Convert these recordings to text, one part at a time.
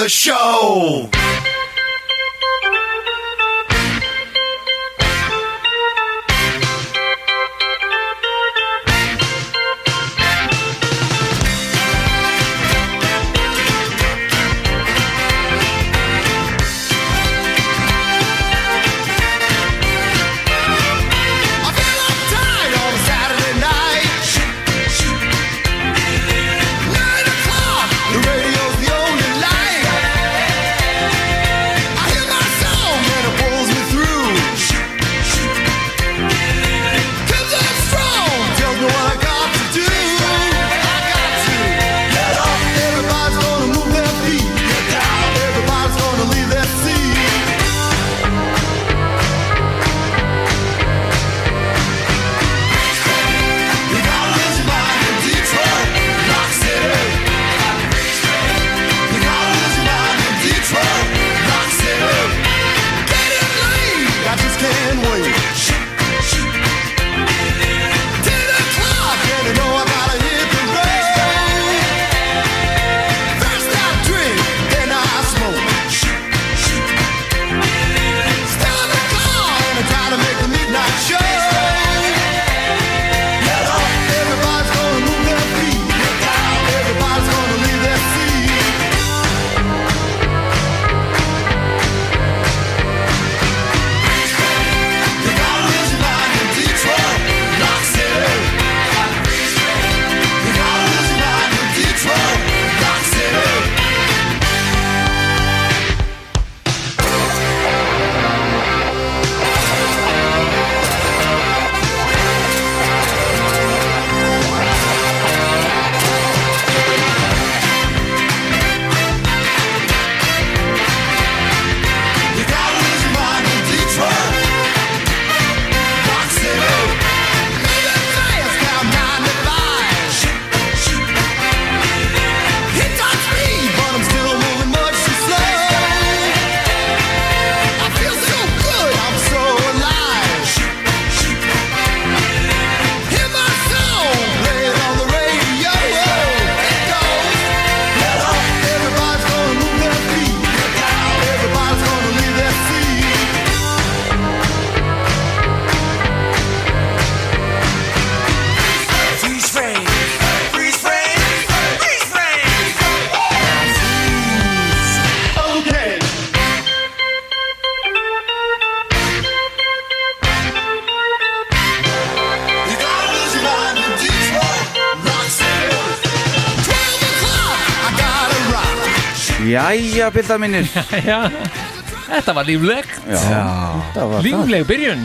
The show. Jæja, bildar minnir þetta var lífleg það var Lífleg byrjun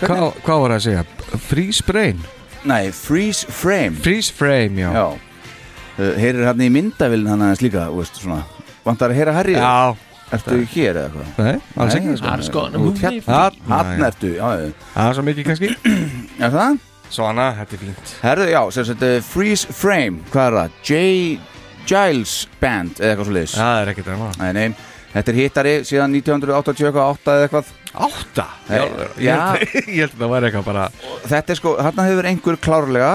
Hvað hvað var það að segja? Freeze brain? Nei, freeze frame Freeze frame, já Já uh, Heyrir hann í myndavillin hann aðeins líka þú veist, svona. Vantar að heyra Harry Já, Ertu hér eða hvað? nei, alls ekki sko. Hérna. Hann já. ertu, Það er svo mikið kannski Er það? Svona, þetta er fínt Herðu, já, sem sagt, uh, freeze frame Hvað er það? J. Giles Band eða eitthvað svo liðs Það er ekkert að maður Nei, nei, þetta er hittari síðan 1988 eða eitthvað. Átta? Nei, Já, já. ég held, ég held að það væri eitthvað bara Þetta er sko, þarna hefur einhver klárlega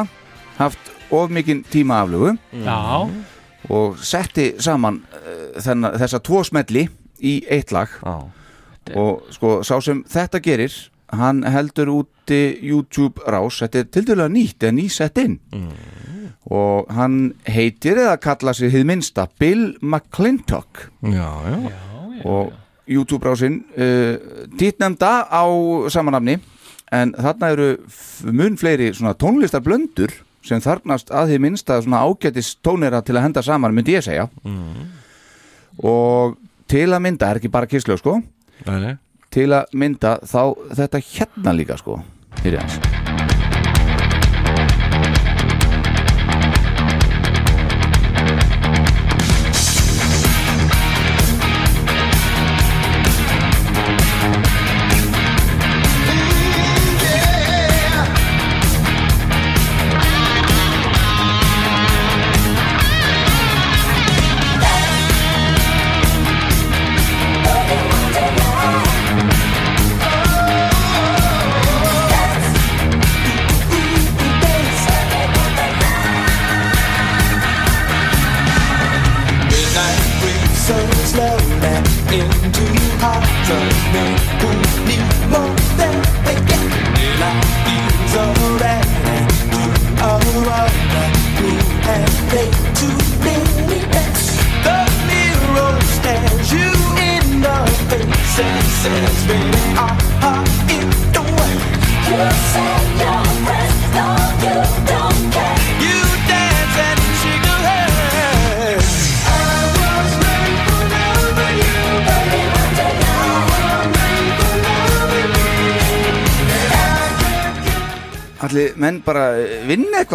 haft of mikinn tíma aflugu Já, og setti saman uh, þennan, þessa tvo smelli í eitt lag. Já, og sko, sá sem þetta gerir hann heldur úti YouTube rás, þetta er til dæla nýtt eða ný sett inn og hann heitir eða kalla sig hið minnsta Bill McClintock. Já, já. og YouTube rásinn uh, títnefnda á samanafni en þarna eru mun fleiri svona tónlistar blöndur sem þarfnast að því minnsta svona ágætis tónera til að henda saman myndi ég segja. Og til að mynda er ekki bara kislu sko. Nei, nei. til að mynda þá þetta hérna líka sko. Heyri aðeins. Midnight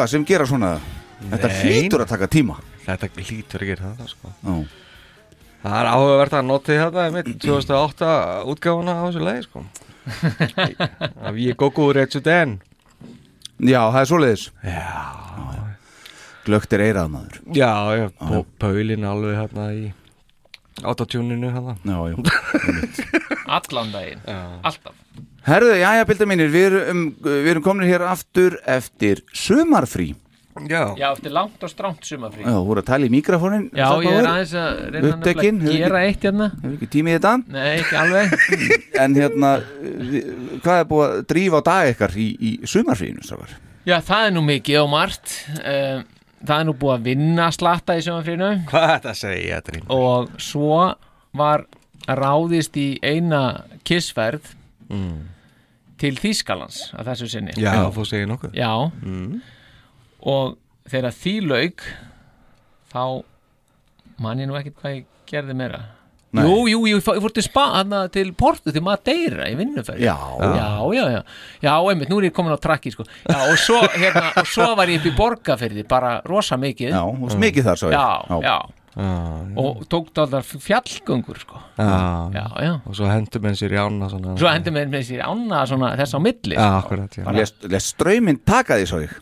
eitthvað sem gera svona? Þetta Nei. hlýtur að taka tíma. Þetta hlýtur að gera það sko. Já, Það er áhugavert að noti þetta mitt 2008 útgáfuna á þessu leið sko. Af ég góku Rachel Den. Já það er svoleiðis. Já, Glögt er eirað maður. Já, já Pó- Paulin alveg hérna í autotuninu hérna. Já, já Allan daginn, alltaf Herðu, jæja, bildar mínir, við erum, við erum komin hér aftur eftir sumarfrí. Já, Já, eftir langt og stránt sumafrí Já, þú voru að tala í mikrofónin Já, ég er aðeins að reyna nefnilega að gera eitt hérna. Hefur ekki tími í þetta? Nei, ekki alveg. En hérna, hvað er búið að drífa á dag ykkar í, í sumarfríinu, strákar? Já, það er nú mikið og margt. Um, Það er nú búið að vinna slatta í sumafrínu hvað er þetta að segja, Drím? og svo var ráðist í eina kissferð til Þýskalands að þessu sinni. Já, þú segir nokkuð Já. og þegar því lauk þá man ég nú ekkert hvað ég gerði meira. Nei. Jú, jú, jú, ég fór til spa, hana, til Portu, til Madeira í vinnuferð. Já. já, já, já, já, einmitt, nú er ég komin á trakki, sko. Já, og svo, hérna, og svo var ég upp í borgarferði, bara rosa mikið. Já, veist mikið þar, svo já, já, Já, og tók það alltaf fjallgöngur, sko. Já. Já, já, Og svo hendur menn sér í ána svona. Svo hendur með, með sér ána svona þess á milli Já, sko. akkurat, já. Lest, lest ströyminn taka því svo ég.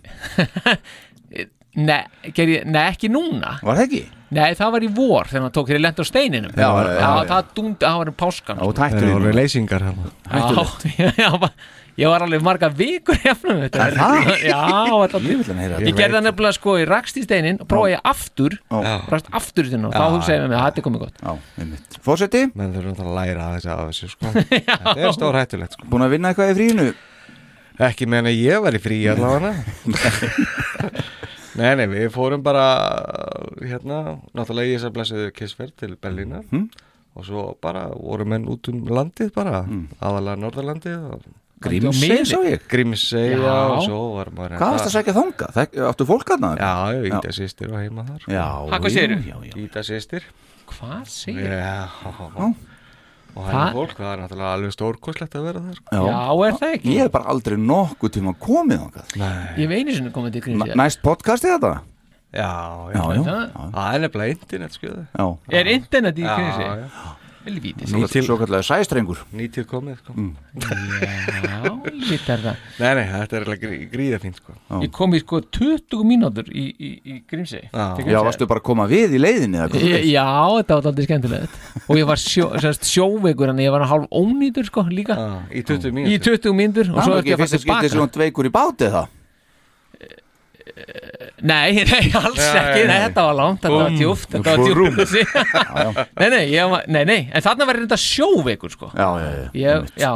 Nei, ger ég, nei, ekki núna. Var það ekki? Nei, það var í vor þegar hann tók þegar ég lendi á steininum. Já, já, já, já. það dúndi, það var um páskan Já, sko. tættur Það í leysingar já, já, ba- Ég var alveg marga vikur hefnum þetta. Er það? Já, þetta Ég vil hann heyra Ég gerði það nefnilega sko, ég rakst í steinin og prófaði ég aftur, Já. rakst aftur í steinin og þá hugsaði ég með mig að þetta er komið gott. Já, einmitt. Fósetti, Menn þurfum að læra þessi af þessu sko. Þetta er stór hættulegt sko. Búin að vinna eitthvað í fríinu? Ekki meðan að ég var í frí allavega. Nei, nei, við fórum bara hérna, náttúrulega í þess að blessiðu kissferð til Berlínar. Og svo bara voru menn út um landið bara, aðalega Norðurlandið og Grímsey, sá ég Grímsey Já. og svo var maður Hvað varst að sækja þanga? Þek, áttu fólk aðna? Já, já, Íta sýstir var heima þar Já, hvað já, já. Íta sýstir Hvað segir Já Og það Það- er fólk, það er náttúrulega alveg stórkoslegt að vera þar. Já. Já, er það ekki? Ég hef bara aldrei nokkuð tíma komið þangað Ég hef einu sinni komið til Grímsey Næst podcastið þetta? Já, Já, já, já, það- já, Það er nefnilega internet skjöðu já. Er internet í Já, Grímsey? Já, Helvítis Svo, kallega sæstrengur. Nýtíð komið sko. Já, lítið er það. Nei, nei, þetta er alveg grí, gríða fínt sko. Ég kom í sko 20 mínútur í, í, í Grímsey. Já. Já, varstu bara að koma við í leiðinni Ég-? Já, þetta var aldrei skemmtilegt. Og ég var sjó, sérst, sjóveikur En ég var hálf ónýtur sko líka. Já, Í 20 Í mínútur 20 mínútur Og Það svo ekki að fyrst fara að skipti sem tilbaka hún veikur í bátið það Nei, nei, alls Nei, ekki. Nei, nei. þetta var langt, þetta var djúft Þetta var djúft Nei, nei, ég var, nei, nei En þarna var þetta sjóveikur sko. Já, já, já. Ég, já,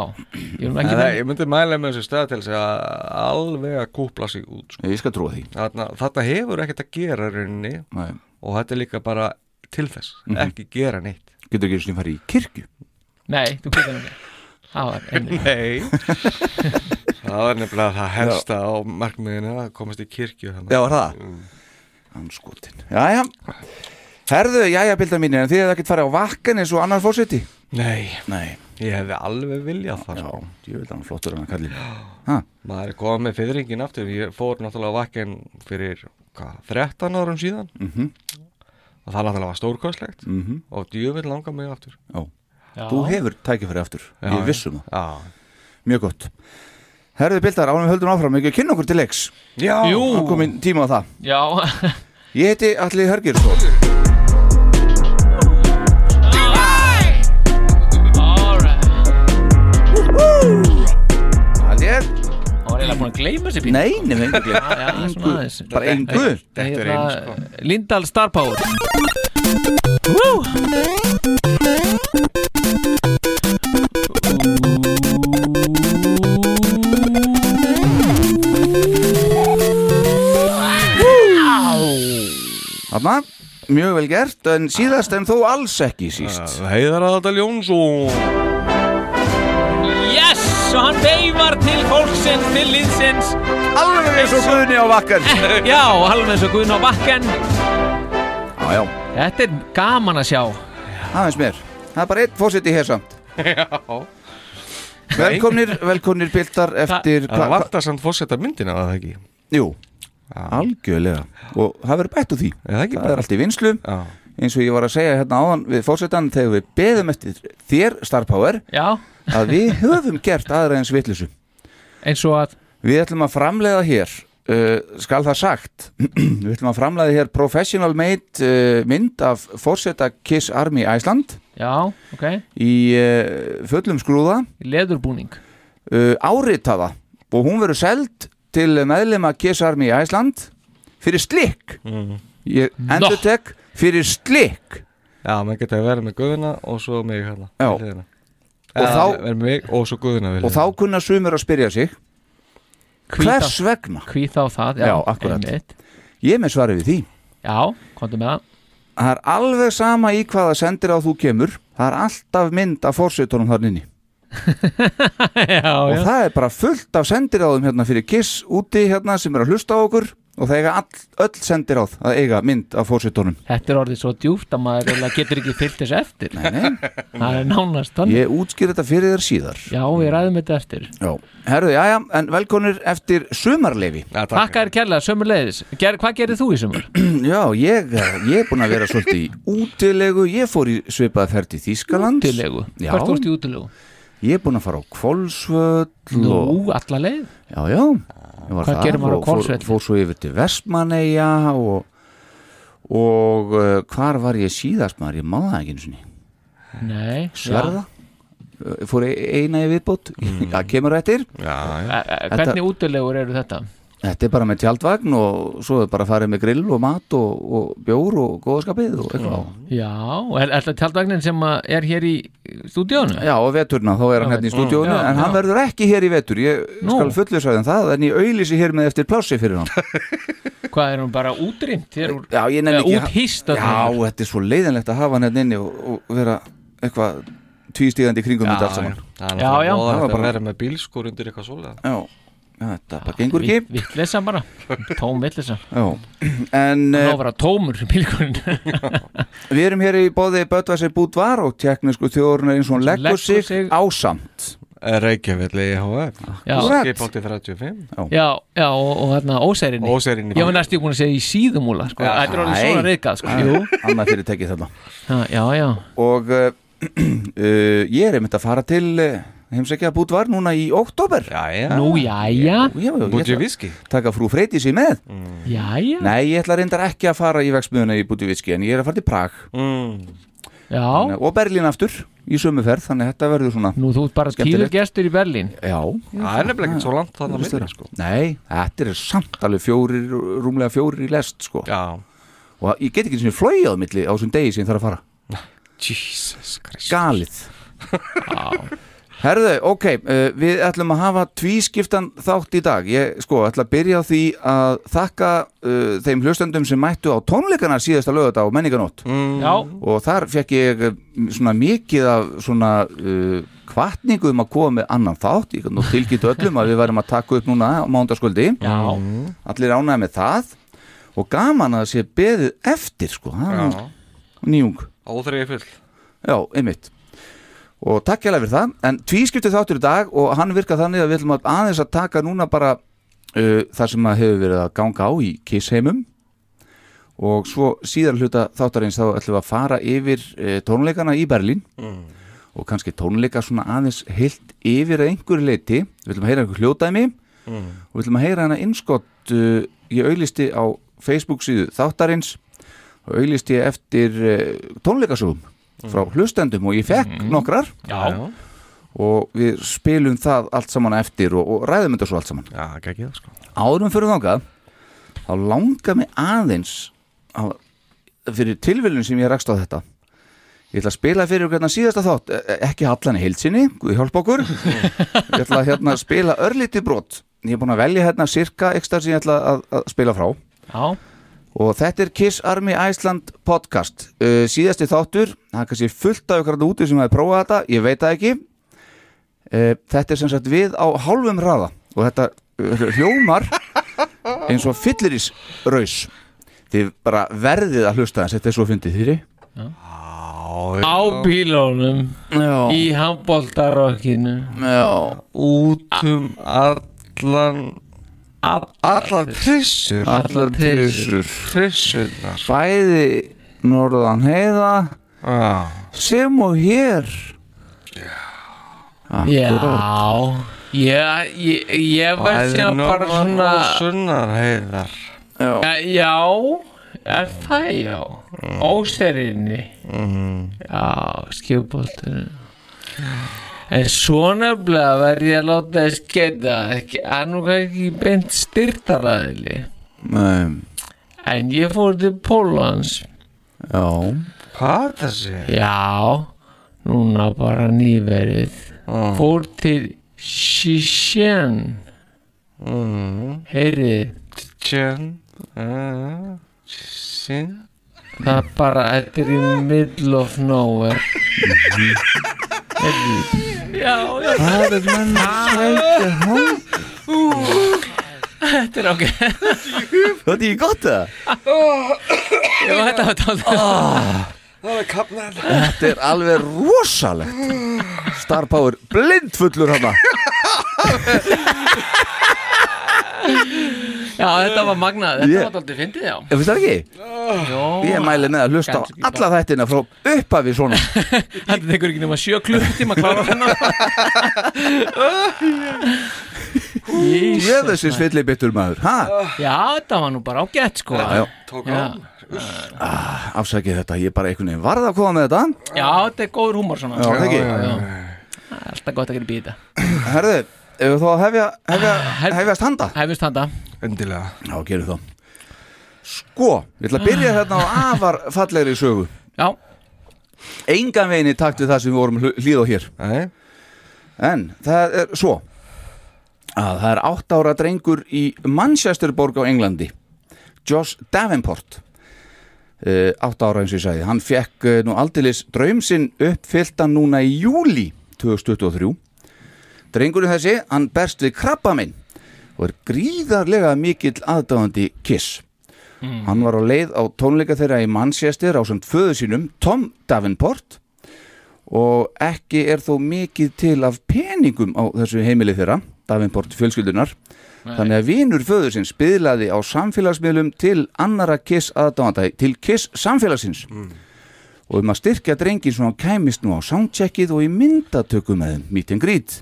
ég það, ég myndi mæla með þessu stöð til þess að alveg að kúpla sig út sko. Ég skal trúa því. Þarna, þarna hefur ekkert að gera í rauninni Nei. og þetta er líka bara til þess ekki gera neitt. Getur ekki sem farið í kirkju? Nei, þú getur ekki. Það var einnig. Nei Það var nefnilega það helsta á markmiðinu að komast í kirkju þannig. Já, var það? Anskotin Jæja. Herðu, jæja, bildar mínir, en þið hefði ekkert farið á vakkan eins og annar fórseti Nei, Nei, ég hefði alveg viljað það já, sko. ég vil hann flottur hann að kalli Ha, Maður er komið með fyrringin aftur. Ég fór náttúrulega á vakken fyrir hvað, 13 árum síðan. Mhm. og það náttúrulega var stórkostlegt. Mhm. og djöfitt langar mig aftur. Já Já. Þú hefur tækifæri aftur, Já, ég vissum það. Já, Mjög gott Herðu, bildar, ánum við höldum áfram, ekki kynna okkur til leiks. Já. Það komin tíma á það. Já, Ég heiti Alli Hörgjursson alright. Það er, Það var eiginlega búin að gleyma sér pínu? Nei, nefnum engu Já, glemt já, svona aðeins. Bara engu. Þetta er eins sko. Lindahl Star Power. Woo! Þarna, mjög vel gert En síðast en þó alls ekki síst. Heiðar Adal Jónsson. Yes! Og hann veifar til fólksins, til liðsins. Alveg eins og guðni á vakkan Já, alveg eins og Guðn á bakken. Já, já, Þetta er gaman að sjá. Aðeins mér. Það er bara einn fórseti hér samt. Já. Velkomnir, velkomnir bildar eftir Það vantar samt fórsetta myndina var það ekki? Jú, algjörlega. Og það verður bætt úr því. Er það ekki Það er allt í vinslu Já, eins og ég var að segja hérna áðan við fórsetan þegar við beðum eftir þér Star Power Já, að við höfum gert aðra eins vitlusu eins og að? Við ætlum að framleiða hér uh, skal það sagt við ætlum að framleiða hér professional made uh, mynd af fórseta Kiss Army Iceland. Já, ok, í uh, fullum skrúða. Leðurbúning. Uh, áritaða. Og hún verður seld til meðlema Kiss Army Iceland fyrir slikk. Ég endur tek fyrir slikk. Já, maður geta að vera með guðuna og svo mig hérna. Og þá- og og þá kunna sumur að spyrja sig hvers vegna? Hví þá það, já, Já, akkúrat. einmitt. ég er með svarið við því. Já, komdu með það. Það er alveg sama í hvaða sendir á þú kemur. Það er alltaf mynd af fórsetunum þar inni Já, og já, það er bara fullt af sendiráðum hérna fyrir Kiss úti hérna sem er að hlusta á okkur og það eiga all, öll sendiráð að eiga mynd af fórsetunum þetta er orðið svo djúpt að maður getur ekki fyllt þessu eftir. Nei, nei, Það er nánast þannig. Ég útskýr þetta fyrir þér síðar. Já, við ræðum þetta eftir. Já, herðu, jájá, en velkonir eftir sumarleifi Já, takk. Takk er kærlega, sömur leiðis Ger, Hvað gerir þú í sömur? Já, ég, ég er búin að vera svolítið í útilegu. Ég fór í svipað ferð til Þýskaland Útilegu? Já. Hvert fórst í útilegu? Ég er búin að fara á Kvolsvöll og, Nú, alla leið Já, já ég var Hvað þar og fór, fór svo yfir til Vestmanneia og, og uh, hvar var ég síðast maður? Ég maður það ekki einu sinni Nei Sverða Uh, Fór e- eina í viðbót Það kemur eftir Já, já. ja. E- e- Hvernig útilegur eru þetta? Þetta er bara með tjaldvagn og svo er bara að fara með grill og mat og, og bjór og góðskapið og eitthvað Já, og er, þetta tjaldvagnin sem að er hér í stúdíónu? Já, og veturna, þá er hann Já, hérna í stúdíónu Já, en hann já. verður ekki hér í vetur ég Nú. skal fullvisaði um það en ég auðlýsi hér með eftir plássi fyrir hann Hvað er hún bara útrýmt? Hér úr, Já, ég nefn ekki úthýst Já, þetta er svo leiðinlegt að hafa hann hérna inni og, og vera eitthvað tvístíðandi kringum þetta allt saman Já, já. Það var óðægt að bara- vera með bílskur undir eitthvað svolega Já, já þetta bara gengur ekki. Vittlisa bara, tóm vittlisa Já, en Nó uh, vera tómur bílkurinn við erum hér í bóði Böttvæsir Búdvar og teknisku þjóðurinn eins og hún leggur sig, sig- ásamt Reykjavík EHF Já, Rétt. Skipolti 35 já, já og, og hérna ósærinni Óserinni Ég var næstu búin að segja í síðumúla sko. Þetta er Æ. svona reykað sko. Annað fyrirtæki þarna. Ha, já, já. Og uh, uh, ég er einmitt að fara til uh, heimsækja Búdvar núna í oktober Já, já Nú, viski að taka frú Freytísi með. Já, já Nei, ég ætla reyndar ekki að fara í vegsmiðuna í Búdivitski en ég er að fara til Prag. Mm. Já, og Berlín aftur í sömuferð þannig að þetta verður svona nú þú ert bara tíður gestur í Berlín. Já, Það er nefnilega ekki svo langt þannig að minna sko. Nei, þetta er samt alveg fjórir, rúmlega fjórir í lest sko. Já. Og ég get ekki svona flóið á milli á þessum degi sem ég þarf að fara. Jesus Christ. Galið. Já, Herðu, ok, uh, við ætlum að hafa tvískiptan þátt í dag. Ég sko, ætla að byrja á því að þakka uh, þeim hlustendum sem mættu á tónleikana síðasta lögata á menninganót mm. já, og þar fekk ég uh, svona mikið af svona, uh, kvartningu um að koma með annan þátt. Ég kann nú tilkynnt öllum að við værum að taka upp núna á mándaskvöldi Já, allir ánægði með það. Og gaman að það sé beðið eftir sko, nýjung Óþregi full Já, einmitt og takk hérlega fyrir það. En tvískiptið þáttur í dag og hann virkar þannig að við ætlum að aðeins að taka núna bara uh, það sem að hefur verið að ganga á í kissheimum og svo síðar hluta þáttarins þá ætlum við að fara yfir uh, tónleikana í Berlín. Og kannski tónleika svona aðeins heilt yfir að einhverju leiti við ætlum að heyra einhver hljótaðmi og við ætlum að heyra hana innskott uh, ég auglisti á Facebook síðu þáttarins. Og auglisti eftir uh, tónleikasögum frá hlustendum og ég fekk nokkrar. Já, og við spilum það allt saman eftir og, og ræðum þetta svo allt saman. Já, ekki það sko áðurum fyrir þangað þá langar mig aðeins á, fyrir tilviljun sem ég rakst á þetta ég ætla að spila fyrir hérna síðasta þátt e- e- ekki allan í heilsinni, Guð hjálp okkur. Ég ætla að hérna spila örlítið brot. Ég er búin að velja hérna cirka ekstra sem ég ætla að, að spila frá. Já, og þetta er Kiss Army Iceland podcast. Uh, síðasti þáttur, það er kannski fullt af ykkur að úti sem hafi prófað þetta, ég veit það ekki. Uh, þetta er sem sagt við á hálfum hraða og þetta uh, hljómar eins og fylliris raus þið bara verðið að hlusta þess, þetta er svo fyndið þýri á bílónum já, í handbóltarokkinu já, Út um allan Allar trissur allar trissur Trissurnar bæði norðan heiða. Já. Sem og hér. Já, ég, ég, ég var Bæði sem bara norðan svona og sunnar heiðar já, já er það já. Óserinni. Já, skjöfbóltur en svo nefnilega verð ég að láta þess geta ekki, að nú ekki beint styrtaræðili. Nei, en ég fór til Pólans já, Hvað er þessi? Já, núna bara nýverið. Fór til Shishen Mm. Heyrið, Tjön uh, Sin það er bara Þetta er í middle of nowhere. Heyrið Það er menn þetta er ok. Þetta er gott það Já, þetta var er kapnar Þetta er alveg rosalegt. Star Power blindfullur hana Já, þetta var magnað, þetta Ég- var aldrei fyndið, já. Ég finnst það ekki? Jó, Ég mæli með að hlusta á ekki alla þættina frá upphafi svona. Þetta tekur ekki nema sjö klukkutíma að klára þennan Ég Jesus, þessi svilli bittur maður. Ha? Já, þetta var nú bara ágætt, sko. Já, Tók Já. á. Afsækið þetta, ég bara einhvern veginn varð að koma með þetta. Já, þetta er góður húmor svona. Já, það ekki Það er Alltaf gott að gera býta Herðu, ef við þá hefja, hefja, hef- hefjast handa? Hefist handa. Endilega. Já, gerum þá Sko, ég ætla að byrja hérna á afar fallegri sögu. Já, Engan veginn í takt við það sem við vorum að hlýða á hér. Nei. En það er svo að það er átt ára drengur í Manchesterborg á Englandi Josh Davenport. Uh, átt ára eins og ég sagði. Hann fekk uh, nú aldeilis draumsinn uppfylltan núna í júli 2023 drengurinn þessi, hann berst við krabba minn og er gríðarlega mikill aðdáðandi Kiss. Hann var á leið á tónleika þeirra í Manchester á samt föðu sínum Tom Davenport og ekki er þó mikið til af peningum á þessu heimili þeirra Davenport fjölskyldunar þannig að vinur föðursins byðlaði á samfélagsmiðlum til annara Kiss aðdáðanda til Kiss samfélagsins. Og um að styrkja drengin svona kæmist nú á soundcheckið og í myndatöku með þeim, meet and greet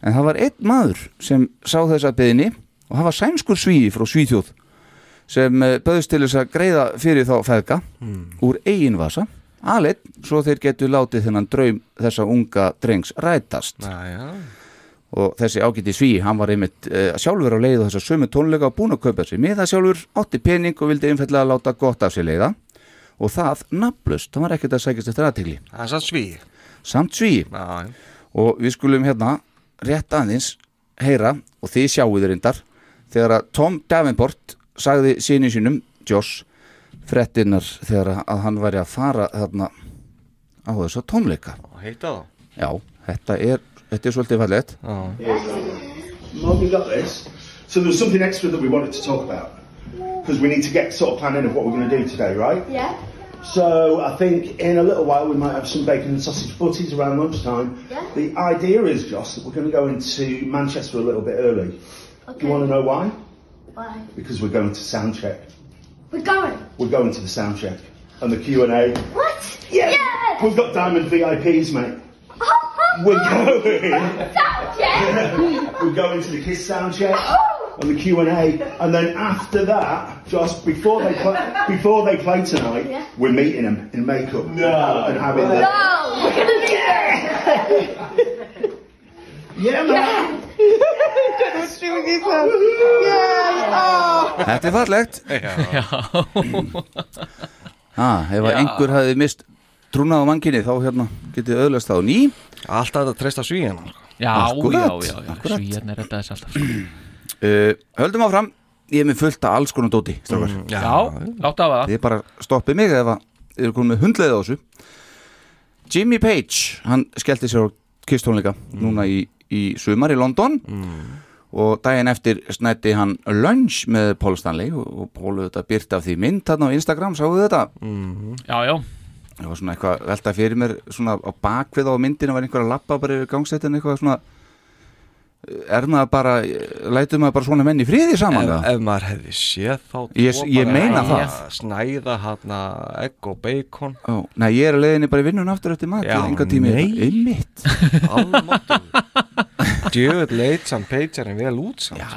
en það var einn maður sem sá þessa beðinni og það var sænskur svíi frá Svíþjóð sem eh, bauðst til þess að greiða fyrir þá feðga úr eigin vasa. Aðleitt svo þeir getur látið þennan draum þessa unga drengs rætast. Næja og þessi ágæti sví, hann var einmitt uh, sjálfur á leið og þessa sömu tónleika og búin að kaupa sér með það sjálfur, átti pening og vildi einfallega láta gott af sér leiða. Og það nafnlust, hann var ekkert að sækjast eftir aðtegli Það er sann sví samt sví Já, og við skulum hérna rétt aðeins heyra og þið sjáuð reyndar þegar að Tom Davenport sagði síni sínum, Josh frettinnar þegar að hann væri að fara þarna á þessa tónleika heita þá Já, þetta er, þetta er svolítið fallegt Mark, we got this. So there was something extra that we wanted to talk about because we need to get sort of planning of what we're going to do today, right? Yeah. So I think in a little while we might have some bacon and sausage butties around lunchtime. Yeah. The idea is, Joss, that we're going to go into Manchester a little bit early. Do you want to know why? Why? Because we're going to sound check. We're going. We're going to the sound check and the Q and A. What? Yeah. Yeah. We've got diamond VIPs, mate. Oh, oh We're oh. going. Sound check. we're going to the Kiss sound check. Oh. And the Q and A, and then after that, just before they play, before they play tonight, Yeah. we're meeting them in makeup no. and having the No. We're gonna be there. yeah man. Þetta er fallegt ah, Ef að einhver hafi mist trúnað á manginni þá hérna getið öðlast á ný Alltaf þetta treysta svíjana Já, já, já, já. Svíjarnir er þetta þess alltaf. Uh, Höldum áfram. Ég er með fullt af alls konar dóti strákar. Já, láttu af það. Þið bara stoppið mig ef að þið eru komin með hundleið á þessu. Jimmy Page, hann skellti sér á kistónleika núna í, í sumar í London. Og daginn eftir snætti hann lunch með Paul Stanley og, og Paul auðvitað byrti af því mynd þarna á Instagram, sáu þið þetta? Já, já, Það var svona eitthvað velta fyrir mér svona á bakvið á myndinu var einhver að lappa bara yfir gangsetin eitthvað svona er maður bara, lætur maður bara svona menn í friði saman ef, ef maður hefði séð þá Ég- ég meina að það. Snæða hann egg og bacon Ó, Nei, ég er að leiðinni bara í vinnun aftur eftir mat Já, enga tími, nei. einmitt Almáttur Djöð leit samt peitarinn vel út samt já,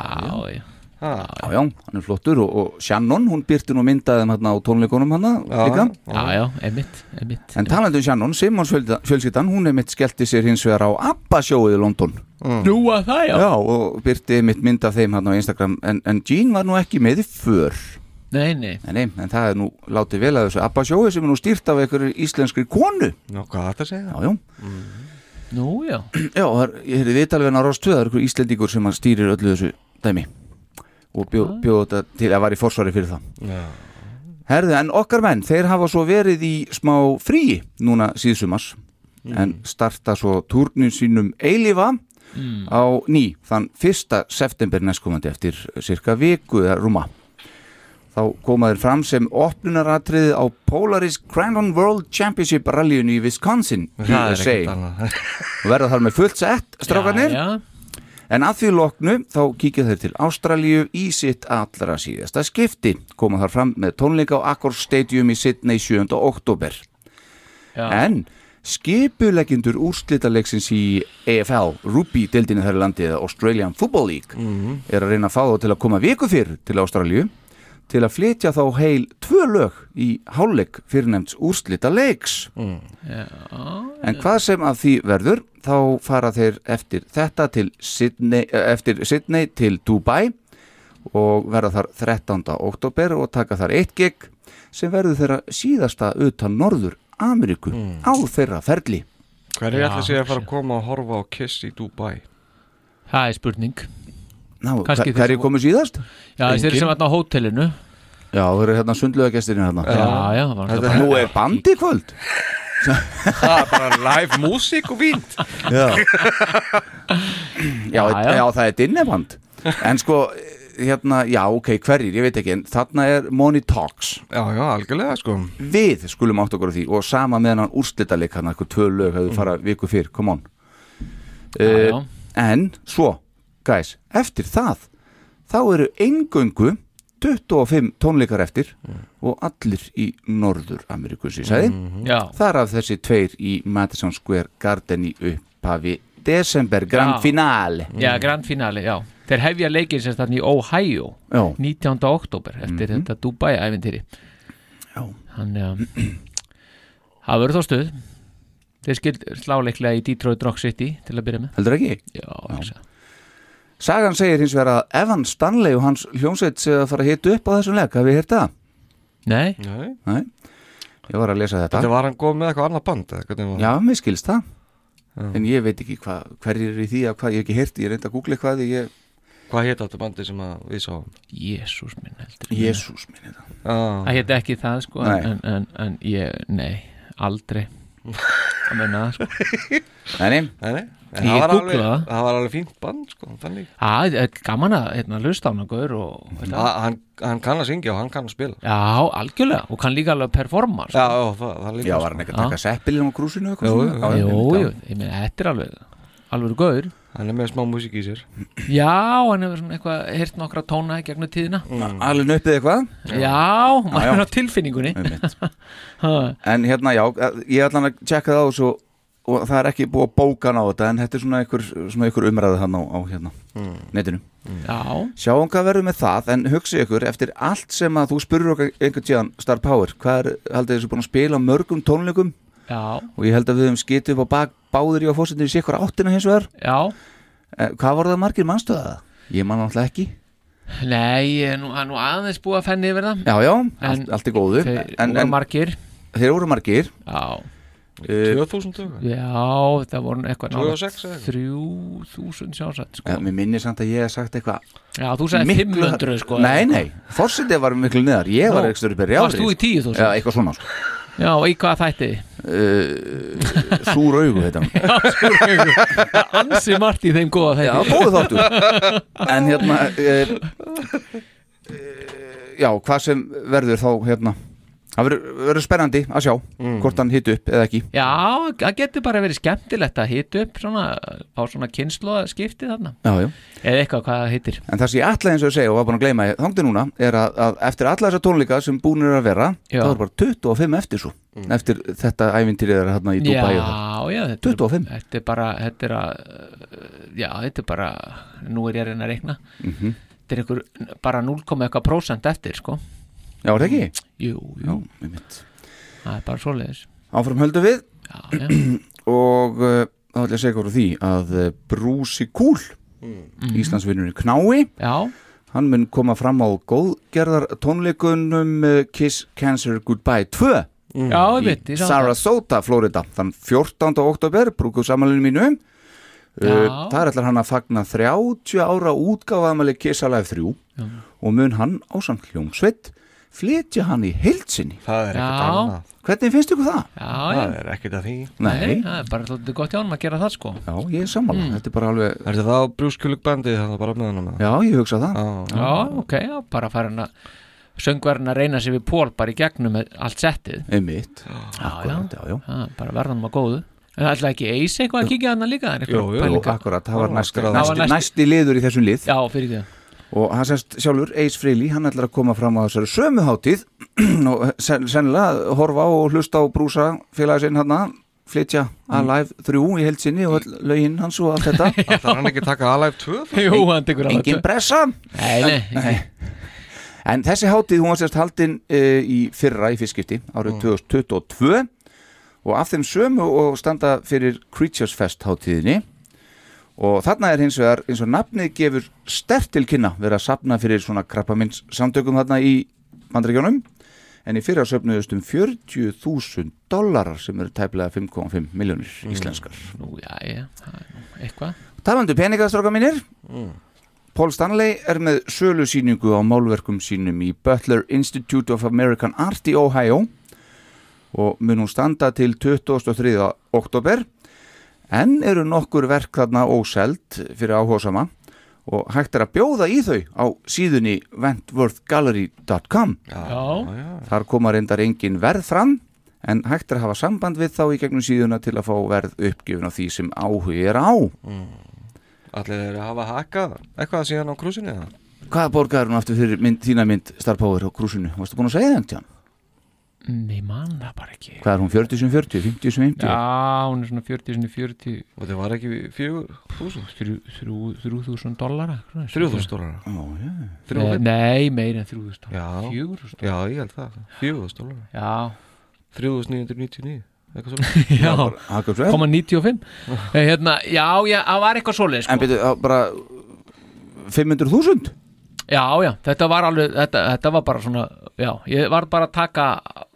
já. Ha, Já, já, hann er flottur og, og Shannon, hún byrti nú myndaðum hérna á tónleikunum hérna líka. Já, já, einmitt, einmitt En talandi um Shannon, Simons fjölskyldan, hún er mitt skellti sér hins vegar á ABBA sjóið í London. Nú að það, já? Já, og byrti mitt mynd af þeim hérna á Instagram. En, en Jean var nú ekki með í för. Nei, nei, Nei, nei, en það er nú látið vel að þessu ABBA sjóið sem er nú stýrt af einhverju íslenskri konu. Ná, hvað þetta segja? Já, já, nú, já. Já, það er, ég heyrði vitalveg á Ross 2, það er einhver íslendingur sem hann stýrir öllu þessu dæmi og bjó, bjóð þetta til að var í forsvari fyrir það Já. Herðu, en okkar menn, þeir hafa svo verið í smá frí núna síðsumars en starta svo túrnin sínum eilifa á ný, þann 1. september næstkomandi eftir cirka viku eða rúma. Þá koma þeir fram sem opnunaratriði á Polaris Crandon World Championship rallyun í Wisconsin Það er USA ekkert annað. Og verða þar með fullt sett strákarnir? Já, En að því loknu þá kíkja þeir til Ástralíu í sitt allra síðasta skipti. Koma þar fram með tónleika á Accor Stadium í Sydney 7. oktober. já, En skipuleggindur úrslitaleiksins í EFL, Ruby, deildinni þar í landi eða Australian Football League, er að reyna að fá þá til að koma viku fyrr til Ástralíu til að flytja þá heil tvö lög í hálfleik fyrirnefnds úrslita leiks. já En hvað sem að því verður, þá fara þeir eftir þetta til Sydney, eh, eftir Sydney til Dubai og verða þar 13. oktober og taka þar eitt gig sem verður þeirra síðasta utan Norður Ameríku á þeirra ferli. Hver er Já, alltaf sé að fara að koma og horfa á Kiss í Dubai? Það er spurning hver, þeir- komu síðast? Já, þeir Engin. sem var á hótelinu Já, þeir eru hérna sundlega gestirinn hérna. Já, já, það var Þetta náttúrulega Nú er bandi í kvöld. Það er bara live músík og vínt Já, já, Já, já. það er dinneband. En sko, hérna, já, ok, hverjir, ég veit ekki, en þarna er Money Talks. Já, já, algjörlega sko við skulum átt okkur á því og sama meðan hann úrslitaleik hann eitthvað tvö lög hefur farað viku fyrr, come on Já, uh, já. en svo, guys, eftir það þá eru eingöngu 25 tónleikar eftir og allir í Norður Ameríku sem ég sagði, Já, þar af þessi tveir í Madison Square Garden í upphafi desember, grand Já. finale. Já, grand finale, já. Þeir hefja leikir sem þannig í Ohio já, 19. oktober eftir þetta Dubai-æventýri Já. Hann, já Það verður þá stuð. Þeir skil slá leiklega í Detroit Rock City til að byrja með. Heldur ekki? Já, já. Sagan segir hins vegar að Evan Stanley og hans hljómsveit sé að fara að hita upp á þessum leik, hafið þið heyrt það? Nei, Nei. Nei, ég var að lesa þetta. Þetta var hann góð með eitthvað annað band eða hvernig var Já, mér skilst það. En ég veit ekki hva, hverjir er í því að hvað ég hef ekki heyrt, ég reyndi að googla eitthvað ég, Hvað hétt þetta bandi sem að við sáum? Jésús minn heldur Jésús það. Já, Það hétt ekki það sko Nei. en, en, en ég, nei, aldrei. Að menna það, sko. Nei, nei, en Ég það var alveg, googlaði það. það var alveg fínt band sko, þannig Já, það er gaman að hérna, hlusta á hann gaur og þetta. Ha- hann, hann kann að syngja og hann kann að spila Já, algjörlega, og kann líka alveg performa sko. Já, já, það, það líka já, sko. var hann ekki að taka seppilin á krúsinu eitthvað svona? jú, Já, Jú, ég meina, þetta er alveg alveg gaur Hann er með smá músík í sér Já, hann hefur svona eitthvað heyrt nokkra tóna í gegnum tíðina já. Alveg nuppið eitthvað Já, maður já. er á tilfinningunni En hérna, já, ég ætla hann að tjekka það og svo og það er ekki búið að bóka hann á þetta en þetta er svona einhver, svona einhver umræðu hann á, á hérna, netinu. Já, Sjáum hvað verður með það, en hugsi ykkur eftir allt sem að þú spurur okkur einhvern tíðan Star Power, hvað er, haldið þessu búin að spila mörgum tónleikum? Já, og ég held að við höfum skitið upp á bak, báður í á fórsetinu í sikkur áttina hins vegar. Já. Eh, Hvað voru það margir mannstöða? Ég man alltaf ekki. Nei, er nú, nú aðeins búið að fenni yfir það. Já, já, En allt, allt er góðu. Þeir en, voru en margir. þeir voru margir. Já, 2000 dögur já, það voru eitthvað 2006 eða eitthvað? 3000 sjálfsagt sko. ja, Mér minnir samt að ég hef sagt eitthvað Já, þú sagði miklu- 500 sko Nei, nei, fórsetið var miklu neðar Ég var ekki stöður byrja Varst þú í 10.000? Já, eitthvað svona sko. Já, og í hvað þætti? uh, Súr augu þetta Já, skúr Ansi margt í þeim góða Já, þætti góðu þáttur En hérna uh, uh, Já, hvað sem verður þá hérna Það verður- spennandi að sjá hvort hann hitt upp eða ekki Já, það getur bara verið skemmtilegt að hita upp svona, á svona kynslu skipti þarna Já, já eða eitthvað hvað það heitir En það sem ég ætla eins og segja og var búin að gleyma þangti núna er að, að eftir alla þessa tónleika sem búin er að vera Já. þá er bara 25 eftir svo eftir þetta ævintýrið er hérna í Dubai og það. Já, já, þetta 25. er, þetta er bara þetta er að já, þetta er bara, nú er ég að reyna að reikna Mhm. þetta er einhver bara 0, eitthvað prósent eftir sko Já, er það ekki? Jú, jú, einmitt. það er bara svoleiðis Áfram höldum við Já, já, og uh, þá ætla ég að segja frá því að uh, Brúsi Kúl Íslandsvinnurinn Knái já, hann mun koma fram á góðgerðar tónleikunum uh, Kiss Cancer Goodbye 2 já, ég veit í það. Sarasota, Florida þann 14. oktober, brúkuð samanlunum mínu uh, Já. þar ætlar hann að fagna 30 ára útgáfaðamali Kiss Alive 3 og mun hann á samt hljómsveit flytja hann í heilsinni Það er ekkert Já. annað. Hvernig finnst ykkur það? Já, Það já, er ekkert að því. Nei, það er bara svolítið gott hjá hann að gera það sko. Já, ég er sammála, þetta er bara alveg Er þetta þá brúskulug bandið þannig bara með hann Já, ég hugsa það. Það Já, ok, já, bara fara hann að söngverðin að reyna sér við pól bara í gegnum með allt settið. Einmitt. Já, Akkurat, já, já. Já, bara verðan maður góðu. En það ætla ekki eis eitthvað að kíkja hann líka? Það er Jú, jú, akkurat, það var næsti, liður í þessum lið. Já, fyrir því og hann sérst sjálfur, Ace Frehley, hann ætlar að koma fram á þessari sömu hátíð. Og sen, sennilega horfa á og hlusta á brúsa félagi sinn hann flytja Alive 3 í heilsinni og öll lögin hans og allt þetta. Það er hann ekki að taka Alive 2 þá? Jú, hann tekur alveg engin pressa. Nei, nei, Nei. en þessi hátíð hún var sérst haldin uh, í fyrra í fyrstskipti árið 2022 og af þeim sömu og standa fyrir Creatures Fest hátíðinni og þarna er hins vegar eins og nafnið gefur stert til kynna verið að sapna fyrir svona krabbamins samtökum þarna í bandrækjónum en í fyrra söfnuðust um 40.000 dollarar sem eru tæplega 5,5 miljónir íslenskar. Nú, já, já, eitthvað. Talandi peningastráka mínir. Paul Stanley er með sölusýningu á málverkum sínum í Butler Institute of American Art í Ohio og mun hún standa til 23. oktober en eru nokkur verk þarna óseld fyrir áhóðsama og hægt er að bjóða í þau á síðunni wentworthgallery.com Þar koma reyndar engin verð fram en hægt er að hafa samband við þá í gegnum síðuna til að fá verð uppgjöfun á því sem áhugi er á. Allir er að hafa hakað eitthvað síðan á eða? Hvað borgaður hún aftur fyrir mynd, þína mynd Star Power á krúsinu? Varstu búin að segja það tján? Nei, mann það bara ekki Hvað er hún, 40 sem 40, 50 sem 50? Já, hún er svona 40, svona 40 Og það var ekki fjögur þúsund? þrjú- þrjú- 3000 dollara Þrjúðúsund dólar Ó, já. Nei, nei, meir en 3000 Já. 4000 Já, ég held það Fjögurðúsund dólar Já, 3999 Eitthvað svona já, svo. koma 95 Eh, Hérna, já, já, það var eitthvað svoleið En sko. byrju, á, bara 500.000? Já, já, þetta var alveg þetta, þetta var bara svona, já, ég var bara að taka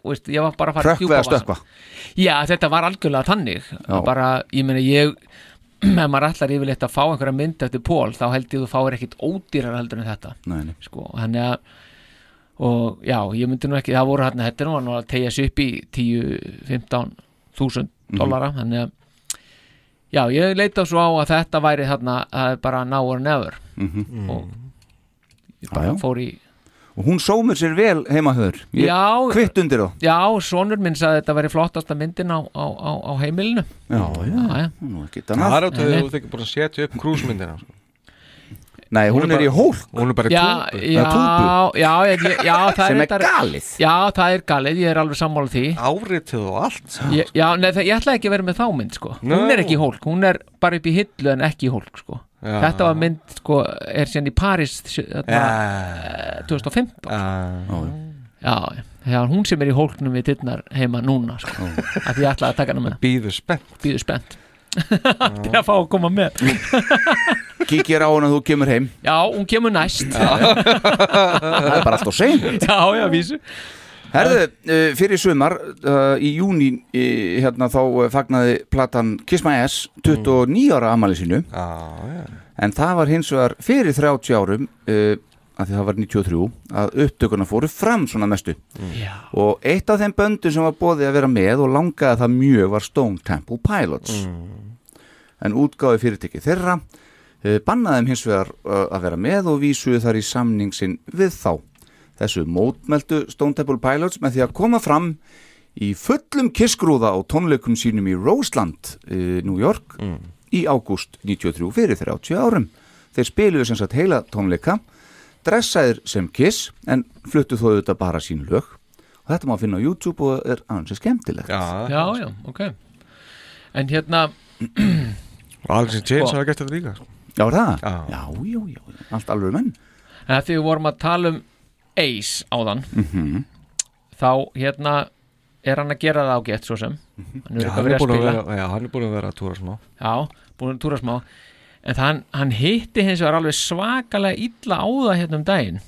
veist, ég var bara að fara djúpa að vasann. stökkva? Já, þetta var algjörlega þannig Já. bara, ég meina, ég ef maður allar yfirleitt að fá einhverja mynd eftir Pól, þá held ég þú fáir ekkit ódýrar heldur en þetta Nei, nei. sko, þannig að og já, ég myndi nú ekki, það voru hérna þetta nú var nú að tegja sig upp í 10-15 þúsund dollara þannig að já, ég leita svo á að þetta væri þarna að bara now or never Mhm. og ég Já, bara já. fór í Og hún sómur sér vel heimahöður Já. Kvitt undir þá já, sonur minn sagði að þetta væri flottasta myndin á, á, á, á heimilinu Já, já, já. Ekki Það er átt að þú þykir bara að setja upp krúsmyndina sko. Nei, hún, er í hól Hún er bara í já, túbu já, já, já, já, já, það Sem er reyndar- galið. Já, það er galið, ég er alveg sammála því Áritið og allt ég, Já, nei, það, ég ætla ekki að vera með þá mynd sko. Hún er ekki í hólk, hún er bara upp í hillu en ekki í hólk sko. Já. Þetta var mynd, sko, er síðan í Paris þarna, Já. eh, 2015 Já. Já, já, hún sem er í hólknum við dittnar heima núna sko. að ég ætla að taka hana með. Býður spennt. Býður spennt. Til að fá að koma með. Kíkir á hún að þú kemur heim. Já, hún kemur næst. Það er bara allt á sein Já, já, vísu Herðu, uh, fyrir sumar uh, í júni uh, hérna þá fagnaði platan Kiss My Ass 29 ára amali sínu. Já, já. En það var hins vegar fyrir 30 árum uh, að því það var 93 að upptökuna fóru fram svona mestu. Já. og eitt af þeim böndum sem var bóðið að vera með og langaði það mjög var Stone Temple Pilots. En útgáði fyrirtæki þeirra uh, bannaði þeim hins vegar uh, að vera með og vísuðu þar í samning sinn við þá þessu mótmeldu Stone Temple Pilots með því að koma fram í fullum kissgrúða á tónleikum sínum í Roseland, uh, New York í ágúst 93 fyrir 30 árum. Þeir spiluðu sem sagt heila tónleika, dressaðir sem Kiss en fluttu þó auðvitað bara sín lög og þetta má finna á YouTube og er aðeins skemmtilegt. Já, Já, já, ok En hérna Chains Sko. hafa gert þetta líka. Já, er það? Já. Já, já, já, allt alveg menn. að því við vorum að tala um Ace áðan. Mhm. þá hérna er hann að gera það ágætt svo sem. Hann er eitthvað hann er að búin að spila. vera er búin að vera að túra smá. Já, búin að túra smá. En það, hann hitti hins vegar alveg svakalega illa á það hérna um daginn.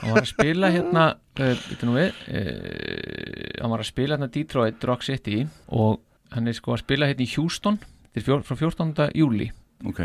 Hann var að spila hérna uh, við, uh, hann var að spila hérna Detroit Rock City og hann er sko að spila hérna í Houston fjór, frá 14. júli ok.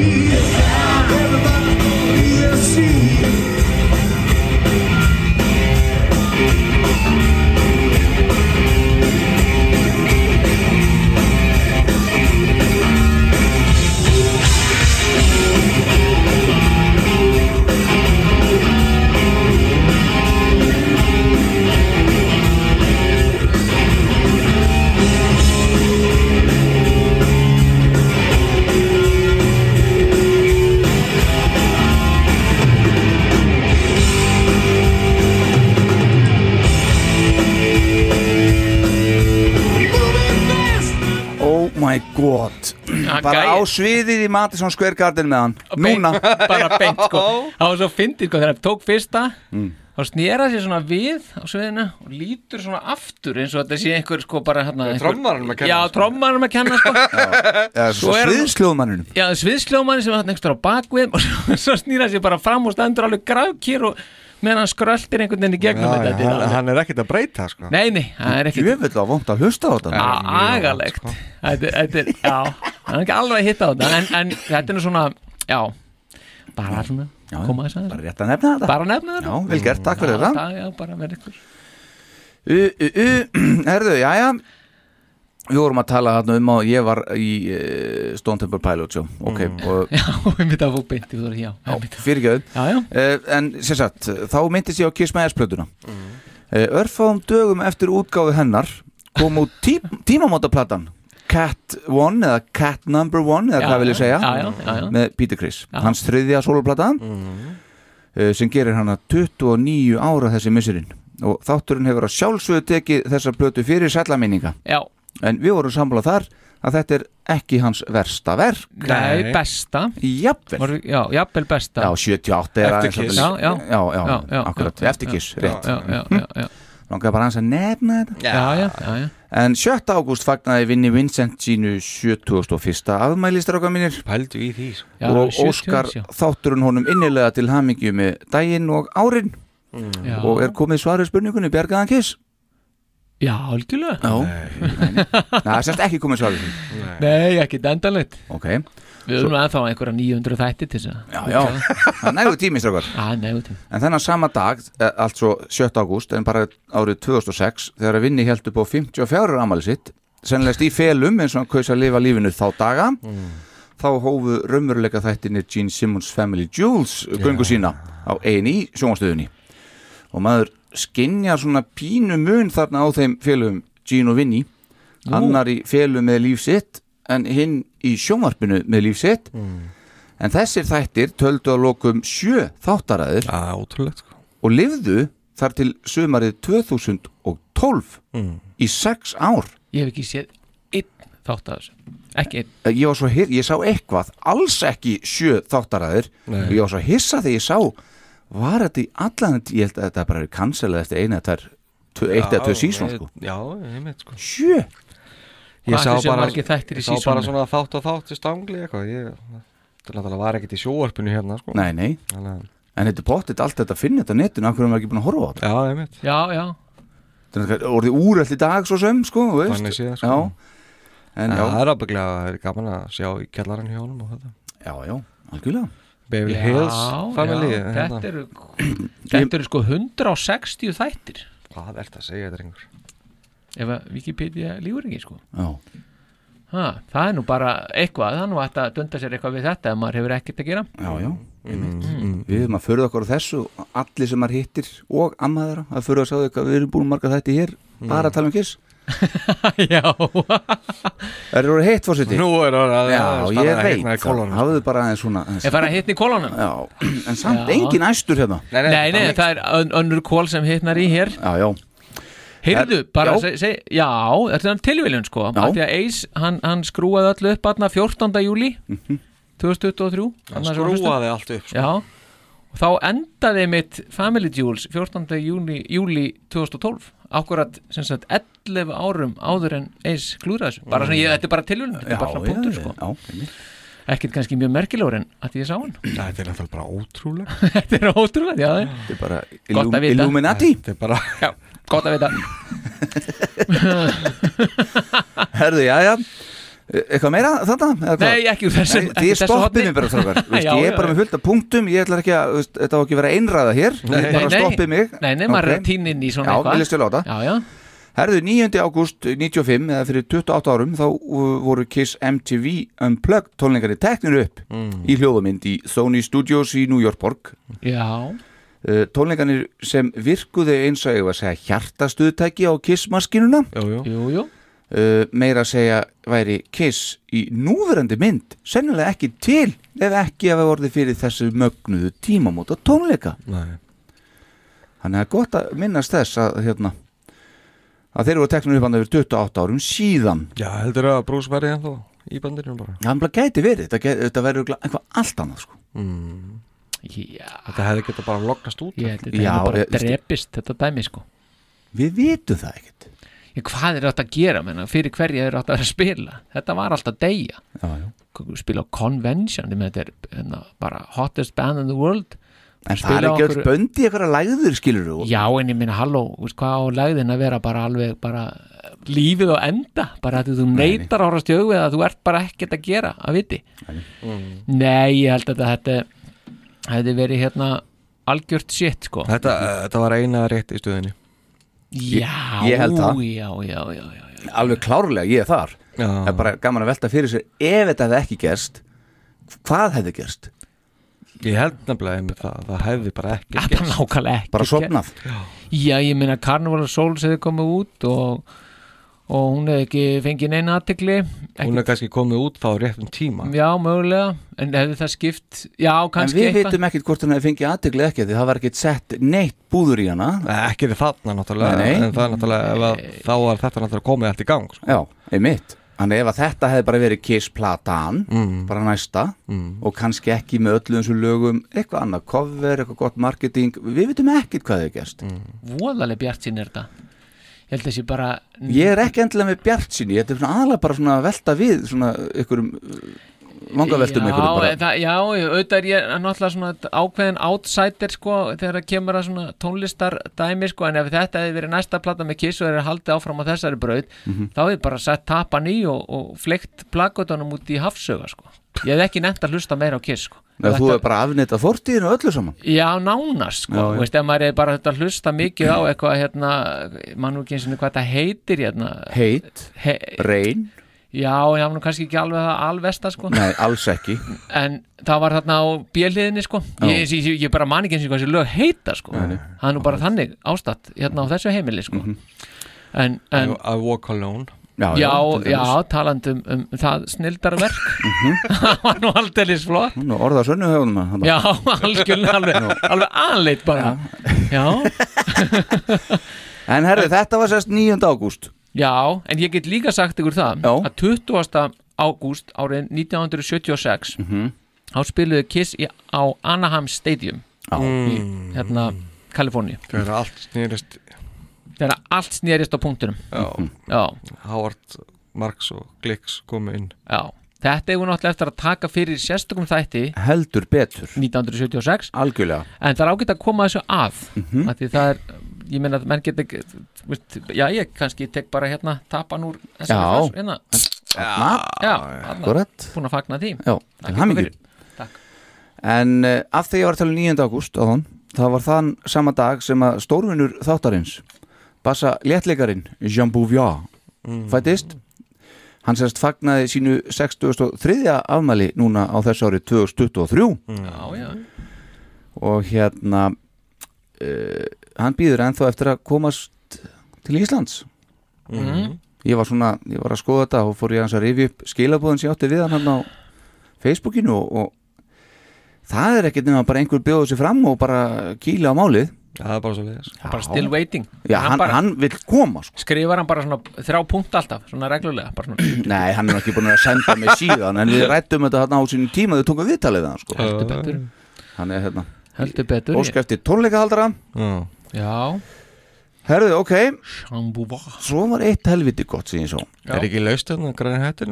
Bara gæi- á sviðið í Madison Square Garden með hann. Núna. bara beint sko það var svo fyndið sko þegar hann tók fyrsta Mm. þá snýra sér svona við á sviðinu og lítur svona aftur eins og þetta sé einhver sko bara hérna trommaranum að kenna, já, sko. trommaranum að kenna sko Já, Svo svo hann- sviðsljóðmanninu. já, sviðsljómann sem var hann einhver á bakvið og svo, snýra sér bara fram og stendur alveg gravkýr og meðan hann skröltir einhvern veginn í gegnum Já, þetta hann, hann er ekkert að breyta sko. nei, nei, það er ekki Jöfell á vond að hlusta á þetta. agalegt já, hann er ekki alveg að hitta á þetta en, en þetta er svona, já bara svona, koma þess að Bara rétt að nefna þetta. bara nefna þetta Já, vel gert, takk fyrir þetta. já, bara verið ykkur U, u, u, herðu, já, já Við vorum að tala þarna um að ég var í uh, Stone Temple Pilots, já, ok og, já, við myndum að fók beint í þú já, já, fyrirgjöð uh, En sem sagt, þá myndist ég á Kiss My Ass plötuna. Mm. uh, Örfáum dögum eftir útgáfu hennar kom út tí, tímamótaplatan Cat 1 eða Cat Number 1 eða Já, hvað vil ég segja já, já, já, já. með Peter Criss, hans þriðja soloplata uh, sem gerir hana 29 ára þessi missurinn og þátturinn hefur að sjálfsögðu tekið þessa plötu fyrir sællaminninga já. En við vorum samfélag þar að þetta er ekki hans versta verk Nei, besta Jafnvel Var, Já, jafnvel besta Já, 78 er Eftir aðeins Kiss. Já, já. já, já, Já, já, akkurat, já, eftir kiss, rétt já, já, já, já. Langar bara hans að nefna þetta Já, já, já, já. En 7. ágúst fagnaði Vinni Vincent sínu 71. afmælistráka mínir Pældu í því sko. Já, og 70 óskar já. þátturinn honum innilega til hamingju með daginn og árin Já. og er komið svarið spurningunni Bjargaðan Kiss Já, algjörlega. Já, nei, nei. Það er semst ekki komið svar Nei, ekki endanlegt. Ok, Við erum ennþá einhverja 900 þætti til þess að já, já. Það er nægu tími, strákar. Já, nefnum tím En þennan sama dag, eh, altså 7. ágúst en bara árið 2006 þegar að vinni held upp á 54 amali sitt sennilegst í felum eins og hann kaus að lifa lífinu þá daga þá hófu raunveruleika þættinni Gene Simmons Family Jewels göngu sína á eini sjónastöðunni og maður skinjar svona pínu mun þarna á þeim felum Gene og Vinny. Annar í felum með líf sitt en hinn í sjónvarpinu með líf sitt. En þessir þættir töldu að lokum sjö þáttaræður ótrúlegt sko. og lifðu þar til sumarið 2012 í sex ár. Ég hef ekki séð einn þátt af þessu Ekki einn. Ég var svo hir, ég sá eitthvað alls ekki sjö þáttaræður og ég var svo hissa þegar ég sá var þetta í allan ég held að þetta bara er cancelað eftir eina eða tvær eitt eða tvö sísón sko. Já, ég veit sko. Sjö? Ég sá bara, margir þættir í ég sá bara svona þátt og þátt í stangli eitthvað ég, Það var ekkert í sjóarpinu hérna sko. Nei nei. Þannig að, en þetta er pottit allt þetta að finna þetta netinu? Af hverju er maður ekki búin að horfa á þetta? Já, ég veit Já, já þetta er orðið úrætt í dag svo sem sko. Þannig séð, sko. já. En já. Það er ábygglega að er gaman að sjá í kjallarinn hjá honum og þetta. Já já algjörlega Beverly Já, Hills Family já, hérna. Þetta eru Þetta eru sko 160 þættir. Hvað er þetta að segja þetta rengur? Ef að Wikipedia lífur ekki sko. Já. Ha, Það er nú bara eitthvað Það er nú hægt að dunda sér eitthvað við þetta Ef maður hefur ekkert að gera. Já, já, við erum að förða okkur á þessu allir sem maður hittir og ammaðara að förða að sjá þau við erum búin marga þetta hér bara að tala um kiss Já Það eru orðið heitt fórseti Nú er það að Já, ég veit, kolonum. hafðu bara aðeins svona. Ef fara að hitna í kólunum Já, en samt Já. engin æstur hérna Nei, Nei, nei, það er ön- önnur kól sem hitnar í hér Já, já, Heyrðu, Er- bara, já. seg, já, þetta er tilviljun sko Því að Ace, hann, hann skrúaði öllu upp aðna 14. júli Mhm. 2023 Hann skrúaði allt upp sko. Já, og þá endaði mitt Family Jewels 14. júli, júli 2012 Akkurat, sem sagt, 11 árum áður en Ace klúraði þessu. Bara svona, ég, þetta er bara tilviljun, þetta já, er bara svona punktur sko. já. Ekkert kannski mjög merkilegur en að ég sá hann. Þetta er náttúrulega bara ótrúlega Þetta er ótrúlega, já, Þetta er bara illum. Illuminati. Þetta er bara já, gott að vita. Herðu, já, já. Eitthvað meira hvað? Nei, ekki úr þessum Nei, Þið stoppið mér bara þrókar Ég Já, er já, bara já. með fullt af punktum. Ég ætla ekki að, þetta á ekki að vera einræða hér. Þið bara nei. stoppið mig. Nei, nei, maður er inn í svona Já, eitthvað. viljast vel á þetta Já, já, Herðu, 9. ágúst 95 eða fyrir 28 árum þá uh, voru Kiss MTV Unplugged tónleikari teknir upp í hljóðumynd í Sony Studios í New York borg. Já. Uh, tónleikanir sem virkuðu eins og ég var að segja hjartastuðtæki á Kiss-maskinuna. Uh, meira að segja væri Kiss í núverandi mynd sennilega ekki til ef ekki að orðið fyrir þessu mögnuðu tímamóta tónleika. Nei. Þannig að er gott að minnast þess að hérna að þeir eru teknir upp hann yfir 28 árum síðan. Já, heldur að Bruce verði ennþá í bandinu bara. Það bara gæti verið, þetta, gæti, þetta verður eitthvað allt annað sko. Já, Þetta hefði getað bara lognast út held þetta Já, er bara ég- drepist þetta dæmi sko. Við vitum það ekkert. Ég, Hvað er þetta að gera, menna, fyrir hverja er þetta að spila? Þetta var alltaf að deyja. Já, já. Spila ég með þetta er hérna, bara hottest band in the world En það er ekki okkur- böndi eitthvað lægður skilur þú Já, en ég minna, halló, veist hvað á lægðin að vera bara alveg bara lífið á enda, bara að þú neytar ára stjögu eða þú ert bara ekkert að gera að viti? Nei, ég held að þetta hefði verið hérna algjört shit, sko. Þetta, þetta var eina rétt í stöðinni Já, ég já, já, já, já, já. Alveg klárlega, ég er þar. Já. Það er bara gaman að velta fyrir sér Ef þetta hefði ekki gerst Hvað hefði gerst? Ég held nefnilega einmitt það, það hefði bara ekki Það er nákvæmlega ekki Bara sopnað Já, ég meina Carnival of Souls hefði komið út og, og hún hefði ekki fengið neina aðtekli Hún er kannski komið út þá á réttum tíma. Já, mögulega, en hefði það skipt Já, En kannski við eitthvað. vitum ekkert hvort hann hefði fengið aðtegli ekki Því það var ekkert sett neitt búður í hana. Ekki þarna náttúrulega Nei, nei. En það er náttúrulega, ef að, þá var þetta náttúrulega komið allt í gang sko. Já, einmitt Þannig ef að þetta hefði bara verið Kiss platan Mm. bara næsta og kannski ekki með öllu eins og lögum eitthvað annað cover, eitthvað gott marketing við vitum ekkert hvað hefði gerst. Voðalega bjart sín er þetta. Ég held þessi bara Ég er ekki endilega með bjart sinni, ég er svona aðalega bara svona að velta við svona ykkurum vangaveltum ykkur bara. það, já, auðvitað er ég náttúrulega svona ákveðin outsider sko þegar það kemur að svona tónlistar dæmi sko en ef þetta hefði verið næsta plata með Kiss og þeir haldið áfram á þessari braut Mhm. þá hefði bara sett tapan í og, og fleikt plakotunum út í hafsöga sko. Ég hef ekki nefnt að hlusta meira á Kiss sko. Nei, þú er bara afnitað fortíðinu öllu saman. Já, nánast sko, já. veist, ef maður er bara að hlusta mikið á eitthvað hérna, mann og hvað þetta heitir hérna, Heit, he, reyn já, ég hafði nú kannski ekki alveg það alvesta sko, Nei, alls ekki. En það var þarna á bjöliðinni sko, ég, ég, ég, ég bara man ekki eins og hvað þessi lög heita sko, Nei, nei. það er nú bara þannig ástatt hérna á þessu heimili sko. Mhm. en, en I walk alone. Já, Já, já, dæmis. talandi um, um það snildarverk. Mhm. það var nú aldrei flott. Nú, orða sönnu höfum Já, algjörlega alveg, alveg aðleitt bara. Já, En herri, þetta var sérst 9. ágúst já, en ég get líka sagt ykkur það Já. að 20. ágúst árið 1976 Mhm. þá spiluðu Kiss í, á Anaheim Stadium Já. í hérna Kaliforni Þegar allt snýrist þegar allt snýrist á punktunum Já, Já, Howard Marks og Glicks komu inn já Þetta hefur náttúrulega eftir að taka fyrir sérstökum þætti Heldur betur 1976 Algjörlega en það er ágætt að koma þessu að Mhm. af því það er, ég meina að menn geta já ég kannski tek bara hérna tapan úr þessari Já. hérna. Búin að fagna því Já. En uh, af því ég var að tala um 9. ágúst á þann Það var þann sama dag sem að stórvinnur þáttarins Bassa léttleikarin Jean Bouvier fættist Hann sérst fagnaði sínu 63. afmæli núna á þessu ári 2023 já, já. og hérna uh, hann býður ennþá eftir að komast til Íslands. Mhm. ég var svona, ég var að skoða þetta og fór ég hans að rifja upp skilabóðin sem ég átti við hann hann á Facebookinu og, og það er ekkert nema bara einhver bjóðu sér fram og bara kýla á málið. Já, það er bara svo leiðis bara still waiting. Já, hann, bara, hann vil koma sko. skrifar hann bara svona þrjá punkt alltaf, svona reglulega bara svona, Nei, hann er ekki búin að senda mig síðan en við rættum þetta hann á sínum tíma þau tókum viðtalið við hann sko. heldur betur. Hann er hérna heldur betur óska eftir tónleikahaldara. Já, já, Herðu, ok, Shambúva svo var eitt helviti gott sem ég svo. Já. Er ekki laust hérna græni hættir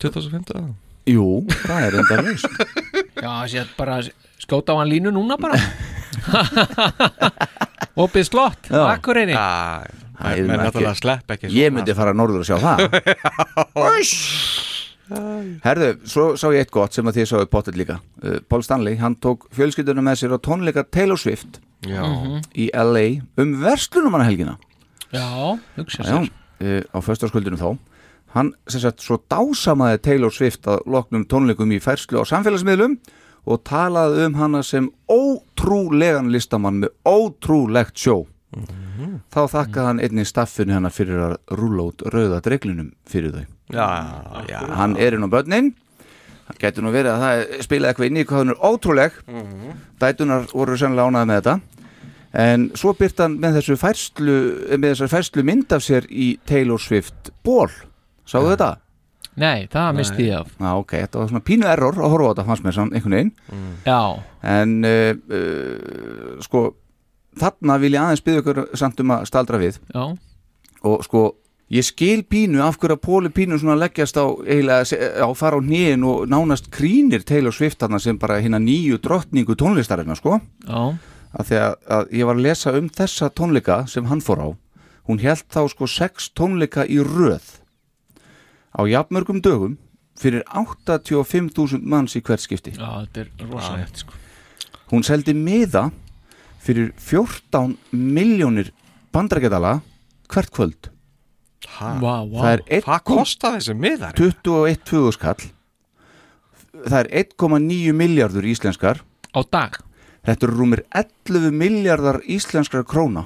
2015? Jú, það er enda laust. Já, sér bara skjóta á hann línu núna bara. Opið slott, akkureyri Já, Það er náttúrulega ekki- slepp ekki Ég myndi fara norður og sjá það Herðu, svo sá ég eitt gott sem að þið sáðu pottet líka. Uh, Paul Stanley, hann tók fjölskyldunum með sér á tónleika Taylor Swift Já, í LA um verslunum hann helgina. Já, hugsa sér. uh, á föstarskuldunum þá. Hann sem sagt svo dásamaði Taylor Swift að loknum tónleikum í færslu á samfélagsmiðlum og talaði um hana sem ótrúlegan listamann með ótrúlegt sjó. Þá þakkaði hann einnig staffinu hennar fyrir að rúla út rauða dreglinum fyrir þau já, já hann er inn á börnin. Það getur nú verið að það spilaði eitthvað inn í hvað hann er ótrúleg. Dætunar voru sennilega ánæði með þetta. En svo byrt hann með þessu færslu með þessar færslu mynd af sér í Taylor Swift ból sáðu þetta? nei, það misti ég af. Já, ok, þetta var svona pínu error að horfa á þetta fannst mér samt einhvern veginn. Já, en uh, uh, sko þarna vil ég aðeins byggja ykkur samt um að staldra við. Já, og sko ég skil pínu af hverju að Póli pínu svona leggjast á eiginlega á fara á hnýin og nánast krínir Taylor Swift þarna sem bara hérna nýju drottningu tónlistarinnar sko. Já, af því að, að ég var að lesa um þessa tónleika sem hann fór á. Hún held þá sko sex tónleika í röð. Á jafnmörgum dögum fyrir 85.000 manns í hvert skipti. Já, þetta er rosalegt sko. hún seldi miða fyrir 14 miljónir bandrækjadala hvert kvöld Vá, vá. það er Hvað kostar þessi miðar? 21 tvöðuskall það er 1,9 miljardur íslenskar á dag þetta eru rúmir 11 miljardar íslenskrar króna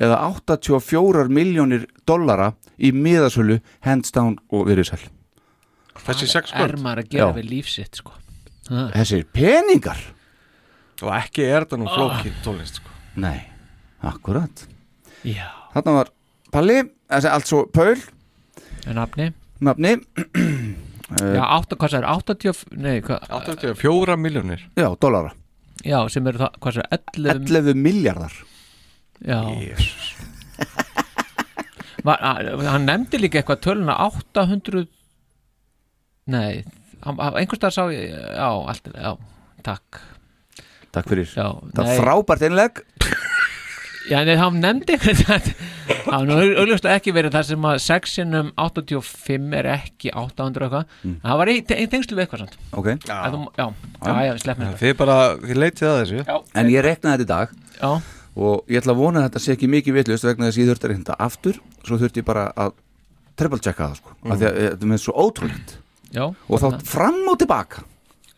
eða 84 miljónir dollara í miðasölu hands down og virðisæl Þessi sex er kvöld maður að gera Já. við lífsitt sko. Ha. þessir peningar Og ekki er þetta nú flókið tónlist sko. nei, akkurat já, þarna var Palli, þessi altså Paul. En nafni. Nafni. Já, átta, hvað það er, 80 nei, hvað, 84 miljónir já, dollara. Já, sem eru það, hvað það er 11, 11 miljardar já Var, að, hann nefndi líka eitthvað töluna 800 nei, hann- hann- einhvers staðar sá ég, já, allt, já, takk. Takk fyrir. Já, Það er frábært einleg Já, en hann nefndi Það. Var nú augljóslega ekki verið þar sem að 6 sinnum 85 er ekki 800 eitthvað. Mm. það var í tengslu við eitthvað samt. Ok. Já, já, já, já, já slepp mér Þið bara, þið leitið að þessu. Já. En ég reknaði þetta í dag. Já. Og ég ætla að vona að þetta sé ekki mikið vitlust vegna þess að ég þurfti að reynda aftur. Svo þurfti ég bara að triple checka það sko. Mm. Af því að þetta er með svo ótrúlegt. Og þá fram og tilbaka.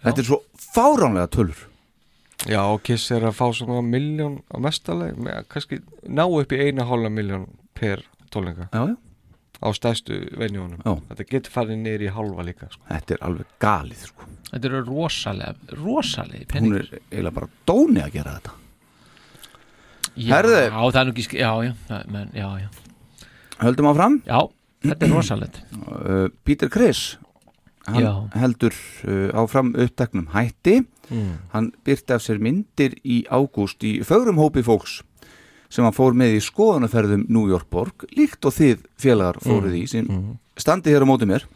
Þetta er svo fáránlega tölur Já, Kiss er að fá svona miljón á mestaleg, með, kannski ná upp í eina hálfa miljón per tónleika. Já, já. Á stæðstu venjónum Já. Þetta getur farið niður í hálfa líka sko. Þetta er alveg galið sko. Þetta eru rosalega, rosalega Hún penning er eiginlega bara dóni að gera þetta. Já, Herðu. það er nú ekki, já, já, það- menn, já, já. Höldum áfram. Já, þetta er rosalegt. Uh, Peter Criss hann Já. heldur uh, áfram uppteknum hætti Mm. hann byrti af sér myndir í ágúst í fögrum hópi fólks sem hann fór með í skoðanaferðum New York borg líkt og þið félagar fóruð í sem standið hér á móti mér.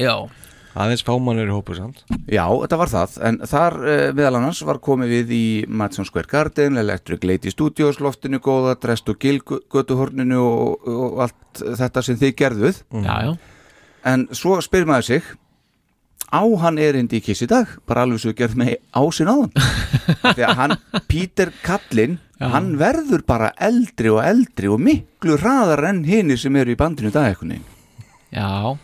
Já. Aðeins fámannur í hópu samt. Já, þetta var það, en þar uh, meðal annars var komið við í Madison Square Garden, Electric Lady Studios, loftinu góða, Drest og Gil götuhorninu og, og allt þetta sem þið gerðuð. Já, já. En svo spyr maður sig, á hann erindi í kiss í dag, bara alveg svo gerð með ásinn á hann. Því að hann, Peter Kallin, hann verður bara eldri og eldri og miklu hraðar enn hinir sem eru í bandinu í dag eitthvað. Já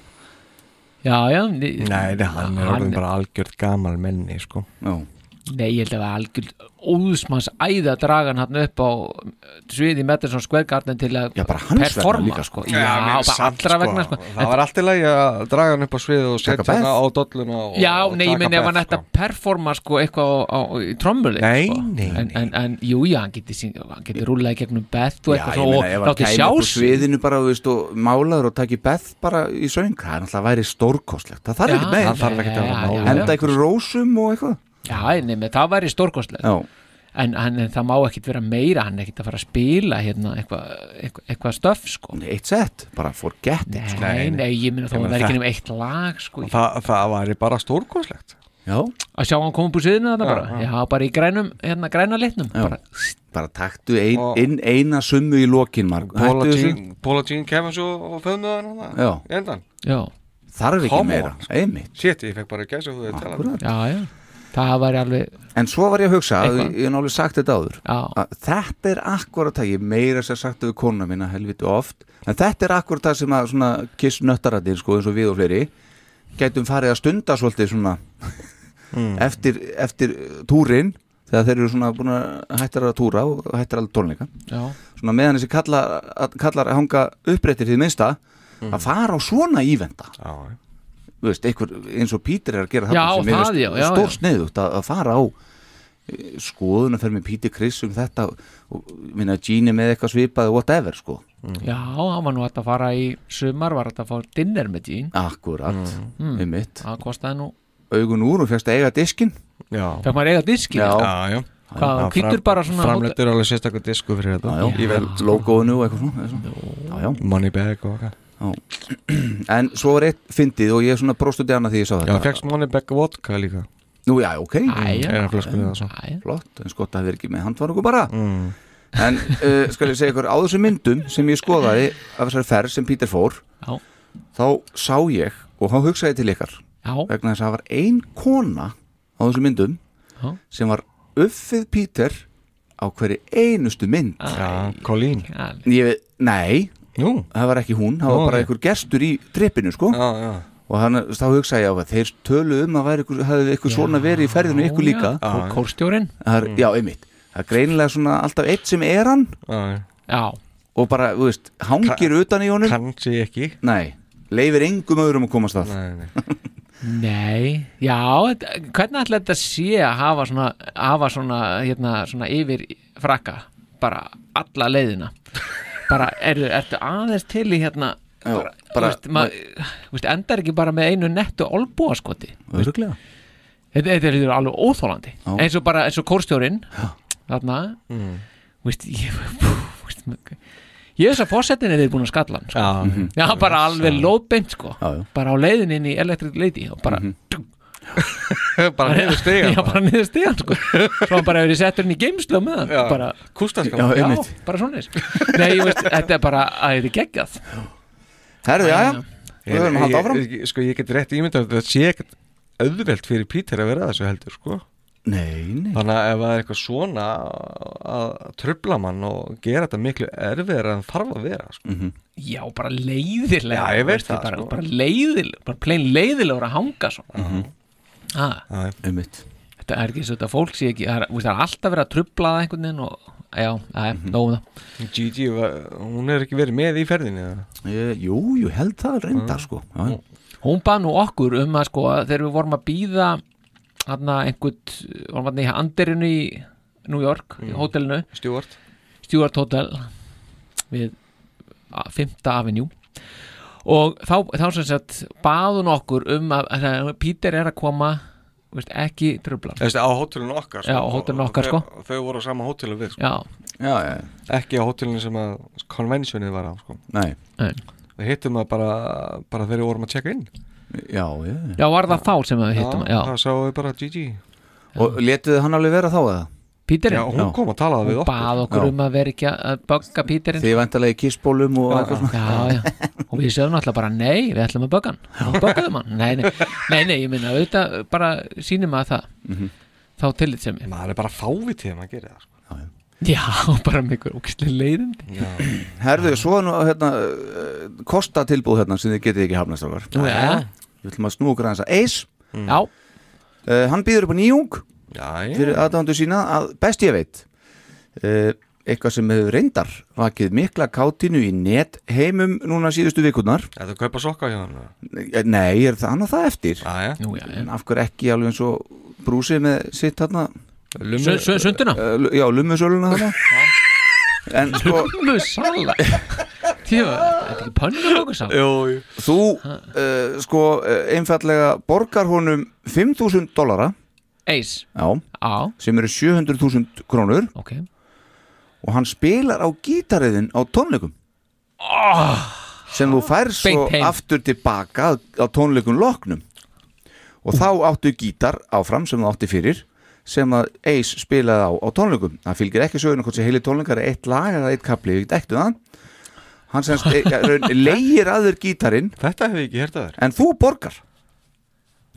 Já, já Nei, nei, hann er orðin bara algjörð gamal menni sko. Já. Nei, ég held að það var algjörð óðsmanns æða að draga hann hann upp á sviði Madison Square Garden til að Já, bara hans vegna performa, líka, sko. sko. Já, Já, samt, allra sko. vegna sko. Það var alltaf lægi að draga hann upp á svið og setja hann á dolluna og, Já, og nei, ég minni ef hann ætti að performa sko eitthvað á, á, í trommuli Nei, sko. nei, en, en, en jú, já, hann geti, hann geti í gegnum Beth og Já, eitthvað ég svo meina, ef og hann láti kæmi sjá upp á sviðinu bara, þú veist, og málaður og taki Beth bara í söng, það er náttúrulega væri stórkostlegt það þarf Já, ekkert já, nei, með, það væri stórkostlegt. Já, en, en, en það má ekkit vera meira hann ekkit að fara að spila hérna eitthvað eitthva, eitthva stöf sko. Eitt sett, bara forget it sko. Nei, nei, ég minna þó Ég að það er ekki nema eitt lag sko. Það, það væri bara stórkoslegt Já, að sjá hann koma upp úr þarna Já, bara. já, bara í grænum, hérna græna litnum já. bara, bara taktu ein, inn eina summu í lokin. Jean, Paula Jean Kevins og, í endan já, þarf ekki Come meira, einmitt. Shit, ég fekk bara gæsa þú að tala það væri alveg, En svo var ég að hugsa, að ég hef náttúrulega sagt þetta áður að þetta er akkurat það, ég meira sér sagt við kona mína helviti oft en þetta er akkurat það sem að svona kiss nöttaratir sko eins og við og fleiri gætum farið að stunda svolítið svona eftir, eftir túrin þegar þeir eru svona búin að hættar að túra og hættar alveg tónleika. Já, svona meðan þessi kallar, að- kallar að hanga upprættir því minnsta að fara á svona ívenda Já, veist, einhver, eins og Pítur er að gera Já, það, finnst já, já, stór sniðugt að, að fara á skoðun að fer með Pítur Chris um þetta og minna Gini með eitthvað svipað whatever sko, já, hann var nú að fara í sumar, var að fá dinner með Jean akkurat Mm. um mitt, það kostaði nú, augun úr og fegst að eiga diskin já. Fekk maður eiga diskin Já. Já, já. Hvað, hvítur bara svona Framleittur alveg sérstaklega disku fyrir þetta. Í vel logoinu og eitthvað svona, svona. Já, já. Money bag og eitthvað en svo var eitt fyndið og ég er svona bróstandi annað því ég sá Já, þetta fegst money bag vodka líka. Nú já, ok, Æja, það æja. flott en skott að það er ekki með handvarugu bara. Mm. en uh, skal ég segja ykkur á þessum myndum sem ég skoðaði af þessari ferð sem Pítur fór Já. þá sá ég og þá hugsaði til ykkar Já, vegna þess að það var ein kona á þessum myndum Já. sem var uppfið Pítur á hverju einustu mynd. Já, Colleen. Ég veit, nei, Jú það var ekki hún það var bara einhver gestur í trippinu sko. Já, já. Og hann, þá hugsaði ég á að þeir tölu um að væri ykkur, hefði ykkur svona verið í ferðinu ykkur líka. Já, kó- kórstjórinn? Það er, já, einmitt, það er greinilega svona alltaf eitt sem er hann. Já, já. Já, og bara, þú veist, hangir utan í honum. Kansi ekki. Nei, leifir engum öðrum að komast að. Nei, nei. Nei. Já, hvernig ætla þetta sé að hafa svona, hafa svona, hérna, svona yfir frakka, bara alla leiðina bara, eru, ertu aðeins til í hérna Já, bara, bara- veist, mað, veist, endar ekki bara með einu nettu olbúaskoti Öruglega þetta, þetta er alveg óþólandi eins og bara, eins og kórstjórin þarna. Mm. veist, ég, Ég veist að fórsetin er þið búin að skalla hann sko. Já, Já, bara alveg lóðbeint sko. Já, já. Bara á leiðin inn í Electric Lady og bara, bara niður stiga Já, bara. niður stigan sko. Svo hann bara hefur settur inn í geimslu með hann. Já. bara, Já, Já, bara svona Nei, ég veist, þetta er bara að þetta er geggjað. Herðu, já, já, við höfum að halda áfram. ég, sko, ég get rétt ímyndað að þetta sé ekkert auðvelt fyrir Pítur að vera þessu heldur sko. Nei, nei. Þannig að ef það er eitthvað svona að trubla mann og gera þetta miklu erfiðar en þarf að vera sko. Já, bara leiðilega Já, ég veit það, bara, sko. bara leiðilega, bara plain leiðilegur að hanga svo Mhm. Ah, Þetta er ekki svo þetta fólk sé ekki Það er, það er alltaf verið að trubla það einhvern veginn og já, það er Mhm. nóg um það. Gigi, hún er ekki verið með í ferðinni eða? Ég- Jú, jú, held það reyndar sko. Já, já. Hún bað nú okkur um að sko þegar við vorum að býða hann einhvern, vorum hann í Anderinu í New York, í hótelinu. Stjúart Stewart Hotel við 5. Avenue og þá, þá sem sagt baðun okkur um að, að Peter er að koma veist, ekki Þessi, á hótelinu okkar Já, á hótelinu okkar, sko. Þau, þau voru á sama hótelu við sko. Já, já, já, Ekki á hótelinu sem að konvensjonið var á sko. nei nei. Við hittum það bara, bara þegar við vorum að checka inn Já, já, já var það þá sem við hittum já, Það sáum við bara Gigi Og letuðu hann alveg vera þá eða? Peterinn Já, hún kom og talaði við hún okkur. bað okkur Já. um að vera ekki að- að bögga Peterinn Þið vantarlega í kissbólum og eitthvað svona. já, já, og við sögum náttúrulega bara nei, við ætlum að bögga hann. Og böggaðum hann, nei, nei, nei, nei ég minna auðvitað bara sýnum að það. Mhm. þá tillit sem ég Maður er bara fávitið að maður gerir það sko. já, bara með ykkur ókistlega leiðindi. Já, Herðu, svo er nú hérna uh, Kosta tilbúð hérna sem þið getið ekki hafnast okkar já, Við ætlum að snú okkur aðeins að Ace já, uh, Hann býður upp á nýjung já, fyrir aðdándu sína að best ég veit uh, eitthvað sem hefur reyndar vakið mikla kátínu í net heimum núna síðustu vikurnar. Þetta kaupa sokka hjá hann eða? Eh, Nei, er það annað það eftir? Já, já nú, já, já. en af hverju ekki alveg eins og brúsið með sitt su- Sunduna? Lu- já, lummusöluna þarna. En sko Pönnu sala Tíma, þetta er ekki pönnu okkur sala Jú, jú. Þú uh, sko einfallega borgar honum 5.000 dollara Ace, já, á, sem eru 700.000 krónur. Ok. Og hann spilar á gítariðin á tónleikum. Sem þú fær svo aftur tilbaka á tónleikum loknum. Og þá áttu gítar áfram sem þú átti fyrir sem að Ace spilaði á, á tónleikum. Það fylgir ekki söguna hvort sem heilir tónleikar er eitt lag eða eitt kapli, við ektu það. Hann semst leigir aður gítarinn. Þetta hef ég ekki hert að þér. En þú borgar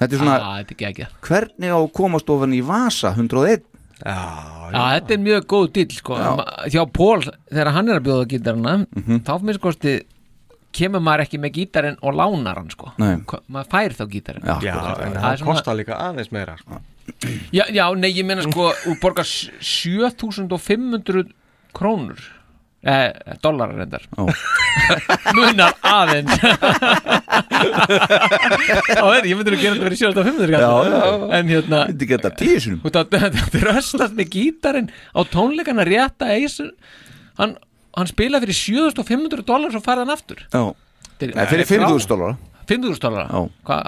þetta er svona, ah, þetta er ekki ekki hvernig á að komast ofan í Vasa 101 Já, Já, þetta er mjög góð dýl sko. Hjá Pól, þegar hann er að bjóða gítarina Mhm. þá finnst kosti kemur maður ekki með gítarinn og lánar hann sko. Maður fær þá gítarinn Já, Já, akkurat. en Það það svona- kostar líka aðeins meira sko. já, já, nei, ég meina sko borgar s- 7500 krónur eh, dólarar reyndar. Munar aðeins. Ég myndir að gera þetta verið 7500 Já, kall. já. en hérna Þetta röstast með gítarinn á tónleikana rétta eis hann, hann spila fyrir 7500 dólar svo færði hann aftur. Já, Þetta Nei, fyrir 5.000 dólar 5.000 dólar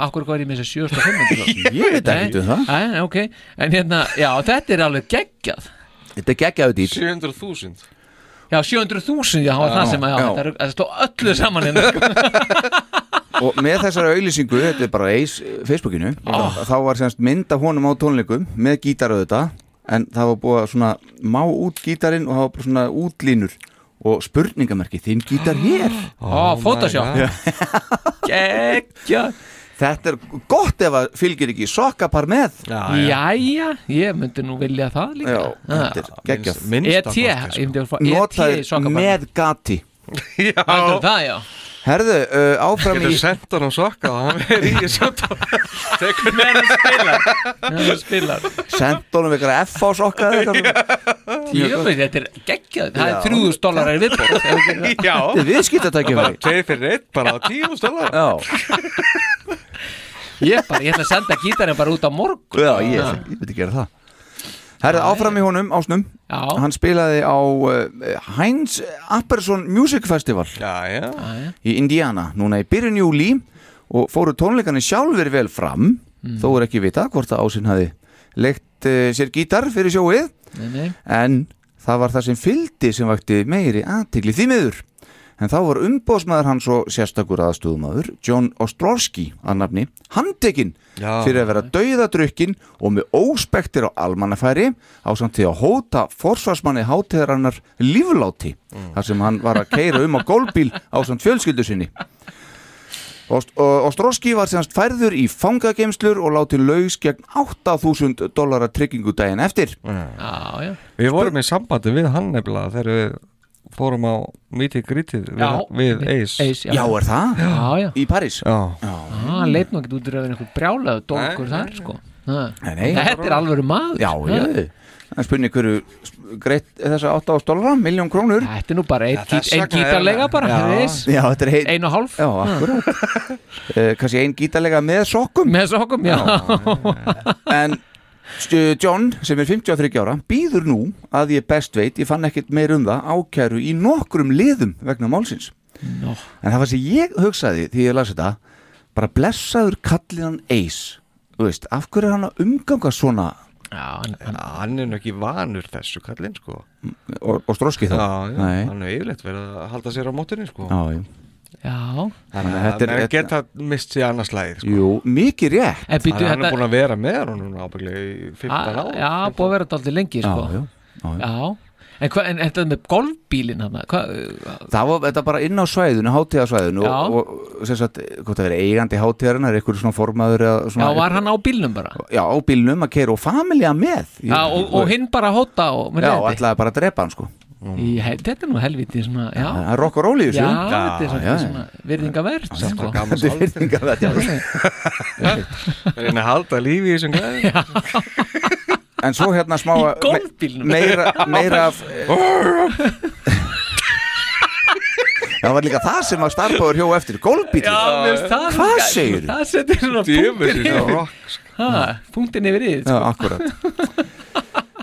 akkur hvað er ég með þessi 7500 dólar Ég veit ekki um það. Nei, ok, en hérna, já, þetta er alveg geggjað. Þetta er geggjaðu dýr. 700.000 Já, 700.000, já, það var það sem, já, já. þetta er- þetta stóð öllu saman hérna. Og með þessari auðlýsingu, þetta er bara eis Facebookinu, þá var semst mynd af honum á tónleikum með gítar auðvitað en það var búið að svona má út gítarinn og það var bara svona útlínur og spurningamerki, þinn gítar hér? Ó, my Photoshop. God. Þetta er gott ef að fylgir ekki sokkapar með. Já, já. Jæja, ég myndi nú vilja það líka. Já, er kosti, ég sko. að Notaður sokkaband með gati. Já, það, já. Herðu, uh, áfram í getur sendt hann á sokka og hann verið í þessu Tekur spilar. Meðan hann spilar. Sendunum ykkur F á sokka eða eitthvað. Jöfnveit, þetta er geggjað. Það er 3000 dólar í viðbót. Ef við gerum það. Já, Þetta er viðskiptatækjum tveir fyrir eitt bara á tíu stölar Já, Ég bara, ég ætla að senda gítarinn bara út á morgun. Já, ég, ég veit ekki gera það. Herðu, áfram í honum, ásnum. Já, Hann spilaði á uh, Heinz Apperson Music Festival Já, já. Í Indiana núna í byrjun júli og fóru tónleikarnir sjálfur vel fram þó er ekki vita hvort að ásinn hafi leikt uh, sér gítar fyrir sjóið nei, nei. En það var það sem fylgdi sem vakti meiri aðtigli því miður. En þá var umbóðsmaður hans og sérstakur aðstúðumadur John Ostrowski að nafni handtekinn Já. fyrir að vera dauðadrukkin og með óspektir á almannafæri á samt því að hóta forsvarsmanni hátíðarannar lífláti þar sem hann var að keira um á gólbíl á samt fjölskyldu sinni Ost- og Ostrowski var semst færður í fangageimslur og látið laus gegn 8000 dollara tryggingu daginn eftir. Já, já Við vorum í sambandi við hann nefnilega þegar við fórum á mítið grítið við, Já, við Ace. Ace, Já, er það? Já, já. Í París? Já, Ah, hann leit nú ekki út í rauðin einhver brjálaðu dólkur Nei, þar sko. Ha. Nei, nei. Þetta er alveg maður. Já, já. Er spurning hverju greitt þessa 8 dollara, miljón krónur. Þetta er nú bara ein, Já, ja, ein er- gítarlega bara Já. Já, þetta er heit Ein og hálf. Já, akkurat. Uh, Kanski ein gítarlega með sokkum. Með sokkum, já. En stu, John, sem er 53 ára býður nú að ég best veit ég fann ekkert meir um það ákæru í nokkrum liðum vegna málsins. Nó. En það var sem ég hugsaði því ég las þetta bara blessaður kallinan Ace. Þú veist, af hverju er hann að umganga svona Já, hann, hann, hann er nú ekki vanur þessu kallinn sko. Og, og stróski þá? Já, já, hann er yfirleitt verið að halda sér á mótunni sko. Já, já. Þannig Þetta að er- menn geta mist sér annars slæðið sko. Jú, mikið rétt. En býtu Þannig að hann er þetta búin að vera með hann núna ábygglega í 15 Ah, ár Já, búið að vera þetta aldrei lengi sko. já, já, já. Já En, hva, en þetta með golfbílinn hann hva, Það var þetta bara inn á svæðinu, hátíðasvæðinu Já. og, og sem sagt, hvort það verið eigandi hátíðarinn er eitthvað svona formaður eða Já, svona, var hann á bílnum bara? Já, á bílnum að keira og familja með. Já, og, og hinn bara hóta og, með Já, reiði. ætlaði bara að drepa hann sko. Í, hel- Þetta er nú helviti svona Já, Það er rock og roll í já, þessu þetta er svona, já, já. svona virðingavert sko. Gaman Þetta er virðingar þetta Reyna að halda lífi í þessum glæði En svo hérna smá Í golfbílnum. meira, meira af Það var líka það sem að starfbáður hjó eftir Golfbíl Já, Hvað segirðu? Það setur svona punktin er yfir sko. Punktin yfir í Já, sko. akkurat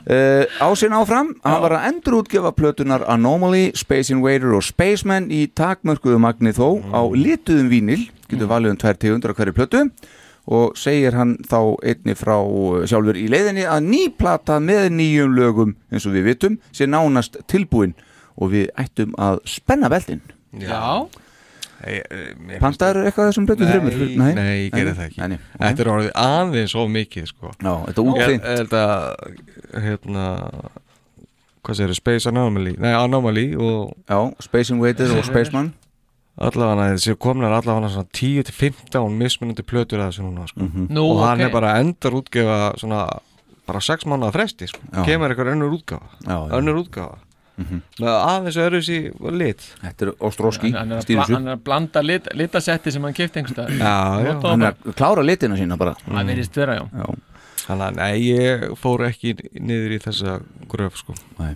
uh, Ásinn áfram hann var að endurútgefa plötunar Anomaly, Space Invader og Spaceman í takmörkuðu magni þó á lituðum vínil, getur valið um tvær tegundur á hverju plötu og segir hann þá einni frá uh, sjálfur í leiðinni að nýplata með nýjum lögum eins og við vitum sé nánast tilbúin. Og við ættum að spenna beltin. Já, eh, Pantaður eitthvað þessum plötu Nei, þreymur? nei, ég gerði það ekki. nei, nei, ok. Þetta er orðið aðeins of mikið sko. Já, þetta er Ég útþynnt held að hérna hvað segir Space Anomaly? Nei, Anomaly og Já, Space Invader og Spaceman allavega þessi komnar allavega svona 10-15 mismunandi plötur að þessu núna sko. Nú, og hann ok. er bara að endar útgefa svona bara 6 mánuða fresti sko. Já. kemur eitthvað önnur útgafa Já, já. önnur útgafa með aðeins öðru sér lit Þetta er Ostróski, hann, hann, er að er að blanda lit, litasetti sem hann kipti. Hann er að klára litina sína bara Það verðist vera, já Já, þannig að nei, ég fór ekki niður í þessa gröf sko. nei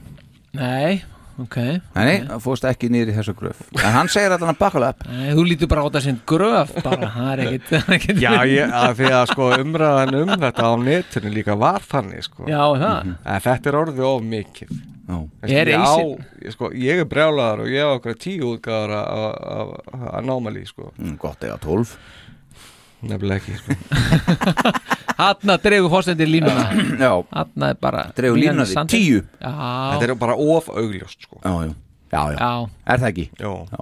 Nei, ok Nei, nei, það fórst ekki niður í þessa gröf. En hann segir allan að bakala upp Nei, þú lítur bara á þetta sem gröf bara, það er ekkit, það er ekkit já, ég, að því að sko umræðan um þetta á netinu líka var þannig sko. Já, það? En þetta er orðið of mikið. Já, Er ég, ég, sko, ég er brjálaður og ég hef okkur tíu útgáðar af anomaly sko. mm, gott eða tólf nefnilega ekki sko. Hanna dregur fórstendir línuna Já, Hanna er bara Dregur línuna því, tíu. Já, þetta er bara of augljóst sko. já, já, já, já. já, Er það ekki? já, Já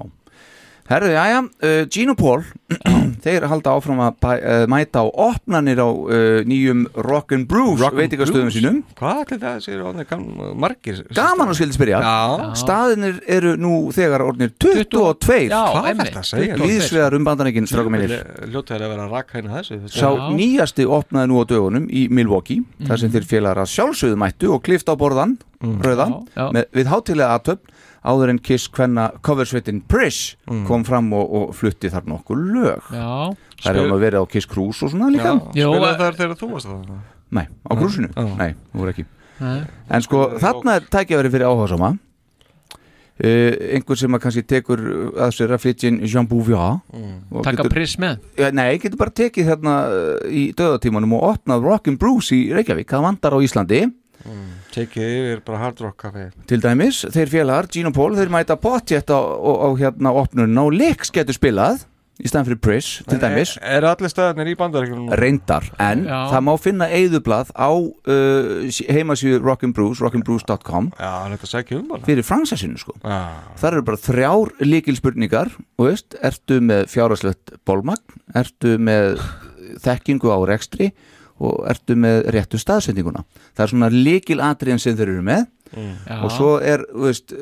Herðu, jæja, uh, Gene og Paul Þeir halda áfram að bæ, uh, mæta á opnanir á uh, nýjum Rock'n'Brews Rock and veitingastöðum Blues. sínum. Hvað allir það sér orðinir gam, margir Gaman að skildi spyrja já, Staðinir eru nú þegar orðnir 22 Já, hvað er þetta að segja? Víðsvegar um mínir. Ljótið er að vera að rakka hérna þessu. Sá Já. nýjasti opnaði nú á dögunum í Milwaukee þar Mhm. sem þeir félagar að sjálfsögðu mættu og klift á borðan, rauðan Já, já. með, við hátilega aðtöfn áður en Kiss hvenna coversveitin Prish Mm. kom fram og, og flutti þar nokkur lög. Já. Það er um að vera á Kiss Cruise og svona líka. Jó, spila að- þar þegar þú varst það Nei, á? Já. Nei, þú voru ekki. Nei. En sko, þarna er tækjafæri fyrir áhugasama. Uh, einhver sem að kannski tekur að sér að flytja inn Jean Bouvier. Og Taka getur- priss með? Já, nei, getur bara tekið hérna uh, í döðatímanum og opnað Rock'n'Brews í Reykjavík, það vantar á Íslandi tekið yfir bara hard rock kaffi til dæmis, þeir félagar, Gene og Paul þeir mæta potjett á, á, á hérna opnun og Lix getur spilað í staðan fyrir Pris til dæmis. Er, er allir staðarnir í bandaríkjum reyndar, en Já. það má finna eyðublað á uh, heimasíðu að segja um bara fyrir fransessinu sko. Já, Það eru bara þrjár líkilspurningar og veist, ertu með fjárhagslegt bólmagn, ertu með þekkingu á rekstri og ertu með réttu staðsetninguna. Það er svona líkilatriðin sem þeir eru með. Já. og svo er, veist,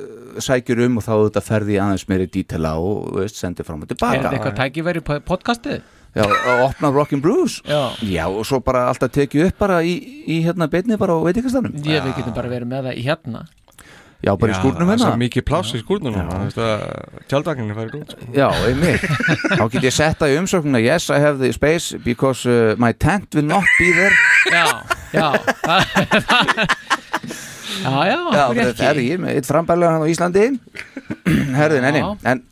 sækjur um og þá þetta ferði aðeins meiri dítela og veist, sendir fram og Er þetta tilbaka eitthvað tækifæri på podcastið? Já, og opna Rockin' Brews Já. Já, og svo bara alltaf tekið upp bara í, í hérna beinni bara á veitingastanum Ég við getum bara verið með það í hérna Já, bara í skúrnum Það er hérna. mikið pláss í skúrnum Tjaldvagninni færi út sko. Já, einmitt. Þá get ég setta í umsöknuna Yes, I have the space because uh, my tent will not be there. Já, já. Já, já, Já, þetta er ekki ég með eitt frambælega hann á Íslandi. Herði, nei, nei Já. En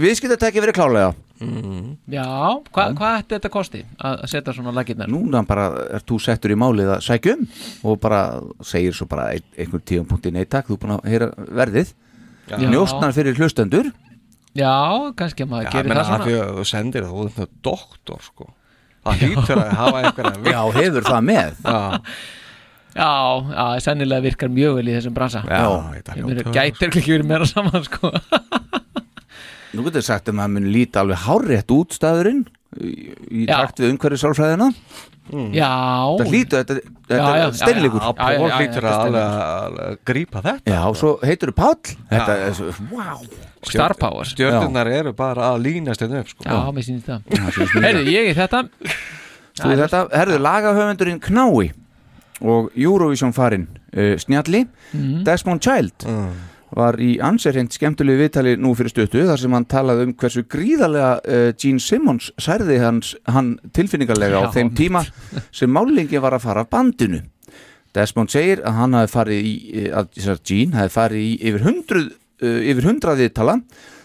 við skilta tekið verið klálega Já, hvað hva ætti þetta kosti að setja svona lakirnar? Núna bara er þú settur í málið að sækja um Og bara segir svo bara ein, einhvern tíum punkti nei takk Þú er búin að heyra verðið. Já. Njóstnar fyrir hlustendur. Já, kannski að maður Já, gerir það að því svona að þú sendir það, þú er þetta doktor sko. Það hlýtur að hafa einhverja Já, hefur það með. Já, Já, já, sennilega virkar mjög vel í þessum bransa. Já, Ég þetta meina, hljóta gætir ekki verið meira saman sko Nú getur sagt að maður mun líta alveg hárrétt út staðurinn Í, í takt við umhverju sálfræðina Já. Þetta hlýtur, þetta, þetta Já, já, er steinleikur. Já, Já, já, Pól þetta að grípa þetta. Já, og svo heitur þú Páll. Þetta er svo, wow Star Power. Stjörnunar eru bara að línast þetta upp sko. Já, mér sýnist það. Það. Heyrðu, ég er þetta. Þú þetta, herðu, lagahöfundurinn Knái og Eurovision farin uh, Snjalli, Mhm. Desmond Child var í anserhint skemmtulegu viðtali nú fyrir stötu þar sem hann talaði um hversu gríðarlega uh, Gene Simmons særði hans, hann tilfinningarlega á Já. þeim tíma sem málingi var að fara af bandinu Desmond segir að hann hafi farið í að þessar Gene hafi farið í yfir hundruð uh, yfir hundrað viðtala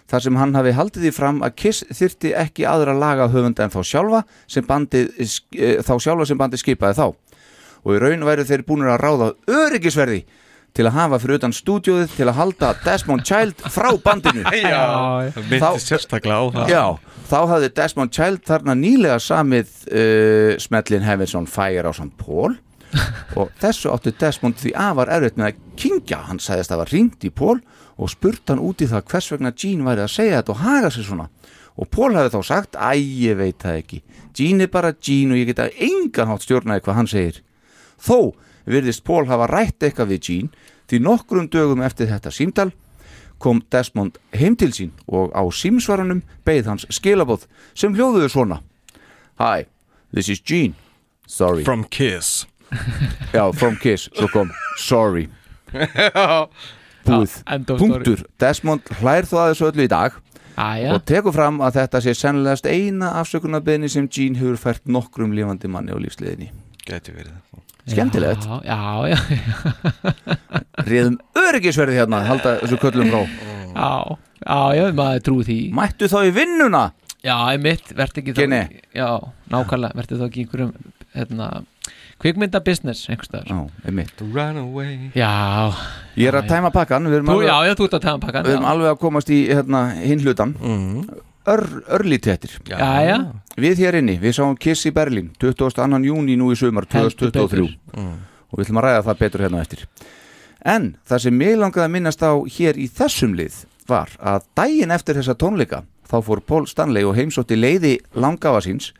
þar sem hann hafi haldið því fram að Kiss þyrti ekki aðra laga höfunda en þá sjálfa sem bandið, uh, þá sjálfa sem bandið skipaði þá og í raun væru þeir búinir að ráða öryggisverði til að hafa fyrir utan stúdjóðið til að halda Desmond Child frá bandinu. Já, Það myndi sérstaklega á það. Já, þá hafði Desmond Child þarna nýlega samið uh, smellin Heavens on Fire á samt Pól og þessu áttu Desmond því afar erfitt með að kingja, hann sagðist að það var ringt í Pól og spurt hann út í það hvers vegna Gene væri að segja þetta og haga sér svona. Og Pól hefði þá sagt, æ, ég veit það ekki. Gene er bara Gene og ég geta engan hátt stjórnaði hvað hann segir. Þó virðist Pól hafa rætt eitthvað við Gene því nokkrum dögum eftir þetta símdal kom Desmond heim til sín og á símsvaranum beið hans skilabóð sem hljóðuðu svona. Hi, this is Gene Sorry. From Kiss. Já, from Kiss, svo kom Sorry. Búið, punktur. Desmond hlær þó aðeins öllu í dag Æja, og tekur fram að þetta sé sennilegast eina afsökunarbeðni sem Gene hefur fært nokkrum lifandi manni á lífsliðinni Gæti verið Skemmtilegt, Já, já, já, réðum öryggisverði hérna halda þessu köllum frá. Já, já, já, maður trú því. Mættu þá í vinnuna? Já, einmitt, verði ekki Gini. Já, nákvæmlega, verði þá ekki einhverjum hérna, kvikmynda business einhverstaðar Já, einmitt. Run away Já, Ég er að tæma pakkan, við erum þú, alveg, já, já, þú ert að taða pakkan við erum alveg að komast í hérna, hinn hlutan Ör, Örlítið eftir. Já, já, Við hér inni, við sáum Kiss í Berlín 22. júni nú í sumar Heldur 2023 og við ætlum að ræða það betur hérna eftir. En það sem mig langaði að minnast á hér í þessum lið var að daginn eftir þessa tónleika þá fór Paul Stanley og heimsótti leiði langafa síns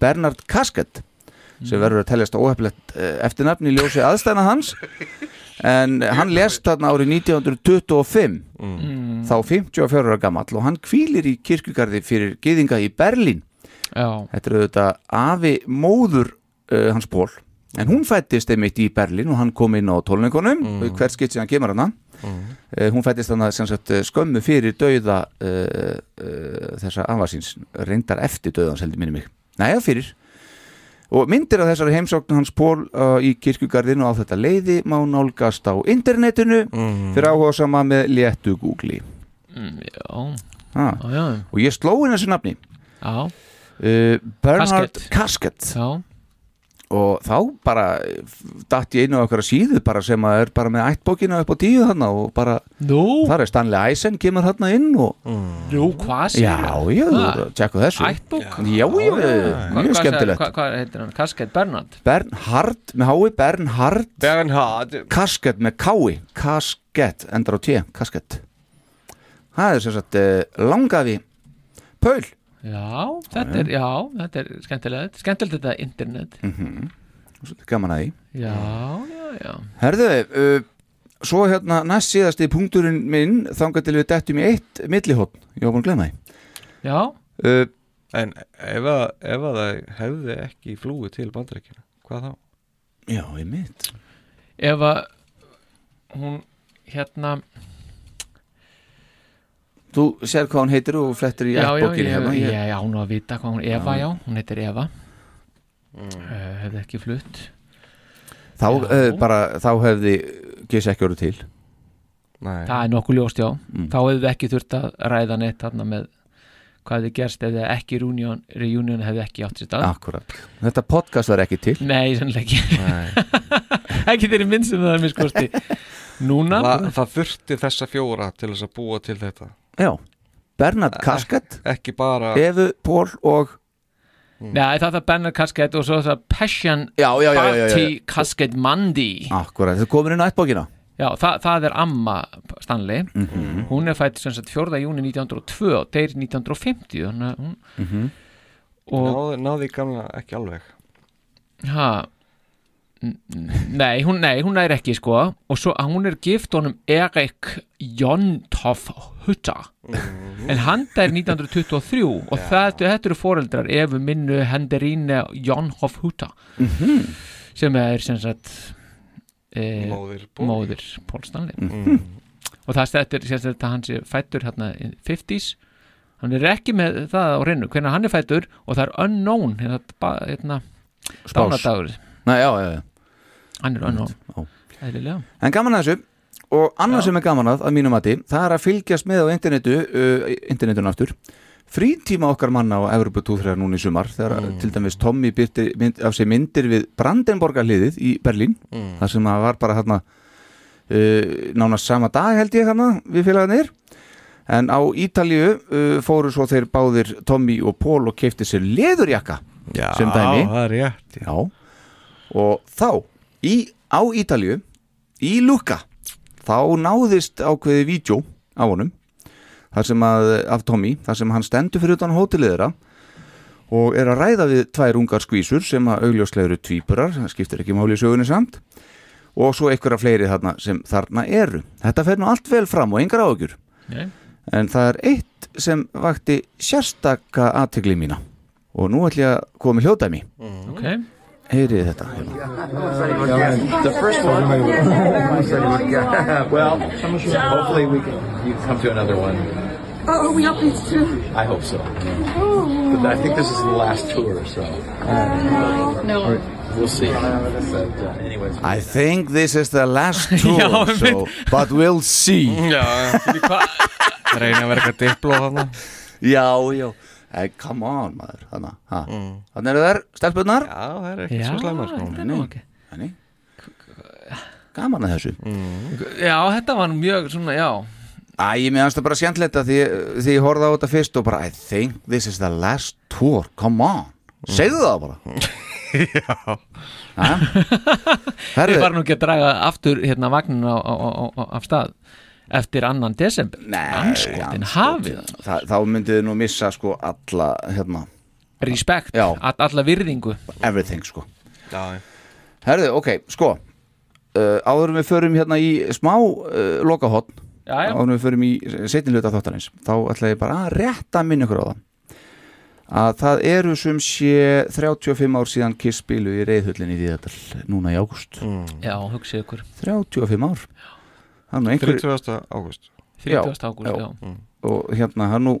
Bernard Casket sem verður að teljast óheflegt eftirnafn í ljósi aðstæðna hans. En hann lest þarna árið 1925 þá 54 ára gamall og hann kvílir í kirkugarði fyrir gyðinga í Berlín. Já, Þetta er auðvitað afi móður uh, hans Pól En hún fættist einmitt í Berlín og hann kom inn á tólningunum mm. hvert skitt sem hann kemur hana mm. Hún fættist sagt eh, skömmu fyrir dauða uh, uh, þessa afasins reyndar eftir dauðans heldur minni mig. Næja, fyrir Og myndir af þessari heimsókn hans Pól uh, í kirkugarðinu á þetta leiði má nálgast á internetinu fyrir áhuga sama með léttu googli. Mm, já, ah. já, já, Og ég sló inn þessu nafni. Uh, Bernard Casket. Casket og þá bara datt ég inn á okkar síðu bara sem að er bara með ættbókina upp á tíu þarna og bara Nú, þar er Stanley Eisen kemur þarna inn og nú, hvað sér já, já, Hvað? tjekku þessu. Ættbók? já, já, mjög skemmtilegt. Hvað hvað heitir hann? Kasket Bernhard? Bernhard með hái, Bernhard. Bernhard. Kasket með kái Kasket, endur á T, kasket. Það er sem sagt uh, langafi. Paul Já, þetta er, já, þetta er skemmtilegt. Skemmtilegt þetta internet. Gaman að því. Já, já, já Herðu, uh, svo hérna næst síðasti punkturinn minn þangað til við dettum í eitt millihotn ég var búin að glemma því. Já, uh, En ef að, ef að það hefði ekki flúið til bandaríkina Hvað þá? Já, ég mitt ef að hún hérna Þú sér hvað hún heitir og flettir í Já, já, ég, hérna ég, ég, ég á nú að vita hvað hún Eva, já, hún heitir Eva. Mm. hefði ekki flutt. Þá, Já. uh, bara, þá hefði Gis ekki orðið til. Nei, það er nokkuð ljóst, já, Mm. þá hefði ekki þurft að ræða neitt þarna með hvað þið gerst ef þið ekki reunion, reunion hefði ekki átt sér stað. Akkurat, þetta podcast var ekki til. Nei, sannlega ekki. Ekki þeirri minn sem það er miskosti Núna Þa, það þurfti þessa fjóra til þess að búa til þetta Já, Bernhard Kasket Ekki bara Efu, Pól og Nei, það er Bernard Casket og svo það Passion Já, já, já. Party Casket Mandi Akkurat, þetta komur inn á ættbókina Já, það, það er Amma Stanley Mhm. Hún er fætt sem sagt 4. júni 1902 og deyr 1950 þannig að hún Mhm. og náði, náði gamla ekki alveg n- nei, hún, nei, hún er ekki sko. Og svo hún er gift honum Erik Jontoff Hutta en hann er 1923 og þetta, þetta eru foreldrar Efu Minnu Henderine Jonhoff Hutta sem er sem sagt e, Móðir móðir Paul Stanley Mhm. og það stendur sem sagt að hann sé fættur hérna í 50s hann er ekki með það á reynu hvernig hann er fættur og það er unknown hérna, hérna Spás. dánadagur. Nei, já, já, já Já. eðlilega. En gaman að þessu. Og annað sem er gaman að, að mínum mati það er að fylgjast með á internetu uh, internetun aftur. Frítíma okkar manna á Evropa 2-3 núna í sumar þegar til dæmis Tommy byrti mynd, af sig myndir við Brandenborgar liðið í Berlín. Þar sem það var bara hérna uh, nánast sama dag held ég hérna við félagarnir. En á Ítalíu uh, fóru svo þeir báðir Tommy og Paul og keifti sér leðurjakka Já, sem dæmi. er rétt. Já. Og þá í, á Ítalju í Luka þá náðist ákveðið vídjó á honum þar sem að, af Tommy, þar sem hann stendur fyrir utan hótelið þeirra og er að ræða við tvær ungar skvísur sem að augljóslega eru tvíburar, það skiptir ekki máli í sögunni samt og svo einhverja fleiri þarna sem þarna eru. Þetta fer nú allt vel fram og engar Nei. en það er eitt sem vakti sérstaka aðtegli mína og nú ætlum ég að koma með hljóðdæmi ok heyrið þetta hérna. The first one. well, hopefully we can. You can come to another one. Oh, are we up these two? I hope so. But I think this is the last tour, so No. we'll see. But uh, anyways. I think this is the last tour Já, so, but we'll see Já, reyna að vera eitthvað dipló þarna Já, já hey, Come on maður Þannig mm. eru þær stelpunnar Já, það er ekki Já, svo slæmar. þetta nú ok Þannig Gaman að þessu. Já, þetta var mjög svona, já. Æ, mér finnst það bara skemmtilegt að því, því ég horfði á þetta fyrst og bara I think this is the last tour, come on. Segðu það bara. Já. Herðu, var nú ekki að draga aftur hérna vagnin á, á, á, á, af stað eftir annan desember. Anskotin hafið. Það. þá myndið þið nú missa sko alla, hérna, Respekt, Já. all, alla virðingu. Everything sko. Já, Herðu, ok, sko uh, Áður en við förum hérna í smá uh, lokahotn Já, já, Áður en við förum í setni hluta þáttarins Þá ætla ég bara að rétta minn ykkur á það að það eru sem sé 35 ár síðan Kiss spilu í reyðhullinni í Víðardal núna í ágúst. Já, hugsið ykkur. 35 ár. Þannig einhver, 30. águst 30. ágúst, já. já. og hérna hann nú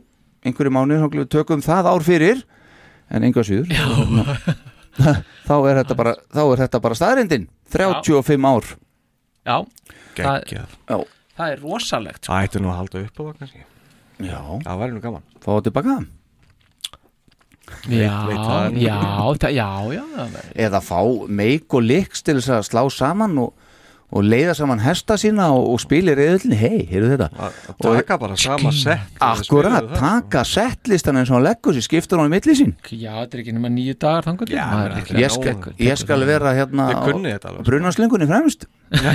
einhverju við tökum það ár fyrir en enga síður þá er þetta bara þá er þetta bara staðrindin 35 ár já það, það er rosalegt sko. Það ætti nú að halda upp á það kannski Já, Það væri nú gaman fá það tilbaka Já, það. já, já, já það- eða fá meik og liks til þess að slá saman og, og leiða saman hesta sína og, og spila í reyðulni, hei, heyrðu þetta? Að taka bara sama sett og Akkurat, taka settlistan eins og hann leggur sér, skiptur hann í milli sín. Já, þetta er ekki nema nýju dagar þangur Ég nóg. ég skal vera hérna þetta sko. Brunaslengunni fremst. Já,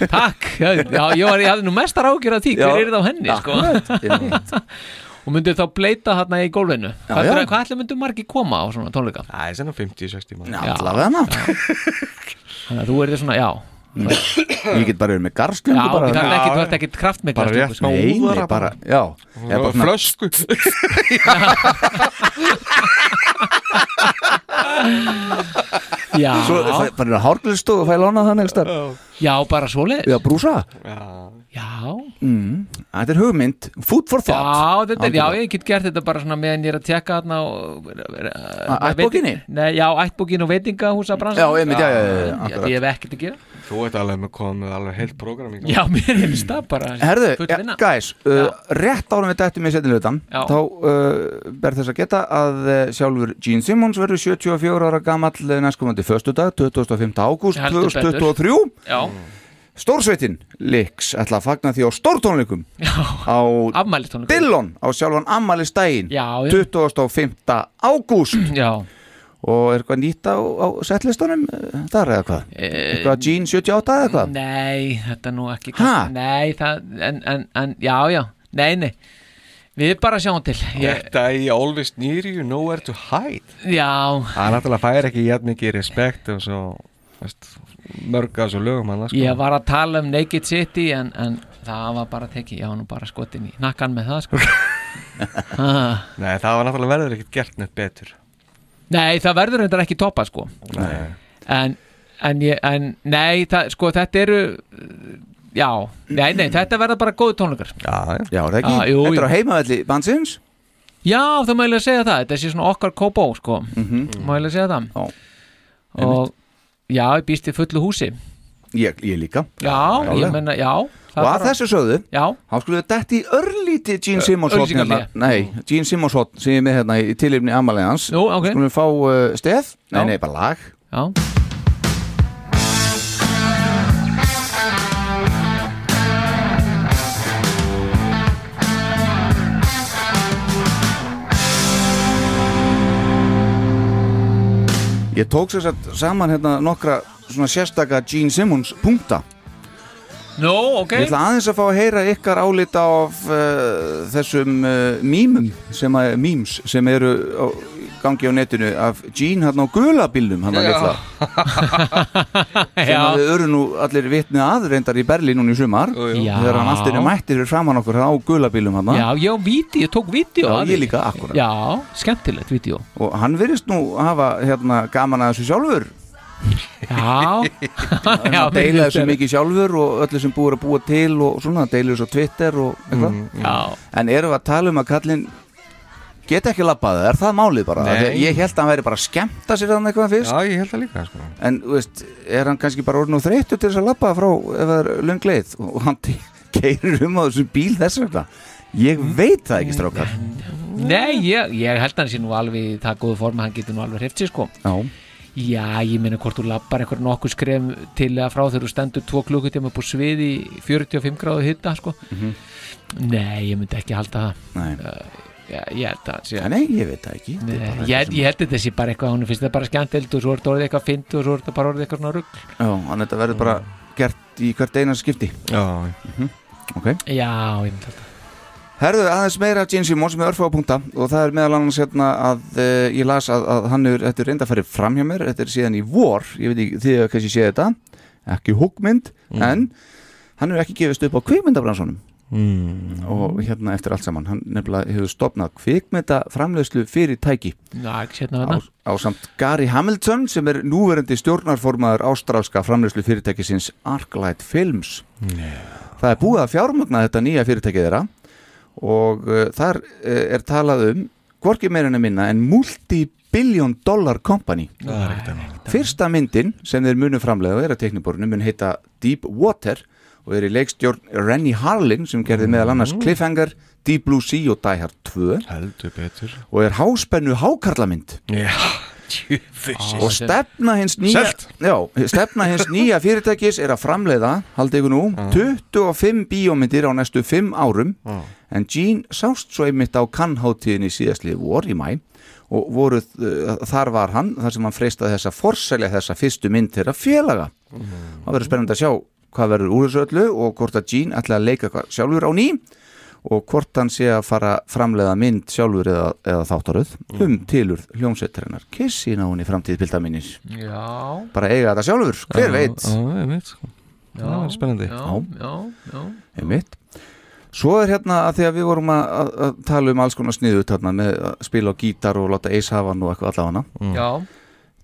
Takk, já, já ég, var, ég hafði nú mestar ágjör af því. Hver er það á henni sko. Og myndið þá bleita þarna í gólfinu. Já, hvað, já. er- hvað ætli myndu margi koma á svona tónleika? Það er svona 50-60 mann Já. Allavega þannig að þú er svona, já. Ég get bara verið með Já, garslöngu þú bara ert ekki, þú ert ekki kraftmikla Bara rétt sko. Nei, Óðara nei, bara, já. Ég er bara svona Flösku. Já, Svo fæ- bara er hárglistu og fæ lána þannig já, bara svoleið Já, brúsa. Já, Já, mm. Þetta er hugmynd, food for já, thought þetta, er- já, ég get gert þetta bara svona meðan ég er að tjekka Að ættbókinni? Nei, já, ættbókin og veitingahúsa bransan Já, einmitt, já, já, já, já, Ég, hef ekkert að gera þú ert alveg með komið alveg heilt program. Já, mér finnst það bara Herðu, ja, guys, uh, rétt árum við dættum í setnilutan Já. þá uh, ber þess að geta að uh, sjálfur Gene Simmons verður 74 ára gamall uh, næstkomandi föstudag 25. ágúst Heldur betur. 2023 Já, Stórsveitin Lix ætla að fagna því á stórtónleikum já, á Dillon á sjálfan já. 25. ágúst Já, og er eitthvað nýtt á, á setlistunum uh, þar eða hvað? Eh, Eitthvað Gene 78 eða hvað? Nei, þetta er nú ekki? Nei, það, en, en, en, já, já Nei, nei Við bara sjáum til ég, Þetta í Always Near You, Nowhere to Hide Já, Það er náttúrulega fær ekki jætt mikið respekt og svo veist, mörg af þessu lögum hann sko. ég var að tala um Naked City en, en það var bara tekið, já, nú bara skotin í nakkan með það, sko. Nei, það var náttúrulega verður ekkert gert neitt betur Nei, það verður þetta ekki toppa, sko Nei. en, en, ég, en nei, það, sko, þetta eru Já, nei, nei, þetta verður bara góð tónleikar Já, já Já, er það ekki? Ah, jú, Þetta er á heimavelli bansins Já, það má ég að segja það, þetta sé svona okkar kópó, sko Mhm. Má ég að segja það Já. Og já, ég býst í fullu húsi. Ég, ég líka. Já, Já, ég menna, já Og að þessu sögðu Já, Þá skulum við dætt í örlíti Gene Simmons hotn hérna. Nei, Gene Simmons hotn sem ég er með hérna í tilifni amalega hans. Jú, ok. Skulum við fá uh, stef? Nei, nei, bara lag. Já Ég tók sér saman hérna nokkra svona sérstaka Gene Simmons punkta Nú, ok. Ég ætla aðeins að fá að heyra ykkar álita af uh, þessum uh, mýmum sem að, memes sem eru á, gangi á netinu af Gene hann á gulabílnum hann að litla. Sem að við eru nú allir vitni að reyndar í Berlín núna í sumar þegar hann alltaf er mættir fyrir framann okkur á gulabílum hann já, já, vídeo, ég tók vídeo Já, ég líka, akkurat. Já, skemmtilegt vídeo. Og hann virðist nú hafa hérna gaman að þessu sjálfur Já, hann að deila þessu mikið sjálfur og öllu sem búið að búa til og svona, deila þessu á Twitter og eitthvað. Já, en erum við að tala um að kallinn geta ekki labbað, er það málið bara? Nei. Ég held að hann væri bara að skemmta sér þannig eitthvað fyrst, Já, ég held það líka sko. en veist, er hann kannski bara orðin og þreyttur til þess að labba frá ef það er löng leið? Og hann keirir um á þessum bíl þess vegna. Ég veit það ekki strákar. Nei, ég, ég held að hann sé nú alveg í það góðu form að hann getur nú alveg hreift sér sko. Já, Já, ég meina hvort þú lappar einhver nokkuð skref til eða frá þegar þú stendur tvo klukkutíma upp á svið í 45 gráðu hitta sko. Nei, ég myndi ekki halda það. Nei, Já, ég held að sé nei, ég veit það ekki. Nei, bara ég, held að þetta sé bara eitthvað hún finnst þetta bara skemmtild og svo er þetta orðið eitthvað fynd og svo er þetta bara orðið eitthvað svona rugg já, hann þetta verður bara gert í hvert einan skipti. Já, ok, Já, ég myndi alltaf herðu aðeins meira Gene Simmons með örfá punkta. Og það er meðal annars hérna að uh, ég las að, að hann er, þetta er reynda að fara fram hjá mér. Þetta er síðan í vor, ég veit ekki því að kannski sé þetta, ekki húkmynd en hann er ekki gefist upp á kvikmyndabransunum mm. og hérna eftir allt saman, hann nefnilega hefur stopnað kvikmyndaframlegslu fyrir tæki sérna á, á samt Gary Hamilton sem er núverandi stjórnarformaður ástrálska framlegslu fyrirtækisins Arclight Films. Það er búið að fjármagna þetta nýja fyrirtækið þeirra og uh, þar uh, er talað um hvorki að minna en multi-billion dollar company. Fyrsta myndin sem þeir munu framlega og er að tekniborinu mun heita Deep Water og er í leikstjórn Rennie Harlin sem gerði meðal annars Cliffhanger, Deep Blue Sea og Die Hard 2 Heldur betur. Og er háspennu hákarlamynd. Já, og stefna hins nýja já, stefna hins nýja fyrirtækis er að framleiða, haldið ykkur nú 25 bíómyndir á næstu 5 árum en Gene sást svo einmitt á kannháttíðinni síðastlið vor í mæ og voruð, uh, þar var hann þar sem hann freistaði þess að forselja þessa fyrstu mynd þeirra félaga. Það verður spennandi að sjá hvað verður úr þessu öllu og hvort að Gene ætla að leika sjálfur á ný og hvort hann sé að fara að framleiða mynd sjálfur eða, eða þáttaröð um tilur hljómsveitarinnar. Kiss í náunni framtíðbilda minnir Já. Bara eiga þetta sjálfur, hver veit? Já, veit sko. Það er spennandi. Já, já, já. Einmitt svo er hérna að því að við vorum að, að, að tala um alls konar sniðu þarna með að spila á gítar og láta eis hafa hann og eitthvað allavega. Já,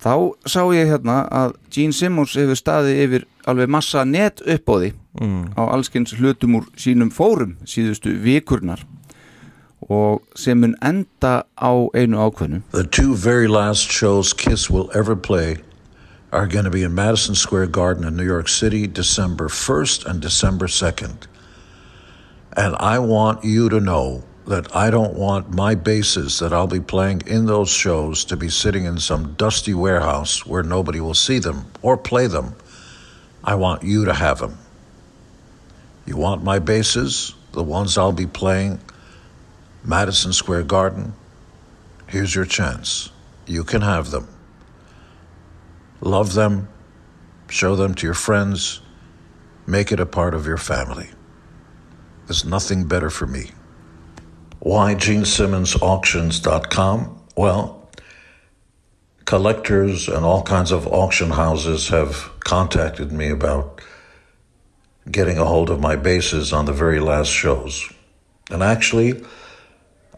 þá sá ég hérna að Gene Simmons hefur staðið yfir alveg massa net uppbóði á allskins hlutum úr sínum fórum síðustu vikurnar og sem mun enda á einu ákveðnu. The two very last shows Kiss will ever play are going to be in Madison Square Garden in New York City, December 1st and December 2nd. And I want you to know that I don't want my basses that I'll be playing in those shows to be sitting in some dusty warehouse where nobody will see them or play them. I want you to have them. You want my basses, the ones I'll be playing, Madison Square Garden? Here's your chance. You can have them. Love them, show them to your friends, make it a part of your family. There's nothing better for me. Why GeneSimmonsAuctions.com? Well, collectors and all kinds of auction houses have contacted me about getting a hold of my bases on the very last shows. And actually,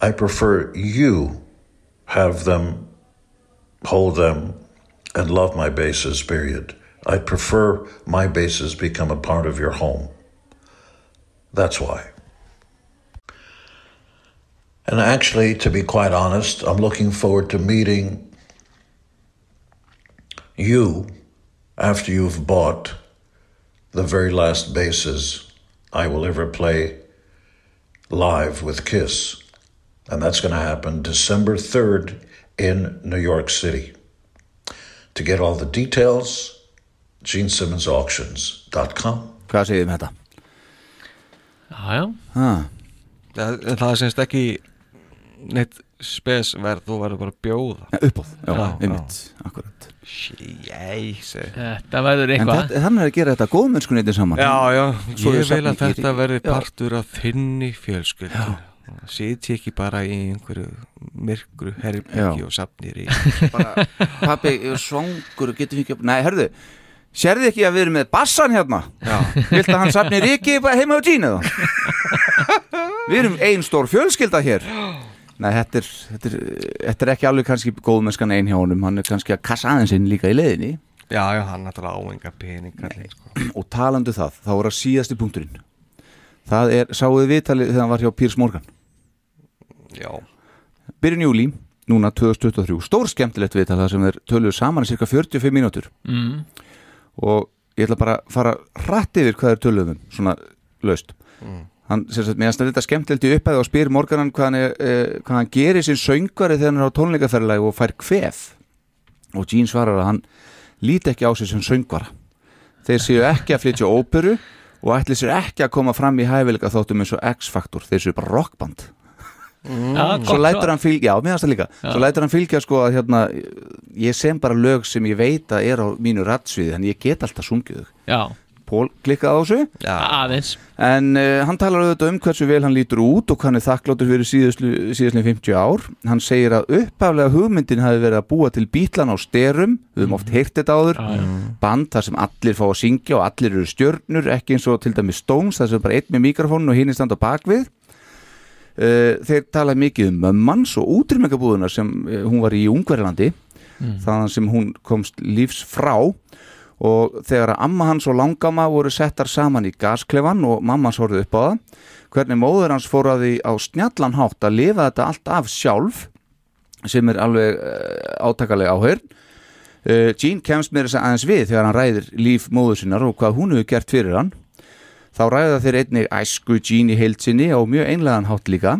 I prefer you have them, hold them, and love my bases, period. I prefer my bases become a part of your home. That's why. And actually, to be quite honest, I'm looking forward to meeting you after you've bought the very last bases I will ever play live with Kiss. And that's going to happen December 3rd in New York City. To get all the details, GeneSimmonsAuctions.com. með þetta? Já, já. Ha, Það, það er semst ekki neitt spesverð, þú verður bara bjóða. Uppáð, já, Já, einmitt akkurat. Jæsi Þetta verður en eitthvað. þetta, þannig er að gera þetta góðmennskunni saman. Já, já, Svo ég vil að þetta verði partur af þinni fjölskyld Siti ekki bara í einhverju myrkru herbyggi Já. og safnir í bara, pappi, ég er svangur og getur ekki Nei, herðu, sérðu ekki að við erum með bassan hérna? Já. Vilt að hann safni Riki heima á þá? Við erum ein stór fjölskylda hér. Nei, þetta er, þetta er, þetta er ekki alveg kannski góðmennskan ein hjá honum. Hann er kannski að kassa aðeins inn líka í leiðinni. Já, já, hann náttúrulega áenga peningar sko. Og talandu það, þá er að síðasti punkturinn. Það er, sáuðu viðtalið þegar hann var hjá Pírs Morgan? Já, Byrjun júlí, núna 2023 Stór skemmtilegt viðtal það sem þeir töluðu saman í cirka 45 mínútur. Mm. Og ég ætla bara að fara rætt yfir hvað er töluðum um, svona laust. Mm. hann, sem sagt, mér finnst þetta skemmtilegt í upphæði og spyr morganan hvað hann, eh, hvað hann gerir sem söngvari þegar hann er á tónleikaferðalagi og fær kvef. Og Gene svarar að hann líti ekki á sig sem söngvara. Þeir séu ekki að flytja óperu og ætli sér ekki að koma fram í hæfileika þáttum eins og X-Factor, þeir séu bara rockband Já, svo lætur hann fylgja, já, finnst það líka. Já. svo lætur hann fylgja sko að hérna ég sem bara lög sem ég veit að er á mínu rattsviði, en ég get alltaf sungið Pól klikkaði á þessu? Já, aðeins. En uh, hann talar auðvitað um hversu vel hann lítur út og hann er þakkláttur fyrir síðastlu 50 ár. Hann segir að upphaflega hugmyndin hafi verið að búa til bítlan á styrum við höfum oft heyrt þetta áður. Já. band þar sem allir fá að syngja og allir eru stjörnur ekki eins og til dæmis Stones þar sem bara einn með mikrofónu og hinn er stand á bakvið þeir tala mikið um mömmans og útrýmingabúðuna sem uh, hún var í Ungverjalandi þaðan sem hún komst lífs frá. Og þegar að amma hans og langama voru settar saman í gasklefan og mamma hans horfði upp á það hvernig móður hans fór að því á snjallan hátt að lifa þetta allt af sjálf sem er alveg uh, átakalega áhör Jean kemst mér þess aðeins við þegar hann ræðir líf móður sinnar og hvað hún hefur gert fyrir hann Þá ræða þeir einnig æsku í heilsinni á mjög einlegan hátt líka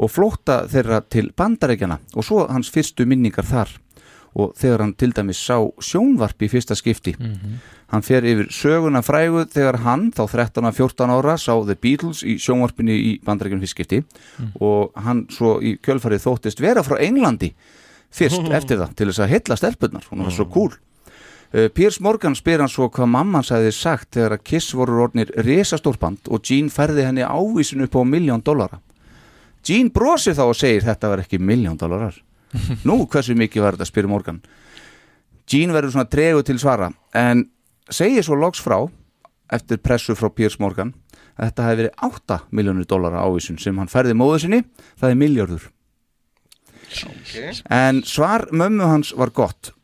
og flótta þeirra til bandarækjana og svo hans fyrstu minningar þar og þegar hann til dæmis sá sjónvarp í fyrsta skipti. Hann fer yfir söguna frægu þegar hann, þá 13-14 ára, sá The Beatles í sjónvarpinu í bandarækjunum fyrst skipti og hann svo í kjölfarið þóttist vera frá Englandi fyrst eftir það til þess að heilla stelpunnar, hún var svo cool. Uh, Piers Morgan spyr hann svo hvað mamman sagði sagt þegar að Kiss voru orðnir risastórband og Gene færði henni ávísun upp á miljón dollara. Gene brosir þá og segir þetta var ekki miljón dollarar. Nú, hversu mikið var þetta, spyr Morgan. Gene verður svona tregu til svara en segir svo loks frá eftir pressu frá Piers Morgan að þetta hefði verið 8 miljónur dollara ávísun sem hann færði móðu sinni, það er miljörður. En svar mömmu hans var gott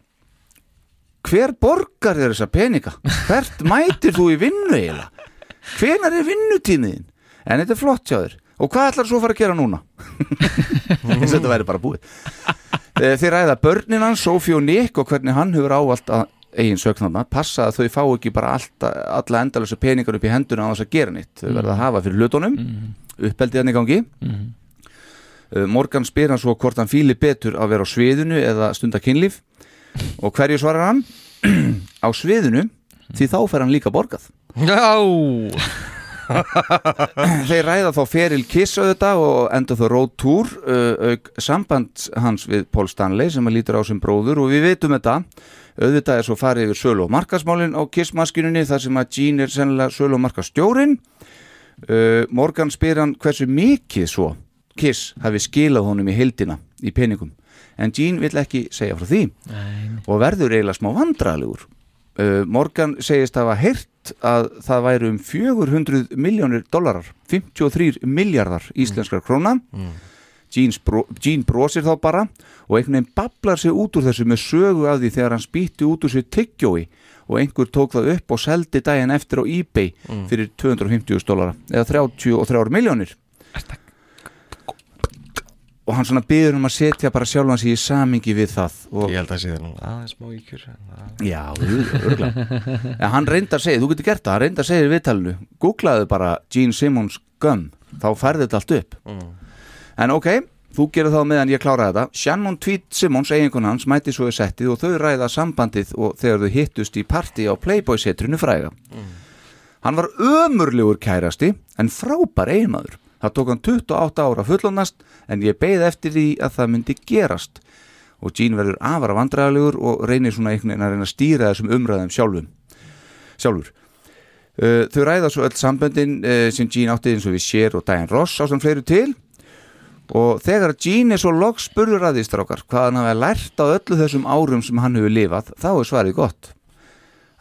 Hver borgar þér þessa peninga? Hvert mætir þú í vinnu eiginlega? Hvenar er vinnutíniðin? En þetta er flott hjá þér. Og hvað ætlar svo að fara að gera núna? eins og þetta væri bara búið. Eh, Þeir ræða börnin hans, Sofí og Nick og hvernig hann hefur ávalt að eigin sögnarna passa að þau fá ekki bara allt, alla endalösa peningar upp í henduna á þess að gera nýtt þau verða að hafa fyrir hlutunum. Uppeldið hann í gangi. Uh, Morgan spyr hann svo hvort hann fíli betur að vera á sviðinu eða stunda kynlíf og hverju svarar hann? á sviðinu því þá fer hann líka borgað. Já. Þeir ræða þá feril Kiss auðvitað og enda þó road tour uh, auk samband hans við Paul Stanley sem að lítur á sem bróður. Og við veitum þetta. Auðvitað er svo farið yfir sölu og markasmálin á Kiss maskinunni þar sem að Gene er sennilega sölu og markastjórin uh, Morgan spyr hann hversu mikið svo Kiss hafi skilað honum í heildina í peningum en Gene vill ekki segja frá því. Nei. og verður eiginlega smá vandralegur uh, Morgan segist hafa heyrt að það væru um 400 miljónir dólarar 53 miljardar íslenskar króna. Gene, bró, Gene brosir þá bara og einhvern veginn bablar sig út úr þessu með sögu af því þegar hann spýtti út úr sér tyggjói og einhver tók það upp og seldi daginn eftir á eBay fyrir 250 dólara eða 33 miljónir og hann svona byður um að setja bara sjálfan sig í samingi við það Ég held að sé það nú aðeins smá íkjur það- Já, örgulega En hann reyndar að segja, þú getur gert það, hann reyndar að segja í viðtalinu Googlaðu bara Gene Simmons gum Þá færði þetta allt upp. En ok, þú gerir þá meðan ég klára þetta. Shannon Tweet Simmons, eiginkon hans, mæti svo í settið og þau ræða sambandið og þegar þau hittust í partí á Playboy-setrinu fræga. Hann var ömurlegur kærasti en frábær eiginmaður. Það tók hann 28 ára fullonast en ég beið eftir því að það myndi gerast. Og Gene verður afara vandræðalegur og reynir svona einhvern veginn að reyna að stýra þessum umræðum sjálfum sjálfur. Uh, þau ræða svo öll samböndin uh, sem Gene átti eins og við Cher og Diane Ross á sem fleiru til. Og þegar Gene er svo loks spurður að því strákar hvað hann hafi lært á öllu þessum árum sem hann hefur lifað þá er svarið gott.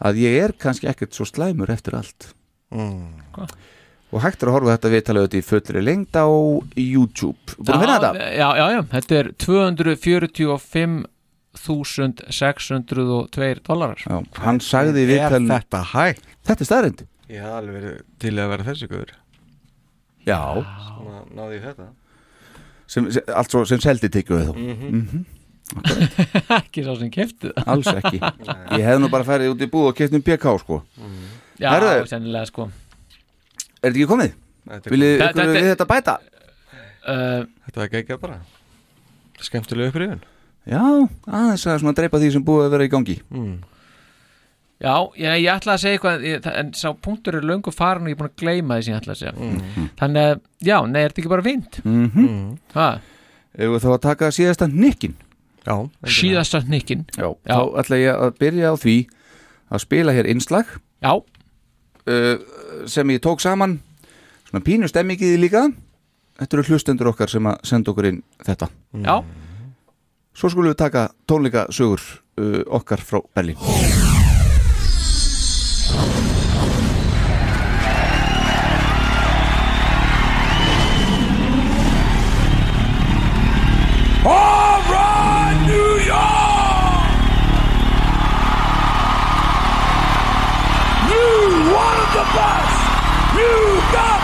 Að ég er kannski ekkert svo slæmur eftir allt. Mm. Og hægt er að horfa þetta viðtalið auðvitað í fullri lengd á YouTube. Búin að finna þetta? Já, já, já, þetta er 245.602 dólarar Já, hann sagði í Er þetta hægt? Þetta er staðrind Ég hef alveg verið til að vera þessi guður Já, Svona náði ég þetta? Sem, sem, allt svo sem seldi tyggjuðu þá. Mhm. Ekki sá sem það. Alls ekki. Ég hef nú bara farið út í búð og keft um PK sko. Já, Herðu. sennilega sko Er þetta ekki komið? Viljið ykkur við þetta bæta? uh, Þetta var geggjað bara. Skemmtilega upprifun. Já, aðeins að svona dreipa því sem búið að vera í gangi. Mm. Já, ég, ég ætla að segja eitthvað ég, það- en sá punktur er löngu farin og ég er búin að gleyma því sem ég ætla að segja. Mhm. Þannig að, já, nei, er þetta ekki bara fínt? mm Mm. Ha, Ef við þá að taka síðasta nikkin Já, síðasta nikkin Já, þá ætla ég að byrja á því að spila hér innslag. Já sem ég tók saman svona pínu stemmingið líka. Þetta eru hlustendur okkar sem að senda okkur inn þetta. Já, Svo skulum við taka tónleika sögur uh, okkar frá Berlín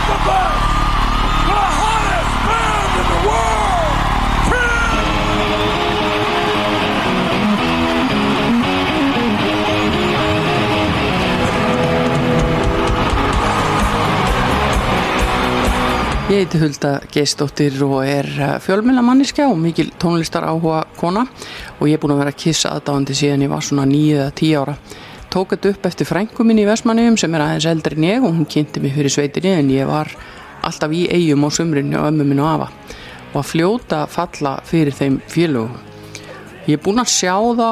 the best! The hottest band in the world! Ég heiti Hulda Geistóttir og er fjölmjöla manniska og mikil tónlistar áhuga kona og ég er búin að vera að kissa aðdáðandi síðan ég var svona 9-10 ára. Tók þetta upp eftir frængu minni í Vestmanniðum sem er aðeins eldri en ég og hún kynnti mig fyrir sveitinni en ég var alltaf í eigum á sumrinu og ömmu minn og afa og að fljóta falla fyrir þeim félögum. Ég er búin að sjá þá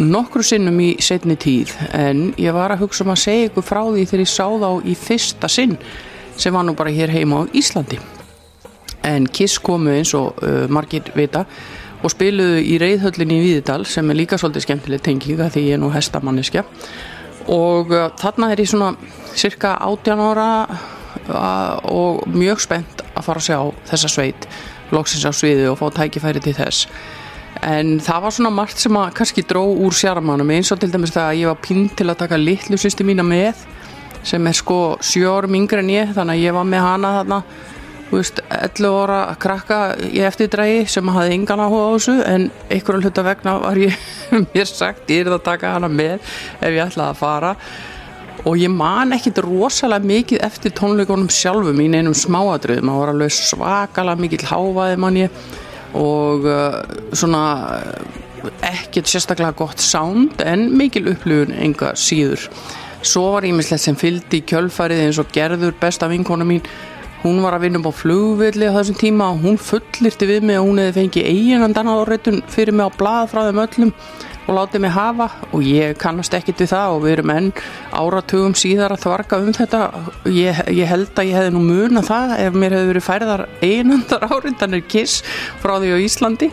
nokkru sinnum í setni tíð en ég var að hugsa um að segja ykkur frá því þegar ég sá þá í fyrsta sinn sem var nú bara hér heima á Íslandi. En Kiss komu eins og uh, margir vita og spiluðu í reyðhöllinni í Víðidal sem er líka svolítið skemmtileg tengið því ég er nú hestamanniska og uh, þarna er ég svona cirka 18 ára uh, og mjög spennt að fara að sjá þessa sveit loksins á sviði og fá tækifæri til þess. En það var svona margt sem að kannski dró úr sjarmanum eins og til dæmis það að ég var pinn til að taka litlu sýsti mína með sem er sko 7 árum yngre en ég þannig að ég var með hana þarna veist, 11 ára að krakka í eftirdrægi sem hafði engan áhuga á þessu en einhverju hluta vegna var ég mér sagt, ég er að taka hana með ef ég ætlaði að fara. Og ég man ekkit rosalega mikið eftir tónleikonum sjálfum í neinum smáadröðum, það var alveg svakalega mikill háfaði mann ég og uh, svona ekkert sérstaklega gott sound en mikil upplifun enga síður. Svo var ímislegt sem fylgdi í kjölfarið eins og gerður besta vinkona mín hún var að vinna upp á flugvilli á þessum tíma og hún fullirti við mig að hún hefði fengið eiginandan áreitun fyrir mig á blað frá þeim öllum og látið mig hafa. Og ég kannast ekkit við það og við erum enn áratugum síðar að þvarka um þetta. Ég, ég held að ég hefði nú muna það ef mér hefði verið færðar eiginandar áreitanir kiss frá því á Íslandi.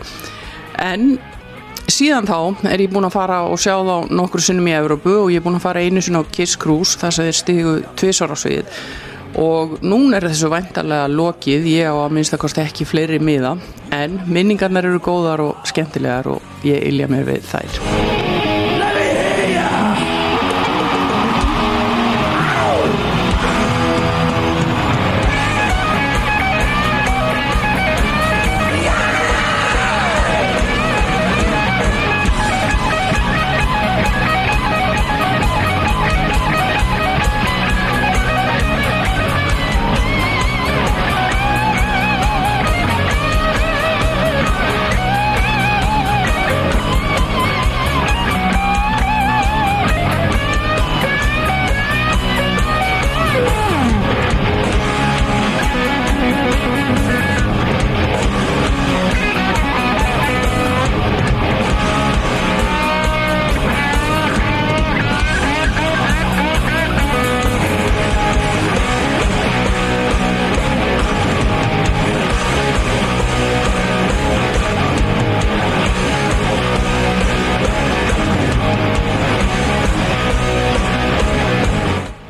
En síðan þá er ég búin að fara og sjá þá nokkur sinnum í Európu og ég er búin að fara einu sinna á Kiss Cruise þess að þeir stigu tvisar á svið og núna er þessu væntalega lokið, ég á að minnst að kosti ekki fleiri miða. En minningarnar eru góðar og skemmtilegar og ég ilja mér við þær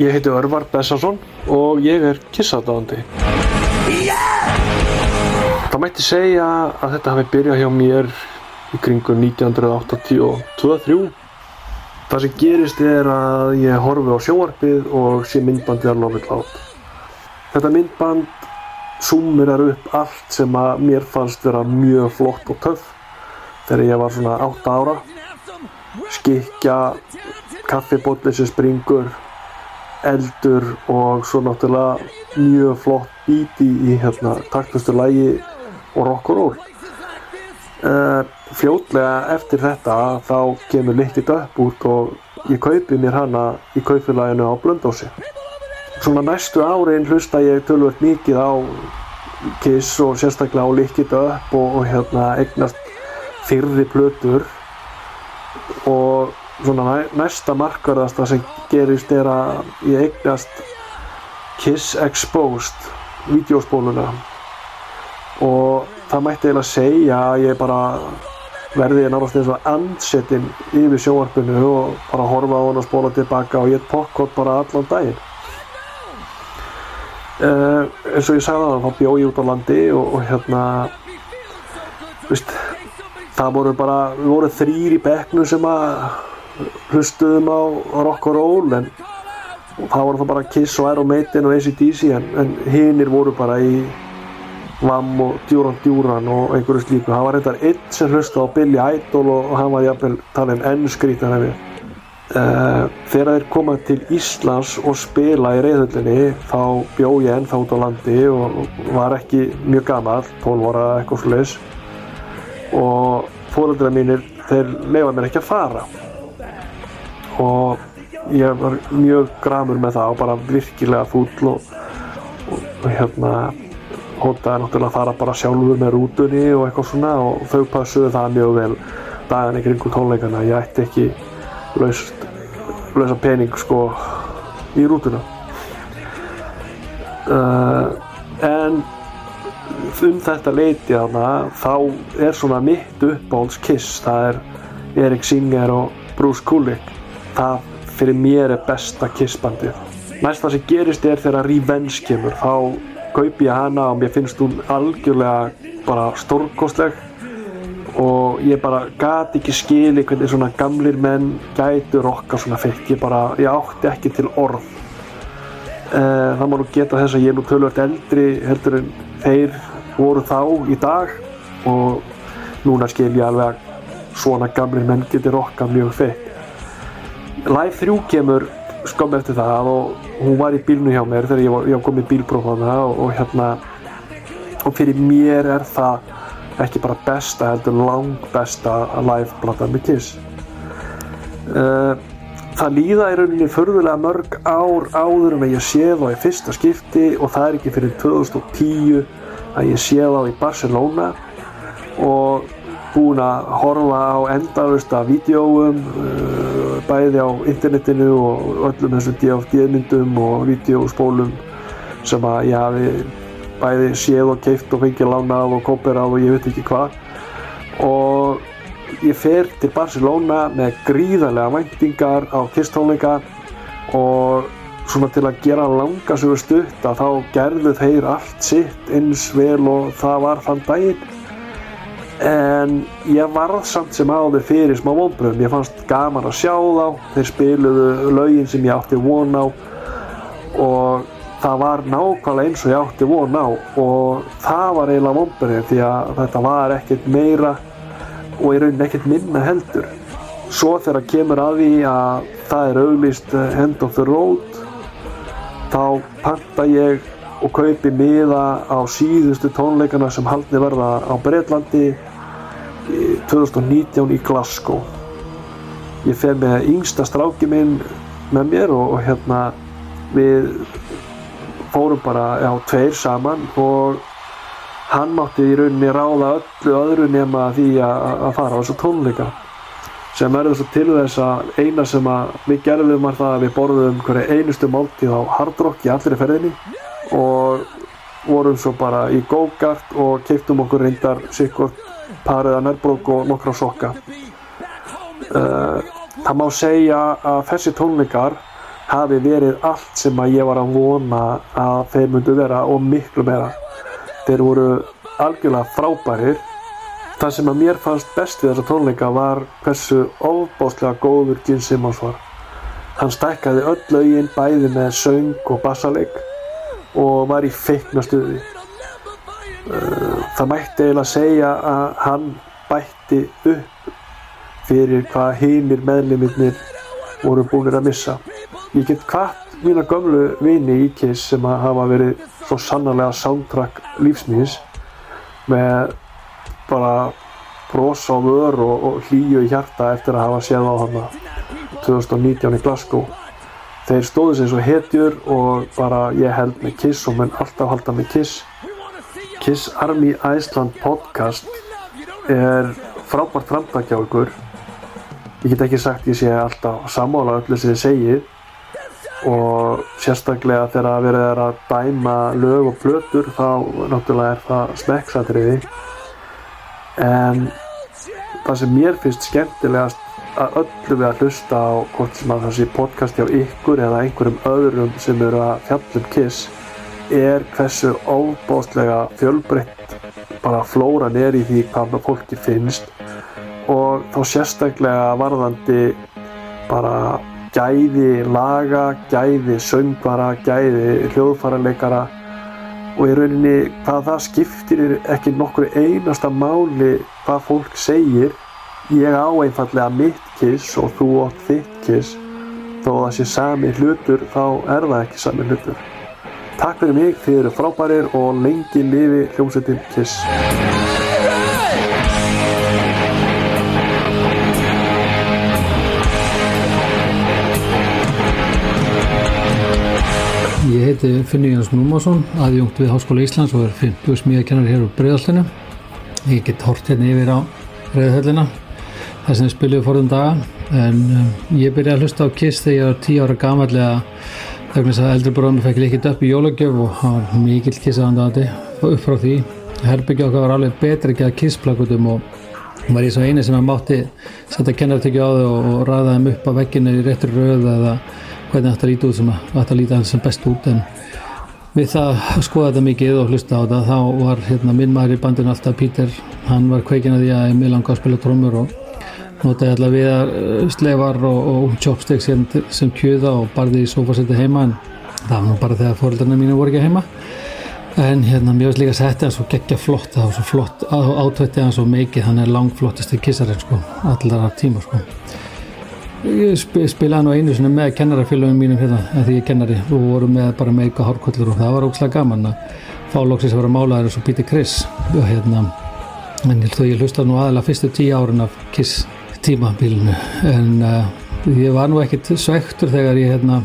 Ég heiti Örvar Bessarsson og ég er kissadáðandi. Það mætti segja að þetta hafi byrjað hjá mér í kringu 1982-3. Það sem gerist er að ég horfi á sjónvarpið og sé myndbandið að It Loud. Þetta myndband súmirar upp allt sem að mér fannst vera mjög flott og töff þegar ég var svona 8 ára. Skikja, kaffibótli sem springur, eldur og svo náttúrulega mjög flott bíti í hérna taktustu lægi og rock and roll uh, fljótlega eftir þetta þá kemur litið upp út og ég kaupi mér hana í kaupfélaginu á Blöndósi svona næstu árin hlusta ég tölvöld mikið á Kiss og sérstaklega á Lickit Up og, og hérna eignast fyrri plötur. Og svona næ, næsta markverðasta sem gerist er að ég eignast Kiss Exposed vídeospóluna og það mætti eiginlega segja að ég bara verði náttúrulega eins og andsettinn yfir sjóarpinu og bara horfa á hann og spóla tilbaka og ég pokkot bara allan daginn. Uh, eins og ég sagði það þá bjó ég út á landi og, og hérna veist, það voru bara við vorum þrýr í bekknu sem að hlustuðum á rock and roll en það voru það bara Kiss og Iron Maiden og ACDC en, en hinnir voru bara í Vam og Duran Duran og einhverju slíku. Það var reyndar einn sem hlustuði á Billy Idol og, og hann var jafnvel talin enn skrítan við uh, þegar þeir koma til Íslands og spila í reyðhöllinni þá bjó ég ennþá út á landi og var ekki mjög gamall 12 ára eitthvað slags og fóreldra mínir þeir leifa mér ekki að fara og ég var mjög gramur með það og bara virkilega fúll og, og, og hérna hótaði náttúrulega að fara bara sjálfur með rútunni og eitthvað svona og þau passuðu það mjög vel daginn í kringum tónleikana ég ætti ekki laust, lausa pening sko í rútuna. Uh, en um þetta leiti þarna þá er svona mitt uppáhalds Kiss það er Erik Singer og Bruce Kulick það fyrir mér er besta Kiss bandið næsta sem gerist er þegar Revenge kemur. Þá kaupi ég hana og mér finnst hún algjörlega bara stórkostleg. Og ég bara gati ekki skili hvernig svona gamlir menn gætu rokka svona feitt. Ég bara, ég átti ekki til orð. Uh, það má nú geta þess að ég er nú tölvöld eldri heldur en þeir voru þá í dag. Og núna skil ég alveg að svona gamlir menn geti rokka mjög feitt Live 3 kemur skömm eftir það og hún var í bílnu hjá mér þegar ég var, ég var komið bílpróf á það og, og hérna og fyrir mér er það ekki bara besta heldur lang besta live plata með Kiss. Uh, það líða í rauninni förðulega mörg ár áður en ég sé þá í fyrsta skipti og það er ekki fyrir 2010 að ég sé þá í Barcelona og búin að horfa á endalust af vídeóum uh, bæði á internetinu og öllum þessum DFD-myndum og vídeóspólum sem að ég hafi bæði séð og keift og fengið lánað og kóperað og ég veit ekki hvað. Og ég fer til Barcelona með gríðarlega væntingar á kistónleika og svona til að gera langa sögur stutt að þá gerðu þeir allt sitt eins vel og það var þann daginn en ég varð samt sem áður fyrir smá vonbröðum, ég fannst gaman að sjá þá. Þeir spiluðu lögin sem ég átti von á. Og það var nákvæmlega eins og ég átti von á. Og það var eiginlega vonbröðum því að þetta var ekkert meira og í rauninni ekkert minna heldur. Svo þegar kemur að því að það er auglýst End of the Road þá panta ég og kaupi miða á síðustu tónleikana sem haldni verða á Breitlandi 2019 í Glasgow. Ég fer með yngsta stráki minn með mér og, og hérna við fórum bara já, tveir saman og hann mátti í rauninni ráða öllu öðru nema því að, fara á þessu tónleika sem verður svo til þess að eina sem að við gerðum var það að við borðum hverja einustu máltíð á Hard Rock í allri ferðinni og vorum svo bara í go-kart og keiptum okkur reyndar sikkort parið að nærbrók og nokkra sokka. Uh, það má segja að þessi tónleikar hafi verið allt sem að ég var að vona að þeir myndu vera og miklu meira. Þeir voru algjörlega frábærir. Það sem að mér fannst best við þessa tónleika var hversu ofbáslega góður Gene Simmons var. Hann stækkaði öll lögin bæði með söng og bassaleik og var í feikna stuði það mætti eiginlega segja að hann bætti upp fyrir hvað heimir meðlimirnir voru búinir að missa. Ég get hvart mína gömlu vini í Kiss sem að hafa verið svo sannarlega soundtrack lífsmýðis með bara bros á vör og, og hlýju í hjarta eftir að hafa séð á hana 2019 í Glasgow. Þeir stóðu sér svo hetjur og bara ég held með Kiss og menn alltaf halda með Kiss Kiss Army Iceland podcast er frábært framtak hjá ykkur. Ég get ekki sagt ég sé alltaf sammála öllu sem þið segið og sérstaklega þegar verið er að dæma lög og plötur þá náttúrulega er það smekksatriði. En það sem mér finnst skemmtilegast að öllu við að hlusta á hvort sem að þessi podcast hjá ykkur eða einhverjum öðrum sem eru að fjallum Kiss er hversu óbáslega fjölbreytt bara flóran er í því hvað fólki finnst og þá sérstaklega varðandi bara gæði laga, gæði söngvara, gæði hljóðfaraleikara og í rauninni hvað það skiptir ekki nokkur einasta máli hvað fólk segir Ég á einfallega mitt kiss og þú átt þitt kiss. Þó að það sé sami hlutur, þá er það ekki sami hlutur. Takk fyrir mig, þið eru frábærir og lengi lifi hljómsveitin Kiss. Ég heiti Finnur Jans Númarsson, aðjungt við Háskóla Íslands og er 50 smíðakennar hér á Breiðallinu. Ég get hort hérna yfir á Breiðahöllina, þar sem ég spiluði forðum daga. En um, ég byrjaði að hlusta á Kiss þegar ég var 10 ára gamallega vegna þess að eldri bróðum fekk líkitt upp í jólagjöf og hann var mikill Kiss-aðandandi og upp frá því. Herbyggja okkar var alveg betri ekki að Kiss-plakutum og var í svo eini sem að mátti setja kennartökju á þau og, og ræða þeim upp á vegginu í réttur röð eða hvernig ætti að líta út sem að ætti að líta hans sem best út en við það að skoða þetta mikið og hlusta á þetta þá var hérna, minn maður í bandinu alltaf Pítur hann var kveikin að því að ég mig langa að spila trómur og notaði alltaf viðar uh, slefar og, og chopsticks sem, sem kjöða og barði í sofasetti heima en það var nú bara þegar fóröldarna mínu voru ekki heima. En hérna mér veist líka að setja hann svo geggja flott það var svo flott átvætti hann svo mikið hann er langflottist í kissarinn sko allar tíma sko. Ég sp spilaði nú einu sinni með kennarafélagum mínum hérna, en því ég kennari og voru með bara eitthvað hárkollur og það var ógslag gaman að fá loksins að málaður eins og Píti Chris. Og hérna en ég, hlusta nú aðalega fyrstu tíu árun af Kiss tímabilinu en uh, ég var nú ekkit svektur þegar ég hérna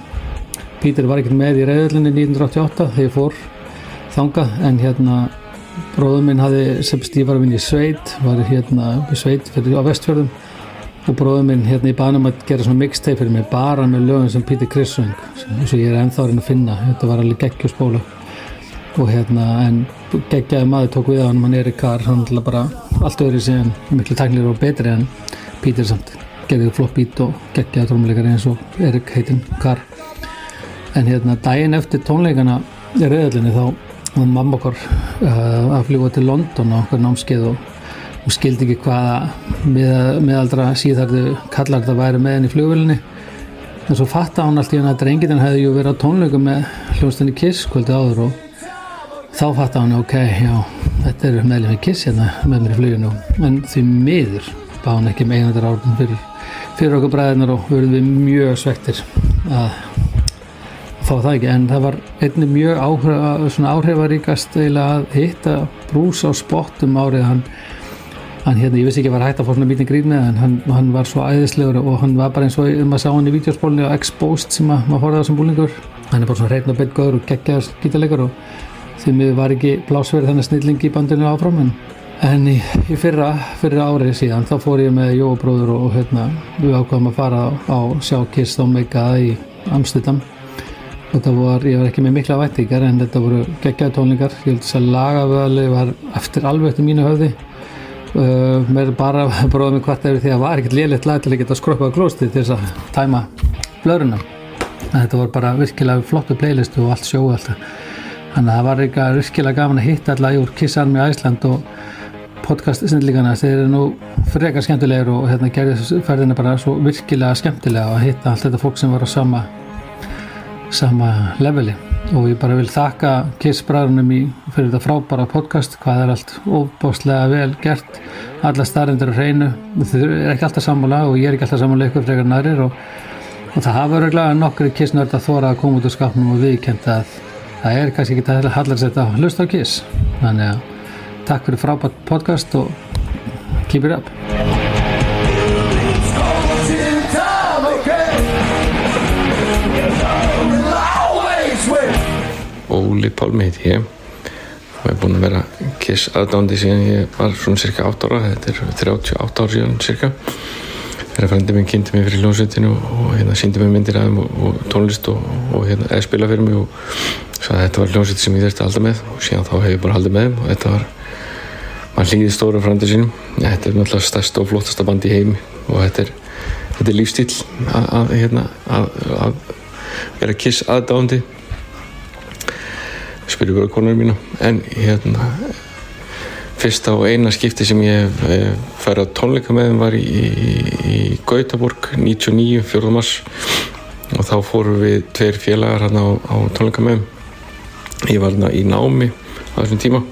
Pítur var ekkit með í reyðulinni 1988 þegar ég fór þanga en hérna bróðum minn hafði sem stífar minn í sveit var hérna í sveit fyrir á vestfjörðum og bróður minn hérna í banum að gera svona mixtape fyrir mig bara með lögum sem Peter Criss söng eins og ég er ennþá að finna. Þetta var alveg geggjusbóla og hérna en geggjaði maður tók við á hann hann er í kar, hann er bara allt öðru síðan miklu tæknilega og betri en Peter samt, gerði flott bít og geggjaði tónleikari eins og Erik heitinn kar en hérna daginn eftir tónleikana í rauðalinni þá var mamma okkar uh, að fljúa til London á okkar námskeið og hún skildi ekki hvaða með, meðaldra síðarðu kallar þetta væri með henni í flugvölinni en svo fatta hún allt í hann að drengitinn hefði ju verið á tónleikum með hljómsdunni Kiss kvöldi áður og þá fatta hún ok, já, þetta eru meðlum með Kiss hérna með mér í fluginu. En því miður bá hún ekki með einhverjar árun fyrir, fyrir okkur bræðinar og verðum við mjög svektir að fá það ekki. En það var einnig mjög áhrif, áhrifaríkast að hitta brús á spottum árið hann hann hérna, ég vissi ekki að vera hægt að fá svona mítið grín með hann, hann, hann var svo æðislegur og hann var bara eins og maður sá hann í vídeospólunni á Exposed sem að, maður horfði á sem búlingur hann er bara svona hreitn og beitt góður og geggjaður gítarleikar og því miður var ekki blásverið þannig snilling í bandinu áfram en, en í, í fyrra, fyrra árið síðan þá fór ég með Jóbróður og, hérna, við ákvæmum að fara á, á sjá Kiss Omega í Amsterdam. Og það var, ég var ekki með mikla vættingar en þetta voru geggjaði tónlingar ég held þess að lagavöðli var eftir alveg eftir mínu höfði. Uh, mér bara bróðum mig hvart eftir því að var ekkert lélitt lag til að geta skröpa á klósti til þess að tæma blöruna en þetta var bara virkilega flottu playlistu og allt sjóu alltaf þannig að það var eitthvað virkilega gaman að hitta alla úr Kiss Army Æsland og podcast-sendlíkana þeir eru nú frekar skemmtilegur og hérna gerði ferðina bara svo virkilega skemmtilega að hitta allt þetta fólk sem var á sama sama leveli. Og ég bara vil þakka Kiss bræðunum fyrir þetta frábæra podcast. Hvað er allt óbáslega vel gert. Alla starrendur og hreinu. Þau er ekki alltaf sammála og ég er ekki alltaf sammála ykkur frekar nærir og, og það hafa öruglega nokkru Kiss-nörd að þóra að koma út úr skapnum og viðkjent að það er kannski ekki að hallarsett að hlusta á Kiss þannig að takk fyrir frábært podcast og keep it up. Óli Pálmi heiti ég. Og ég er búinn að vera kiss aðdándi síðan ég var svona cirka 8 ára þetta er 38 ár síðan cirka þegar frændi minn kynnti mig fyrir hljómsveitinu og hérna síndi mig myndir aðeim og, og tónlist og, og hérna eða spila fyrir mig og sagði að þetta var hljómsveit sem ég þurfti að halda með og síðan þá hef ég bara haldið með þeim og þetta var maður hlýði stóra frændi sínum. Þetta er náttúrulega stærsta og flottasta band í heimi og þetta er, þetta er lífstíl að, hérna, að, vera kiss aðdándi spyrja bara konar mína. En hérna fyrsta og eina skipti sem ég fær að tónleika með var í, í, í Gautaborg 99, 4. mars og þá fórum við tveir félagar hérna á, á tónleika með ég var hérna í námi á þessum tíma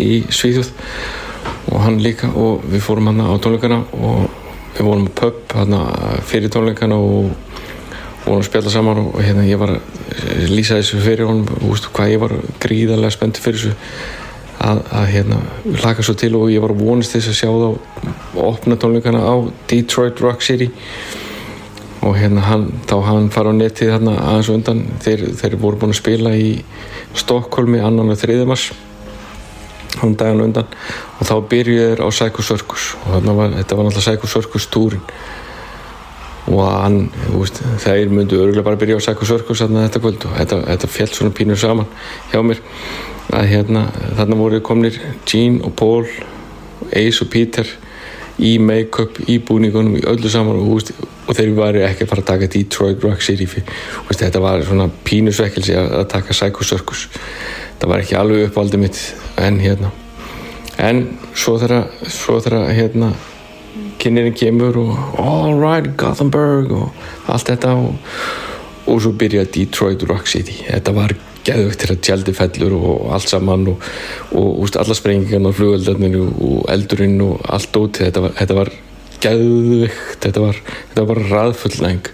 í Svíþjóð og hann líka og við fórum hérna á tónleikana og við vorum á pub hérna, fyrir tónleikana og vorum að spjalla saman og hérna ég var að lýsa þessu fyrir honum og veistu hvað ég var gríðarlega spennt fyrir þessu að, að hérna hlaka svo til og ég var að vonast þess að sjá það og opna tónleikana á Detroit Rock City. Og hérna hann, þá hann fara á netið þarna aðeins á undan. Þeir, þeir voru búin að spila í Stokkólmi annan og þriðumars hann dagan undan. Og þá byrjuði þeir á Psycho Circus. Og þarna var, þetta var náttúrulega Psycho Circus túrin og hann, veist, þeir myndu örgulega bara byrja á Psycho Circus þarna þetta kvöld. Og þetta, þetta fjall svona pínur saman hjá mér að hérna, þarna voru komnir Gene og Paul Ace og Peter í make-up, í búningunum, í öllu saman og, veist, og þeir varu ekki að fara að taka Detroit Rock City veist, þetta var svona pínusvekkelsi að, að taka Psycho Circus. Það var ekki alveg uppáldið mitt en hérna. En svo þegar hérna kynirinn kemur og all right Gothenburg og allt þetta og, og svo byrja Detroit Rock City. Þetta var geðvögt til að tjaldi fellur og allt saman og, og úst, alla sprengingarna og flugöldarnir og, og eldurinn og allt ótið þetta var, þetta var geðvögt þetta var, þetta var raðfullnæng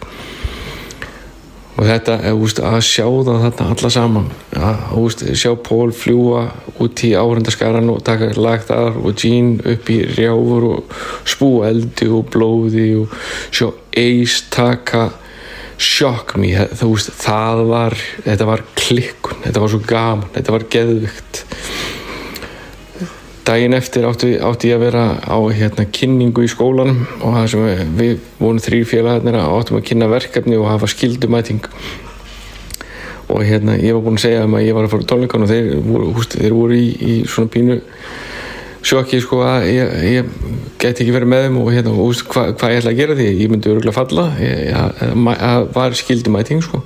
og þetta úst, að sjá það þarna alla saman að úst, sjá Pól fljúa út í áhrendaskaran og taka lag þar og Gene upp í rjáfur og spúa eldi og blóði og sjá Ace taka shock me. Það, veist, það var, þetta var klikkun þetta var svo gaman, þetta var geðvikt. Daginn eftir átti, átti ég að vera á hérna, kynningu í skólanum og það sem við, við vorum þrýr félagarnir áttum að kynna verkefni og hafa skildumæting og hérna ég var búin að segja að ég var að fara tónleikan og þeir voru, húst, þeir voru í, í svona pínu sjokki sko að ég, ég geti ekki verið með þeim og hérna, og hva, hvað ég ætla að gera því? Ég myndi öruglega falla. Það var skildumæting sko.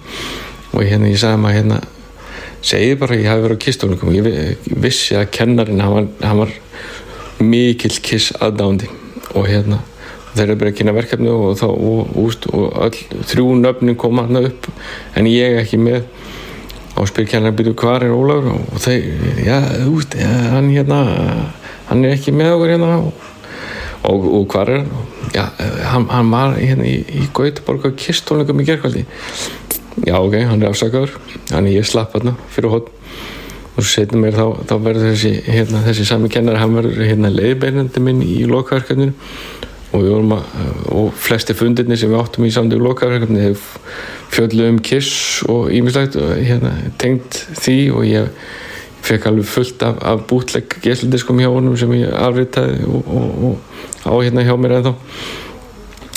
Og hérna ég sagði maður hérna segið bara ég hafi verið á kistónleikum ég vissi að kennarinn hann var, hann var mikill kiss aðdándi og hérna þeir eru bara að kynna verkefni og, þá, og, og, og all þrjú nöfnin koma hann upp. En ég ekki með. Og spyr kennar byrju hvað er Ólafur? Og þeir, já, þú veist hann hérna, hann er ekki með okkur hérna. Og hvað er hann? Já, hann, hann var hérna í, í Gautaborg á kistónleikum í gerkvældi já ok, hann er afsakaður. Þannig ég slapp hérna fyrir hótt og setjum mér þá, þá verður þessi hérna, þessi sami kennar, hann verður hérna leiðbeinandi minn í lokaverkefninu. Og við vorum að, og flesti fundirni sem við áttum í samtöku lokaverkefni fjöldlu um kiss og ímislegt hérna, tengt því. Og ég fekk alveg fullt af, af bútlegg gesildiskum hjá honum sem ég afritaði og, og, og á hérna hjá mér ennþá.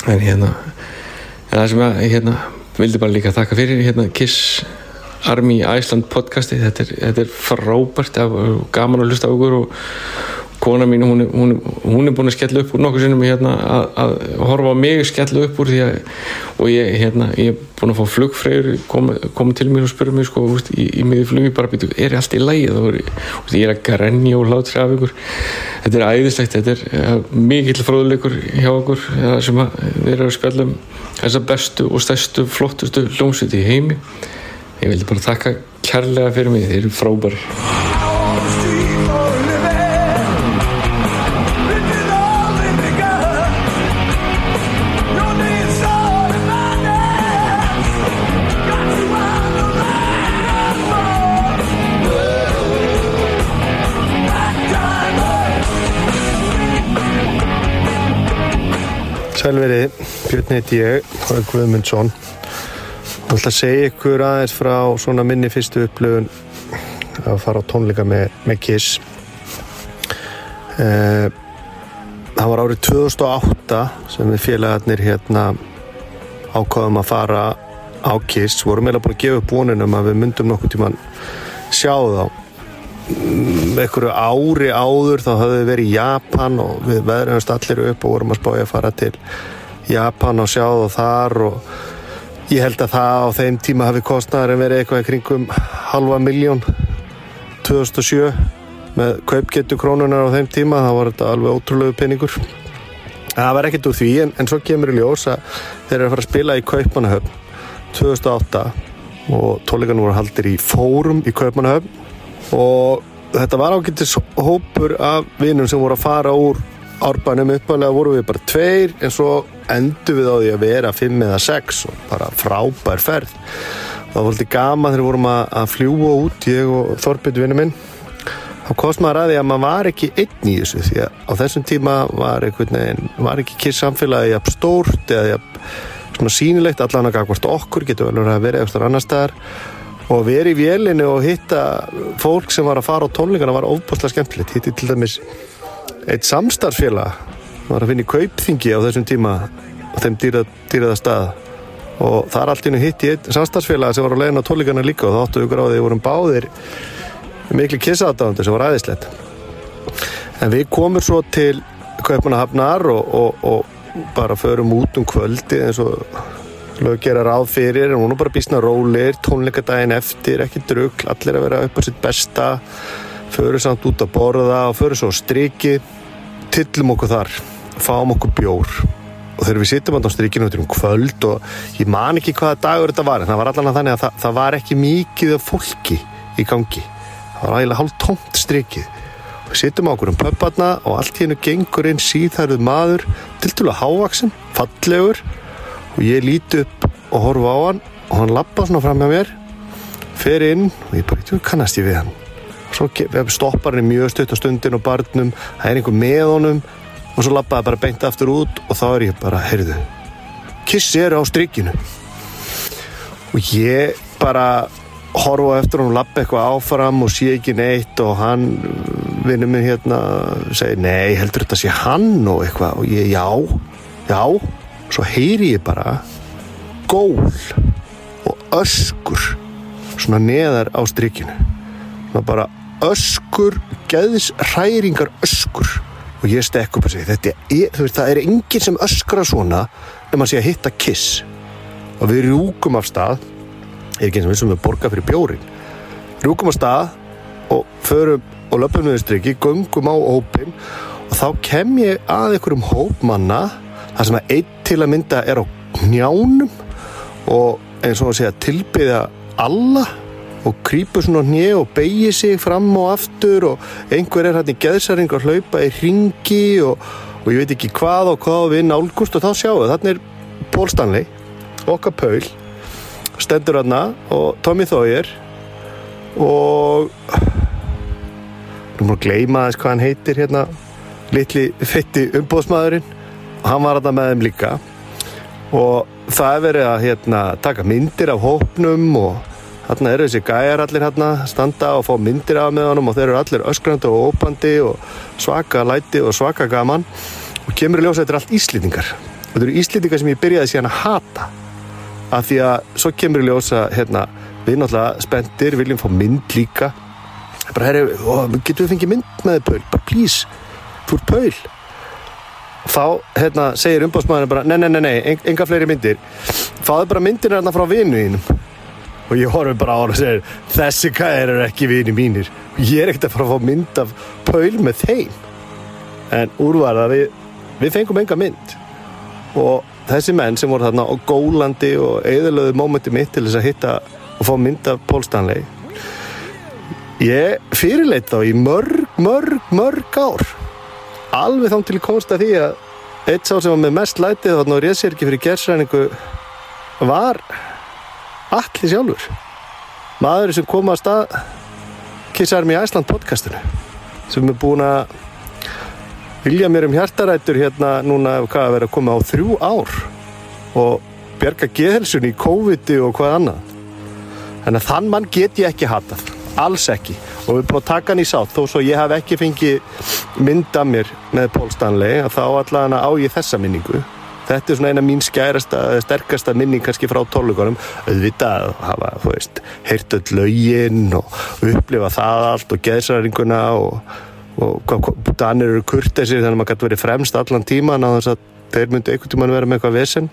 En hérna en það sem að hérna vildi bara líka þakka fyrir hérna Kiss Army Iceland podcasti. Þetta er, þetta er frábært gaman að hlusta á okkur og kona mín hún hún, hún er búin að skella upp úr nokkur sinnum hérna, að, að horfa á mig skella upp úr að, og ég, hérna, ég er búin að fá flugfreyr koma, koma til mér og spyrja mig sko, veist, í, í miði flugi bara býtu, er allt í lægi þá er ég er að grenja og hlátri af ykkur. Þetta er æðislegt, þetta er ja, mikill fróðuleikur hjá okkur sem að, við erum að spjalla um þessa bestu og stærstu, flottustu hljómsviti í heimi. Ég vildi bara þakka kærlega fyrir mig, þeir eru frábæri Sælveri, Björn heiti ég, Guðmundsson. Ég ætla að segja ykkur aðeins frá svona minni fyrstu upplöfun að fara á tónleika með, með Kiss. Eh, það var árið 2008 sem við félagarnir hérna ákvaðum að fara á Kiss. Vorum meðal búin að gefa upp vonunum að við myndum nokkuð tíman sjá þá. Einhverju ári áður þá höfðu við verið í Japan og við veðrumst allir upp og vorum að spája að fara til Japan og sjá þá þar og ég held að það á þeim tíma hafi kostnaðar en verið eitthvað kringum halva miljón 2007 með kaupgetu krónunar á þeim tíma þá var þetta alveg ótrúlegu peningur. Það var ekkert úr því en, en svo kemur í ljós að þeir eru að fara að spila í Kaupmannahöfn 2008 og tónleikanum voru haldir í fórum í Kaupmannahöfn og þetta var ágættis hópur af vinnum sem voru að fara úr árbænum uppalega vorum við bara tveir en svo endur við á því að vera fimm eða sex og bara frábær ferð. Það var alltaf gaman þegar vorum að, að fljúa út ég og Þorbjörn vinnu minn. Þá komst maður að því að maður var ekki einn í þessu því að á þessum tíma var veginn, var ekki kiss samfélagi jafn stórt eða jafn svona sýnilegt allan að gagvart okkur getur vel verið að vera eitthvað annar staðar og verið í vélinu og hitta fólk sem var að fara á tónleikana var ofbúslega skemmtilegt, hitti til dæmis eitt samstarfsfélag var að finna í kaupþingi á þessum tíma og þeim dýrað, dýraða stað. Og það er allt innu hitt í einn samstarfsfélag sem var á leiðin á tónleikana líka og það áttu ykkur á því að vorum báðir miklu kissaðdáðandur sem var aðeinslegt en við komum svo til Kaupanahafnar og, og, og bara förum út um kvöldi eins og lög gera ráð fyrir en hún er bara bísna rólir, tónleikadaginn eftir ekki drugl, allir að vera upp á sitt besta förum samt út að borða og förum svo á striki tillum okkur þar, fáum okkur bjór. Og þegar við sittum á strikinu út um kvöld og ég man ekki hvaða dagur þetta var en það var allan að þannig að það, það var ekki mikið af fólki í gangi. Það var eiginlega hálf tómt strikið. Við sittum á okkur um pöpparna og allt í hennu gengur inn síðhærið maður til til að hávaksin, fallegur og ég líti upp og horfa á hann og hann lappa svona fram með mér fer inn og ég bara, þú kannast ég við hann? Svo stoppar hann í mjög stutt á stundin og barnum, það er einhver með honum og svo lappaði bara beint aftur út og þá er ég bara, heyrðu kissi eru á strikinu. Og ég bara horfa eftir hann og lappa eitthvað áfram og sé ekki neitt og hann vinnur minn hérna segir, nei, heldur þetta sé hann og eitthvað. Og ég, já, já svo heyri ég bara gól og öskur svona neðar á strikinu. Svona bara öskur geðs hræringar öskur. Og ég stekk upp og segi þetta er, veist, það er enginn sem öskra svona ef maður sé að hitta kiss. Og við rjúkum af stað er ekki eins og við sem við borga fyrir bjórin rjúkum af stað og förum og löpum við striki, göngum á hópin og þá kem ég að einhverjum hópmanna þar sem að einn til að mynda er á njánum og eins og að segja tilbyðja alla og krýpur svona hnið og beigir sig fram og aftur og einhver er hann í geðsaring að hlaupa í ringi og, og ég veit ekki hvað og hvað og við nálgust og þá sjáum við, þarna er Pól Stanley, okkar Paul stendur hann og Tommy Thoyer og nú múið að gleyma aðeins hvað hann heitir hérna litli fetti umbóðsmaðurinn og hann var hann með þeim líka. Og það er verið að hérna, taka myndir af hópnum og þarna eru þessi gæjar allir hérna standa og fá myndir af með honum og þeir eru allir öskrandi og ópandi og svaka læti og svaka gaman. Og kemur í ljósa þetta er allt íslýtingar þetta eru íslýtingar sem ég byrjaði síðan að hata. Af því að svo kemur í ljósa hérna, við náttúrulega spendir viljum fá mynd líka. Bara herri, ó, getum við fengið mynd með þið Paul? Bara please, þú ert Paul þá hérna, segir umbásmaðurinn bara, nei, nei, nei, nei, en- enga fleiri myndir. Fáðu bara myndir hérna frá vinu þínum. Og ég horfi bara á hann og segir þessi gæðir eru ekki vini mínir. Ég er ekkert að fara að fá mynd af Paul með þeim. En úrvarða við, við fengum enga mynd. Og þessi menn sem voru þarna á gólandi og eðalöðu mómenti mitt til þess að hitta og fá mynd af Paul Stanley. Ég fyrirleit þá í mörg, mörg, mörg ár alveg þá til að því að eitt sá sem var með mest lætið þarna og réð sér ekki fyrir gerðsræningu var allir sjálfur. Maður sem kom að stað Kissar mér í Æsland podcastinu sem er búin að vilja mér um hjartarættur hérna núna hvað að vera að koma á þrjú ár og bjarga geðhelsun í COVID og hvað annað. Þannig að þann mann get ég ekki hatað alls ekki. Og við erum búin að taka hann í sátt. Þó svo ég hef ekki fengið mynd af mér með Pól Stanley að þá allavega á ég þessa minningu. Þetta er svona eina mín skærasta sterkasta minning kannski frá tólugunum auðvitað að hafa, þú veist heyrt öll lögin og upplifa það allt og geðsræringuna og, og Danir eru kurtesir þannig að maður gæti verið fremst allan tíman á þess að þeir myndu einhvern tíman vera með eitthvað vesen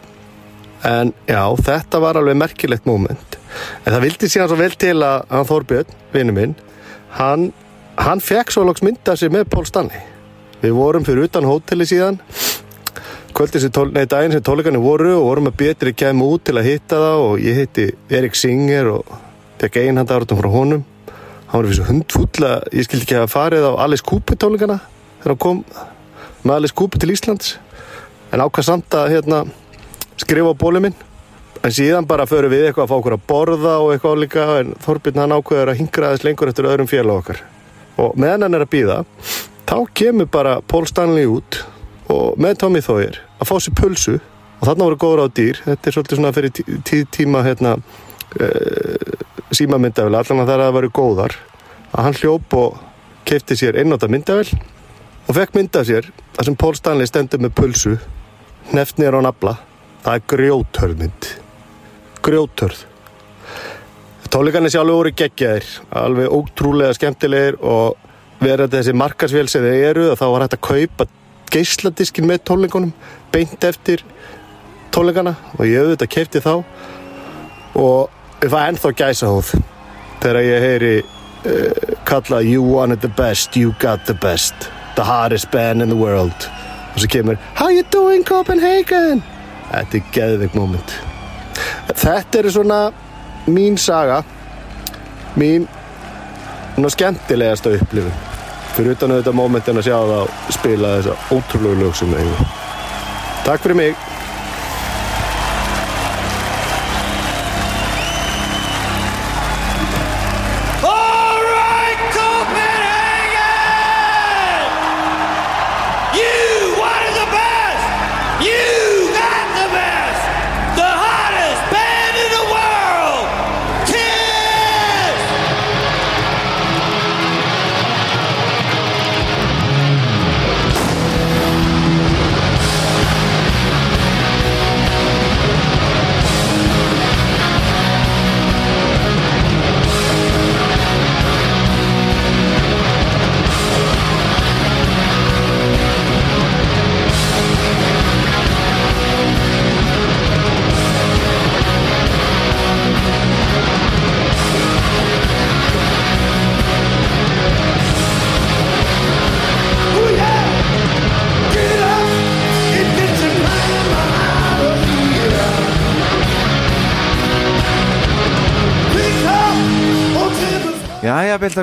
en já, þetta var alveg merkilegt moment. En það vildi síðan svo vel til að hann Þorbjörn, vinnu minn hann, hann fekk svo loks mynda sig með Pól Stanley. Við vorum fyrir utan hóteli síðan. Kvöldið sem nei, daginn sem tólikarnir voru og vorum að betri kemur út til að hitta það og ég hitti Erik Singer og tek einhandártum frá honum. Hann var fyrir hundfull að ég skildi ekki að farið á Alice Cooper tónleikana þegar hann kom með alveg skúpi til Íslands. En ákvað samt að hérna, skrifa á bólið minn. En síðan bara förum við eitthvað að fá okkur að borða og eitthvað líka en Þorbjörn hann ákveður að hingra aðeins lengur eftir öðrum félag okkar. Og meðan hann er að býða þá kemur bara Paul Stanley út og með Tommy Thoyer að fá sér pulsu. Og þarna voru góður á dýr. Þetta er svolítið svona fyrir tí, tí, tíma hérna, uh, símamyndavel allan að það er að vera góðar. Að hann hljóp og keipti sér einnóta myndavel og fekk mynda sér þar sem Paul Stanley stendur með pulsu hneft niður á nafla það er grjóthörð mynd grjóthörð tónleikarnir sjálfur voru geggjaðir alveg ótrúlega skemmtilegir og verið þessi markarsvél sem þeir eru þá var hægt að kaupa geisladiskin með tónleikunum beint eftir tónleikana og ég auðvitað keipti þá og ég var ennþá gæsa hóð þegar ég heyri uh, kalla You wanted the best, you got the best the hardest band in the world. Og svo kemur How you doing Copenhagen Þetta er geðveik moment. Þetta er svona mín saga mín skemmtilegasta upplifun. Fyrir utan auðvitað momentin að sjá það spila þessa ótrúlegu lög sem það hefur Takk fyrir mig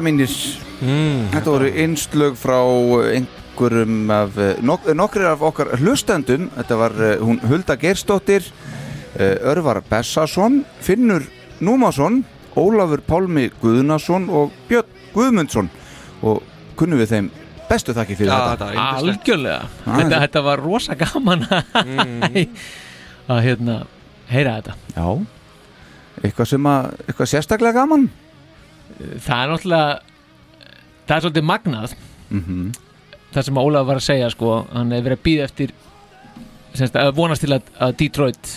Belta mínir Þetta voru einslög frá einhverjum af eh, nok nokkrir af okkar hlustendum. Þetta var hún Hulda Geirsdóttir uh, Örvar Bessason Finnur Númason Ólafur Pálmi Guðnason og Björn Guðmundsson. Og kunnum við þeim bestu þakki fyrir þetta. algjörlega. Ah, þetta, þetta- var rosa gaman að hérna heyra þetta. Já, eitthvað sem að eitthvað sérstaklega gaman það er náttúrulega það er svolítið magnað. Mhm. það sem Ólaf var að segja sko hann hefur verið að býða eftir semst, að vonast til að, að Detroit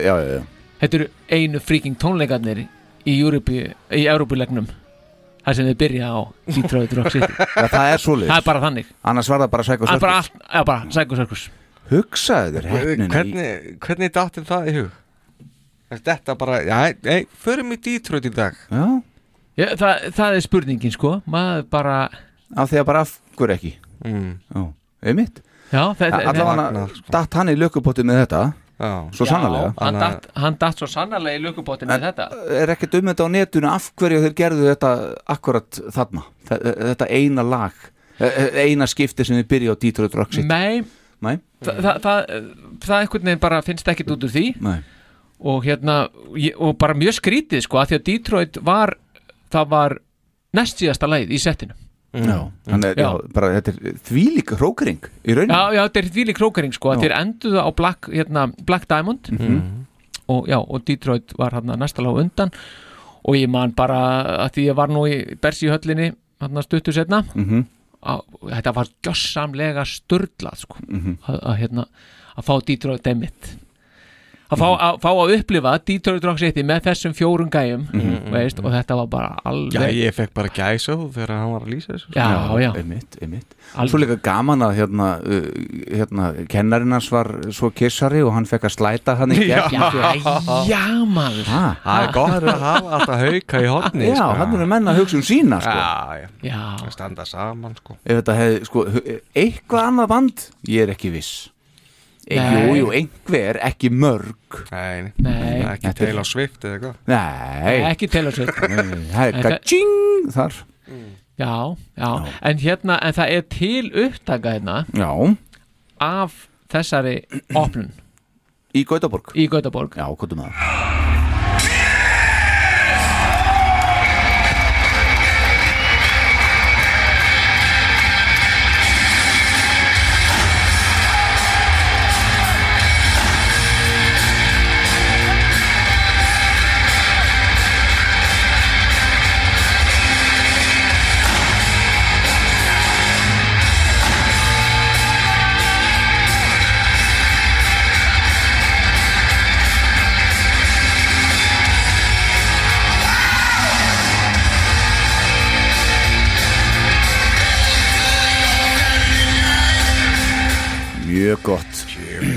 já, já. þetta eru einu freaking tónleikarnir í Európi, í Európulegnum það sem þið byrja á Detroit Rock City. Já, það er svoleiðis. Það er bara þannig. Annars var það bara er Psycho Circus. Hugsaðu þér Hvernig, hvernig dáttir það í hug? Þetta bara, já, nei, förum í Detroit í dag. Já. Já, það, það er spurningin sko. Maður bara Af því að bara af hverju ekki? Mm. Já, Já, þetta- Allavega datt hann í lökupotti með þetta Já, Svo sannarlega. hann datt, hann datt svo sannarlega í lukkupottin með þetta. Er ekkert um þetta á netinu af hverju þeir gerðu þetta akkurat þarna? Þe- Þetta eina lag e- e- Eina skipti sem þið byrja á Detroit Rock City. Nei, Nei. Þa, það, það, það einhvern veginn bara finnst ekkert út úr því. Nei. Og hérna og bara mjög skrítið sko að því að Detroit var það var næst síðasta lagið í settinu Já, þannig að já, bara þetta er þvílík hrókring í rauninni Já, já, þetta er því krókering sko að Já. þeir enduðu á Black, hérna, Black Diamond Mhm. og já, og Detroit var hérna næsta lag á undan og ég man bara að því ég var nú í Bersi höllinni hérna stuttu setna Mhm. að, þetta var gjössamlega störlað sko Mhm. að, að hérna að fá Detroit demitt að fá, að fá að upplifa Detroit Rock City með þessum fjórum gæjum Mhm. veist, og þetta var bara alveg Já, ég fekk bara gæsa þegar hann var að lýsa þessu sko. Já, já. einmitt, einmitt. Svo líka gaman að hérna, uh, hérna kennarinn hans var svo kissari og hann fekk að slæta hann í Já. gegn Já, maður Ha, Það er gott að hafa alltaf hauka í hotni Já, hann er menn að hugsa um sína sko. Já, já, já. Að standa saman sko Ef þetta hefði, sko, eitthvað annað band ég er ekki viss. Jú, jú, einhver, ekki mörg. Nei, Nei. ekki Taylor Swift eða eitthvað. Nei. Ekki Taylor Swift. Nei, Það er gaching þar. Já, já, en hérna en það er til upptaka hérna Já, af þessari opnun. Í Gautaborg. Í Gautaborg. Já, hvað er það? Mjög gott.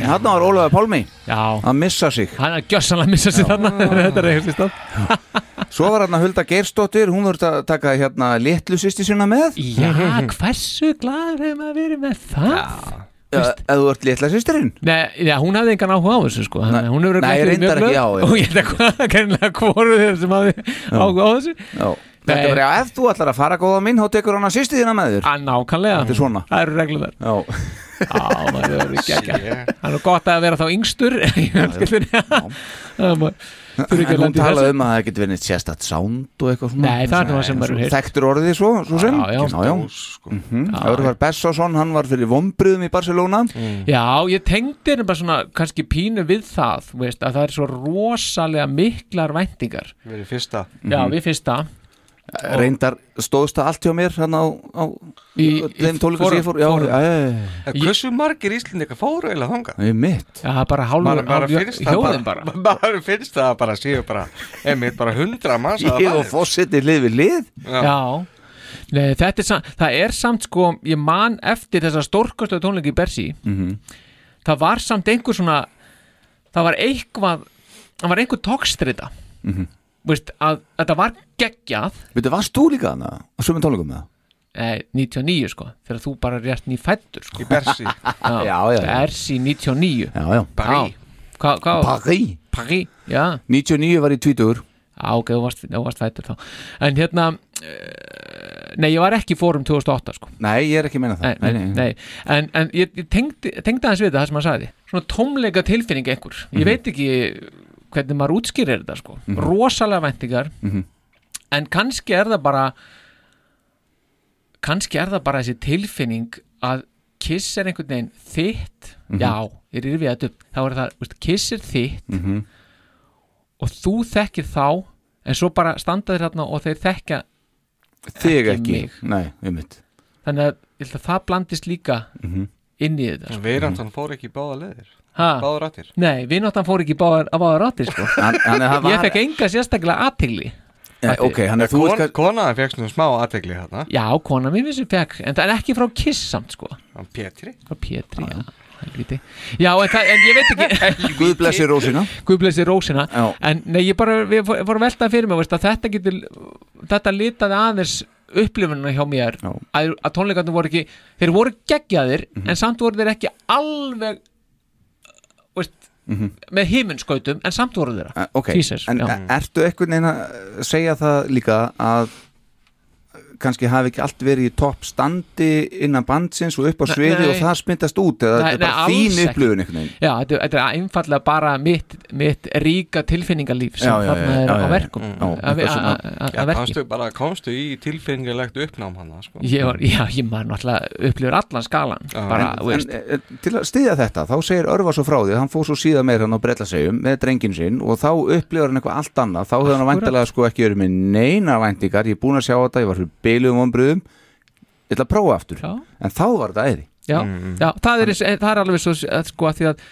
Þarna var Ólafur Pálmi Já. að missa sig. Hann er gjössanlega að missa sig þarna. Þetta er eitthvað stað Svo var hérna Hulda Geirsdóttir Hún voru að taka hérna litlu sýsti sína með. Já, hversu glaður hefur maður verið með það? Já, ef þú ert litla sýstirinn Nei, hún hafði engan áhuga á þessu sko. Nei, hún hefur ekki glöð. á, já. Og ég ekki hvað Hvoru þeir sem hafði áhuga á þessu. Já Þetta er bara, já, ef þú ætlar að fara góða minn, þá tekur hann að sýsti þína með þér. Að nákvæmlega. Þetta er svona. Það eru reglum þar Já. Já, maður hefur ekki ekki Það er gott að vera þá yngstur Það En hún talaði um að það getur verið sérstætt sound og eitthvað svona. Nei, það er það sem hefur heyrt. Þekktur orðið svo, svo sem. Já, já. já, já. Mhm. Örvar Bessason, hann var fyrir vombriðum í Barcelona. Já, ég tengdi hérna bara svona kannski pínu við það þú veist, að það er svo rosalega miklar væntingar. Við erum fyrsta. Já, við fyrsta Reyndar stóðst það allt hjá mér hérna á, á Í- þeim í tólugur sem ég fór. Já, já, já, Hversu margir íslendingar fóru eiginlega þangað? já, ég mitt Já, Maður finnst það bara Maður finnst það bara séu bara Einmitt bara hundra manns að Ég og fósiti lið við lið. Já, Nei, þetta er samt, það er samt sko, ég man eftir þessa stórkostu tónleiki í Bersi Mhm. það var samt einhver svona það var eitthvað það var einhver tókstrita Mhm. Veist, að þetta var geggjað. Veitu, varst þú líka hana á sömum tónleikum með það? eh, 99 sko, þegar þú bara rétt nýfættur sko. Í Bersi Já, já, já. Bersi 99 Já, já. Paris. Hvað, hvað? Paris. Paris, já. 99 var í tvítugur. Já, ok, þú varst, þú varst fættur þá. En hérna uh, Nei, ég var ekki í fórum 2008 sko. Nei, ég er ekki að meina Nei, það nei, nei. En, en ég, ég tengdi, tengdi aðeins við það sem hann sagði. Svona tómleika tilfinning einhver. Ég Mhm. veit ekki hvernig maður útskýrir þetta sko Mhm. Rosalega væntingar Mhm. En kannski er það bara Kannski er það bara þessi tilfinning að Kiss er einhvern veginn þitt Mhm. Já, ég er við þetta upp Þá er það, veist, Kiss er þitt Mhm. og þú þekkir þá en svo bara standa þér hérna og þeir þekkja Þig Ekki nei, um mitt þannig að ég að það blandist líka Mhm. inn í þetta sko. Veirandan fór ekki báða leðir Ha? Báða rættir Nei, vinnáttan fór ekki báðar, að báðar áttir sko. Hann- hann- það var- Ég fekk enga sérstaklega aðtegli Nei, ok, hann er þú Kon, veist Konaði fekk svona smá aðtegli hérna Já, kona mín vissi fekk en það er ekki frá Kiss samt sko. Hann Pétri Frá Pétri, já. Helvíti. Já, en, það, en ég veit ekki Guð blessi rósina. Guð blessi rósina. Já. En nei, ég bara, við fór- fórum að velta fyrir mig veist, þetta getur, þetta litaði aðeins upplifununa hjá mér. Að, að tónleikarnir voru ekki, þeir voru geggjaðir Mhm. en samt voru þeir ekki alveg veist, Mhm. með himinskautum en samt voru þeirra. Eh, Ok, Jesus, en ertu eitthvað neina að segja það líka að kannski hafi ekki allt verið í topp standi innan bandsins og upp á sviði nei. og það spyntast út eða Nei, þetta er bara nei, þín veginn. Já, þetta, þetta er einfallega bara mitt, mitt ríka tilfinningalíf sem Já, þarna já, er já, á verkum. Mm. að- Já, að- komstu bara, komstu í tilfengilegt uppnám hann sko. Ég var, já, ég maður náttúrulega upplifur allan skalan bara, en, en, en, til að styðja þetta, þá segir Örvar svo frá því að hann fór svo síðan meira hann á brellasegjum með drengin sinn og þá upplifur hann eitthvað allt annað. Þá hefur hann væntalega sko ekki verið með neina væntingar. Ég er búin að sjá þetta, ég var fyrir beiluðum ombriðum ég ætla að prófa aftur Já. en þá var þetta æði já, já það, er, það er alveg svo að, sko að því að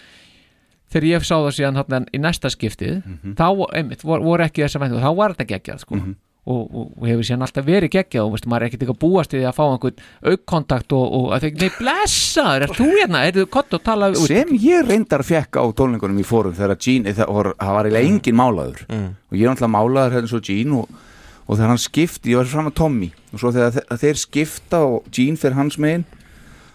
þegar ég sá það síðan hérna, í næsta skiptið Mhm. þá einmitt, vor, voru ekki þess að væntu þá var þetta geggjað sko. Mhm. og, og, og hefur síðan alltaf verið geggjað og veist, maður er ekkert ekki að búast við að fá einhvern aukkontakt og, og að þeir, nei blessaður, er þú hérna, er þú kott og tala út sem ég reyndar fekk á tónleikunum í fórum þegar Gene, það var, það var eiginlega engin málaður Mm. og ég er náttúrulega málaður hérna svo Gene og, og þegar hann skipti, ég var fram að Tommy og svo þegar þe- þeir skipta og Gene fyrir hans megin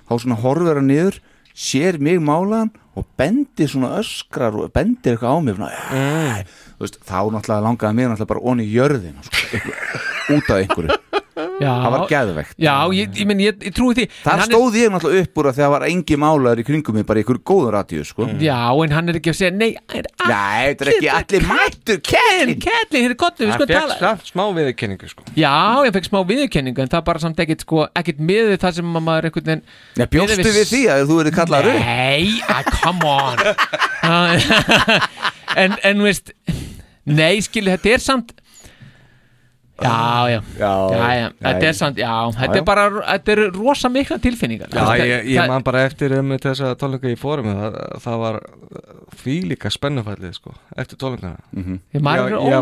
þá svona horfir hann niður sér mig málaðan og bendir svona öskrar og bendir eitthvað á mig svona, Mm. veist, þá náttúrulega langaði mér náttúrulega bara onni í jörðin sko, út af einhverju. Það var geðvegt Já, ég, ég, ég, ég trúi því En Það hann stóð ég náttúrulega upp úr að það var engi málaður í kringum mig bara ykkur góður radíu sko. er, Já, en hann er ekki að segja Nei, er Nei, þetta er ekki allir mættur Kevin, Kevin, hér er gott Við Það sko fekk smá viðurkenningu sko. Já, ég fekk smá viðurkenningu En það er bara samt ekkit sko Ekkit með það sem að maður einhvern veginn Nei, bjóstu við því að þú verið kallaður upp? Nei, ah, come on. En, en veist Nei, skilu, þetta er samt Já, já, já, já, þetta er samt, já, þetta er bara, þetta er rosa mikla tilfinningar Já, Það- ég, ég man bara eftir um þess að tónleika í fórum það, það var því líka spennufællið sko, eftir tónleikana Mhm. Ég, maður er Ég-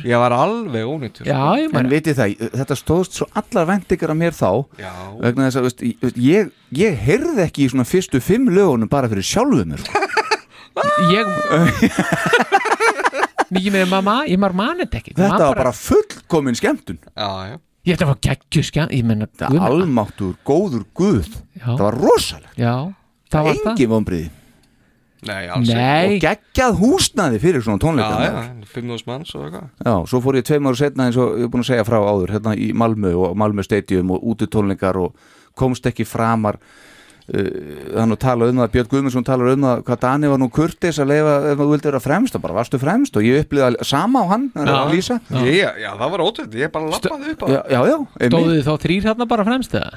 ég. Ég var alveg ónýtur Já, sko. ég En vitið það, þetta stóðst svo allar vendingar af mér þá Já. vegna þess að veist, ég, ég, ég heyrði ekki í svona fyrstu fimm lögunum bara fyrir sjálfuð mér sko. Ég Ég með mamma, ég maður mani þetta ekki Þetta var bara fullkomin skemmtun. Já, já. Ég þetta var geggju skemmt Ég menna Það er almáttur, góður guð. Það var rosalegt. Já, það var það. Engin vonbriði Nei. Nei. Og geggjað húsnaði fyrir svona tónleika Já, já, 5.000 manns og eitthvað. Já, svo fór ég tveim ára setna eins og ég er búin að segja frá áður hérna í Malmö og Malmö Stadium og úti tónleikar og komst ekki framar þannig að tala um það Björn Guðmundsson talar um það hvað Dani var nú kurtis að leifa ef þú vildi vera fremst og bara varstu fremst og ég upplýða sama á hann að lýsa. Já, já, það var ótrúð, ég bara lappaði upp á Já, já. Stóðu þið þá þrýr þarna bara fremst eða?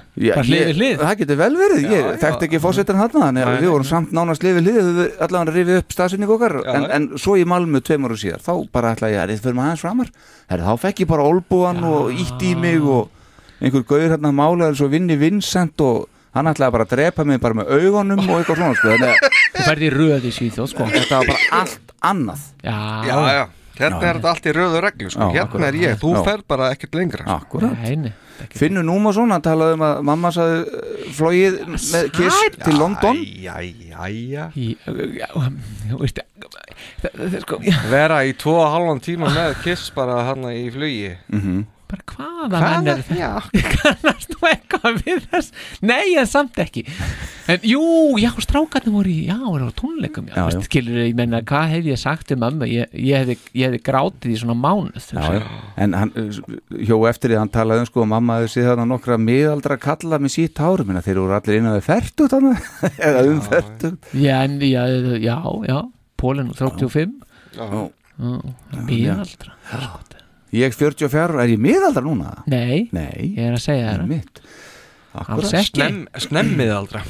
Það getur vel verið, ég Já, þekkti ekki hann þannig að Nei, við vorum samt nánast lifið við allavega rifið upp staðsynning okkar Já, en, en svo í Malmö tveim ára síðar þá bara ætla ég að reyð fyrir maður aðeins framar Í hann ætlaði bara að drepa mig bara með augunum og eitthvað svona sko. þannig Þú ferði í röð í Svíþjóð sko. Þetta var bara allt annað. Já, Já, já, hérna er þetta allt í röðu reglu sko. Já, Hérna akkurat. er ég, þú Já. fer bara ekkert lengra. Sko. Akkurat. Nei, nei Finnur Númason, hann talaði um að mamma saði uh, flogið með kiss til London. Jæja Þú veist það- það- sko, Vera í tvo og halvan tíma með kiss bara hann í flugi. Mhm. Bara hvaða menn er Já. Kannast þú eitthvað við þess? Nei, en samt ekki. En jú, já, strákarnir voru í Já, voru á tónleikum Já, Já. Skilur, ég menna, hvað hef ég sagt um mömmu? Ég, ég, hefði, ég hefði grátið í svona mánuð Já, já. En hann hjó eftir því hann talaði um sko mamma hefði séð þarna nokkra miðaldra kalla með sítt hárum en þeir eru allir innan við fertut eða um fertut Já, en, já, já, já Pólinn og 35 Já. Bíðaldra Ég er 44, er ég miðaldra núna? Nei, Nei, ég er að segja það. Er Alls ekki. Snemm, Snemmið aldra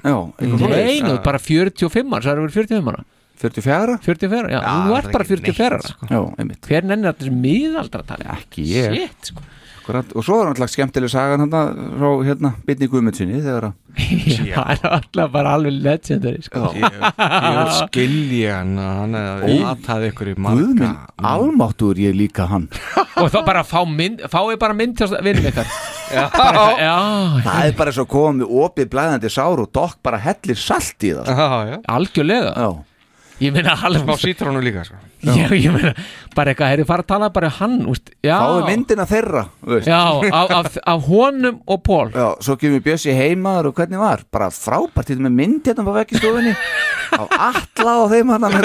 Já, Nei, nú, bara 45 ára, það eru verið 45 ára. 44? 44, já, Já, þú það ert er bara ekki 44 neitt, ára. sko. Já, einmitt. Hver nennir allir miðaldra tali? Ekki ég. Shit, sko Akkurat. Og svo er alltaf skemmtileg sagan hann frá hérna Bitni Guðmundsinni þegar að Já, það er alltaf bara alveg legendary sko. Ég, ég skilji hann að hann hefði Ó. aðtað ykkur í marga. Minn, almáttur ég líka hann. Og þá bara fá mynd, fáið bara mynd til vinnum ykkar. Já, bara, Já, Það er bara svo komið opið blæðandi sár og dokk bara hellir salt í það já, já. Algjörlega. Já, Ég meina alveg Smá sítrónu líka sko. Já, ég meina, bara eitthvað, hefur fara að tala bara hann, úst, já. Fáið myndina þeirra veist. Já, af, af, af honum og Pól Já, svo kemur Bjössi heimaður og hvernig var? Bara frábært, þetta með mynd hérna á vekkistofinni á alla og þeim hann með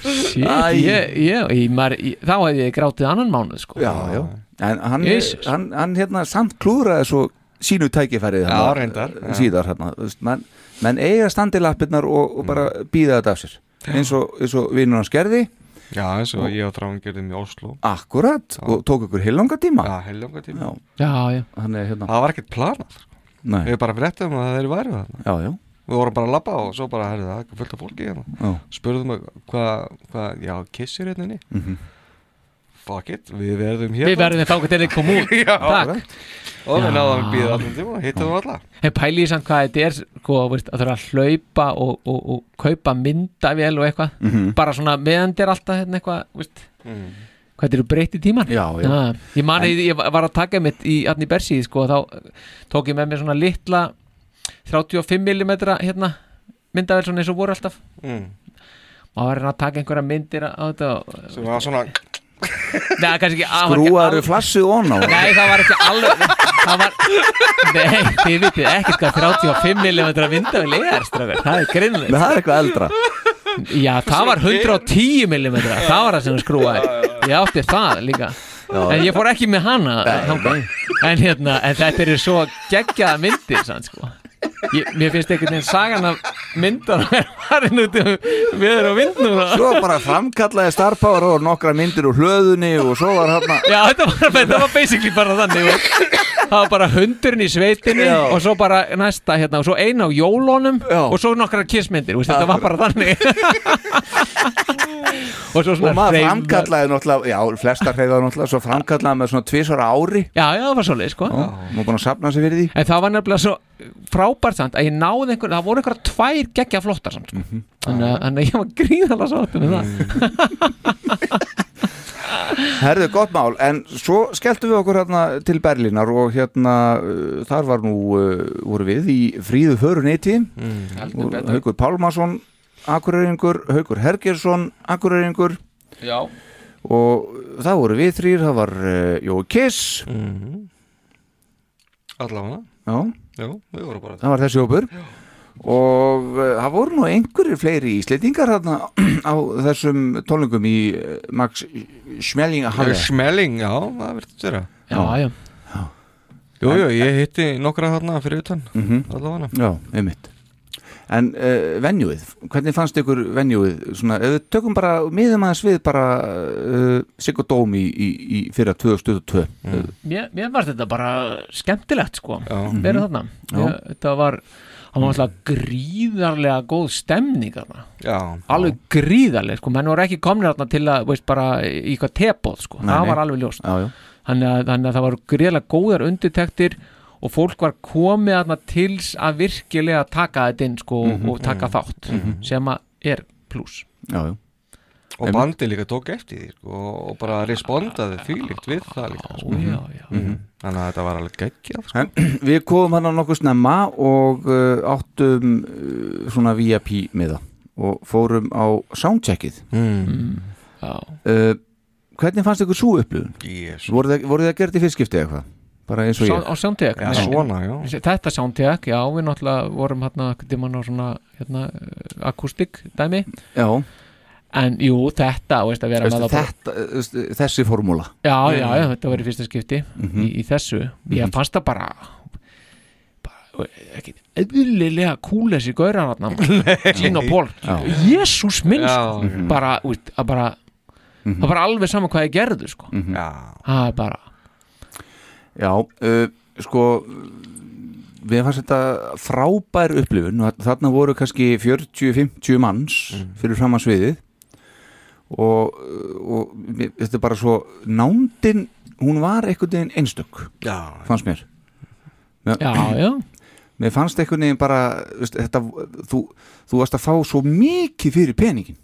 Shit, Æ. ég, ég, ég, maður, ég, þá hefði ég grátið annan mánuð sko. Já, já, en hann, hann, hann hérna samt klúðraði svo sínu tækifærið Já, hérna, reyndar, já. síðar hérna, þú veist, menn, menn eiga standi lappirnar og, og bara býða þetta af sér eins og, eins og vinnur hans gerði. Já, eins og ég og Tráin gerðum í Oslo. Akkurat og tók ykkur heilanga tíma Já, heiljónga tíma já, Já, já, hann er hérna. Það var ekkert planað sko. Nei, Við bara fréttum að þeir væri þarna. Já, já, Við vorum bara að labba og svo bara, herrðu það, er fullt af fólki hérna. Já, Spurðum að hvað, hva, já, kissir hérna inni. Mhm. Fuck it, við verðum hér við verðum þá til þið kom út. Já, Takk. Og við náðum að býða allan tíma og hittum við alla. Hef pælið samt hvað þetta er sko, veist, að þurfa að hlaupa og, og, og kaupa myndavél og eitthvað. Mhm. bara svona meðan þér alltaf hérna eitthvað veist, mm. hvað eru breytt í tíman Já, já. ég mani, ég var að taka mitt í Arni Bersi sko, þá tók ég með mér svona litla 35mm hérna myndavél svona eins og voru alltaf. Mm. maður var að taka einhverja myndir á þetta og, Sem var svona Nei, alveg- flassið ón á Nei, það var ekki alveg Það var Nei, þið vitið ekkert hvað 35mm myndavél er strafur Það er Nei, grinnlega það er eitthvað eldra. Já, það var 110mm Það var það sem við skrúaði Ég átti það líka. En ég fór ekki með hana þangað. en, hérna, en þetta eru svo geggjaða myndir sann, sko. Ég, mér finnst einhvern veginn sagan af myndar við erum á vindnum Svo bara framkallaði Star Power og nokkra myndir úr hlöðunni og svo var hann Já, þetta var, þetta var basically bara þannig veist. Það var bara hundurinn í sveitinni Já. og svo bara næsta hérna, og svo eina á jólunum og svo nokkra kissmyndir veist, þetta var bara þannig. Og og maður framkallaði náttúrulega, já, flestar hreyfaði náttúrulega svo framkallaði með svona tvisara ári. Já, já, það var svolítið, sko. Má búin að sapna sig fyrir því. En það var nefnilega svo frábært samt að ég náði einhver, það voru einhverja tvær geggja flottar samt, sko. Mhm. þannig, að, að ég var gríðalega sáttum með það. Herðu, gott mál, en svo skelltum við okkur hérna til Berlínar og hérna uh, þar var nú, uh, voru við í fríðu föruneti heldur betur. Haukur Pálmason, Akureyringur Haukur Hergersson, Akureyringur. Já. Og það voru við þrýr, það var uh, Jói Kiss. Allavega. Já, Já, við vorum bara það var þessi hópur. Og uh, það voru nú einhverjir fleiri íslendingar hérna á þessum tónlingum í uh, Max Schmeling Smelling, já, það verður vera. Já, já. Jú, jú, ég hitti nokkra þarna fyrir utan Mhm. Allavega. Já, einmitt En uh, venjúið, hvernig fannst ykkur venjúið? Svona, ef við tökum bara, miðum aðeins við bara uh, Sigurd Dóm í, í, í fyrra 2022 mm. mér, mér var þetta bara skemmtilegt sko Mhm. verið þarna Já. ég, þetta var það var alltaf gríðarlega góð stemning þarna Já, alveg gríðarlega sko menn voru ekki komnir þarna til að veist bara í eitthvað tepóð sko Nei, það var alveg ljóst Já, já. Þannig, að, þannig að það var gríðarlega góðar undirtektir og fólk var komið þarna til að virkilega taka þetta inn sko Mhm, og taka þátt mhm. sem að er pluss Og bandi líka tók eftir því sko, og bara respondaði þvílíkt við það líka sko. já, já. Mhm. Þannig að þetta var alveg geggjað sko. En við komum hann á nokkuð snemma og uh, áttum uh, svona VIP miða og fórum á soundcheckið mm. Já uh, Hvernig fannst ykkur svo upplifun? Yes. Voru það, það gert í fyrstskipti eitthvað? Bara eins og ég á soundtek Já, svona, já. þetta soundtek, já við náttúrulega vorum hérna tímann á svona hérna, akústik dæmi Já en jú þetta veist, bara- þetta, uh, veistu, Þessi formúla já, já, já, þetta var í fyrsta skipti Mhm. í, í þessu, ég Mhm. fannst það bara bara ekki eðlilega kúl þessi gaurar hann Gino Paul, Já. jésús minn Já, sko. bara, að bara það var alveg saman hvað ég gerðu sko. Mhm. það er bara Já, uh, sko við fannst þetta frábær upplifun. Og þarna voru kannski 40-50 manns fyrir fram að sviðið. Og, og þetta er bara svo nándin, hún var einhvern veginn einstök, Já. fannst mér. Mér, já, já. Mér fannst einhvern veginn bara þetta, þú, þú varst að fá svo mikið fyrir peningin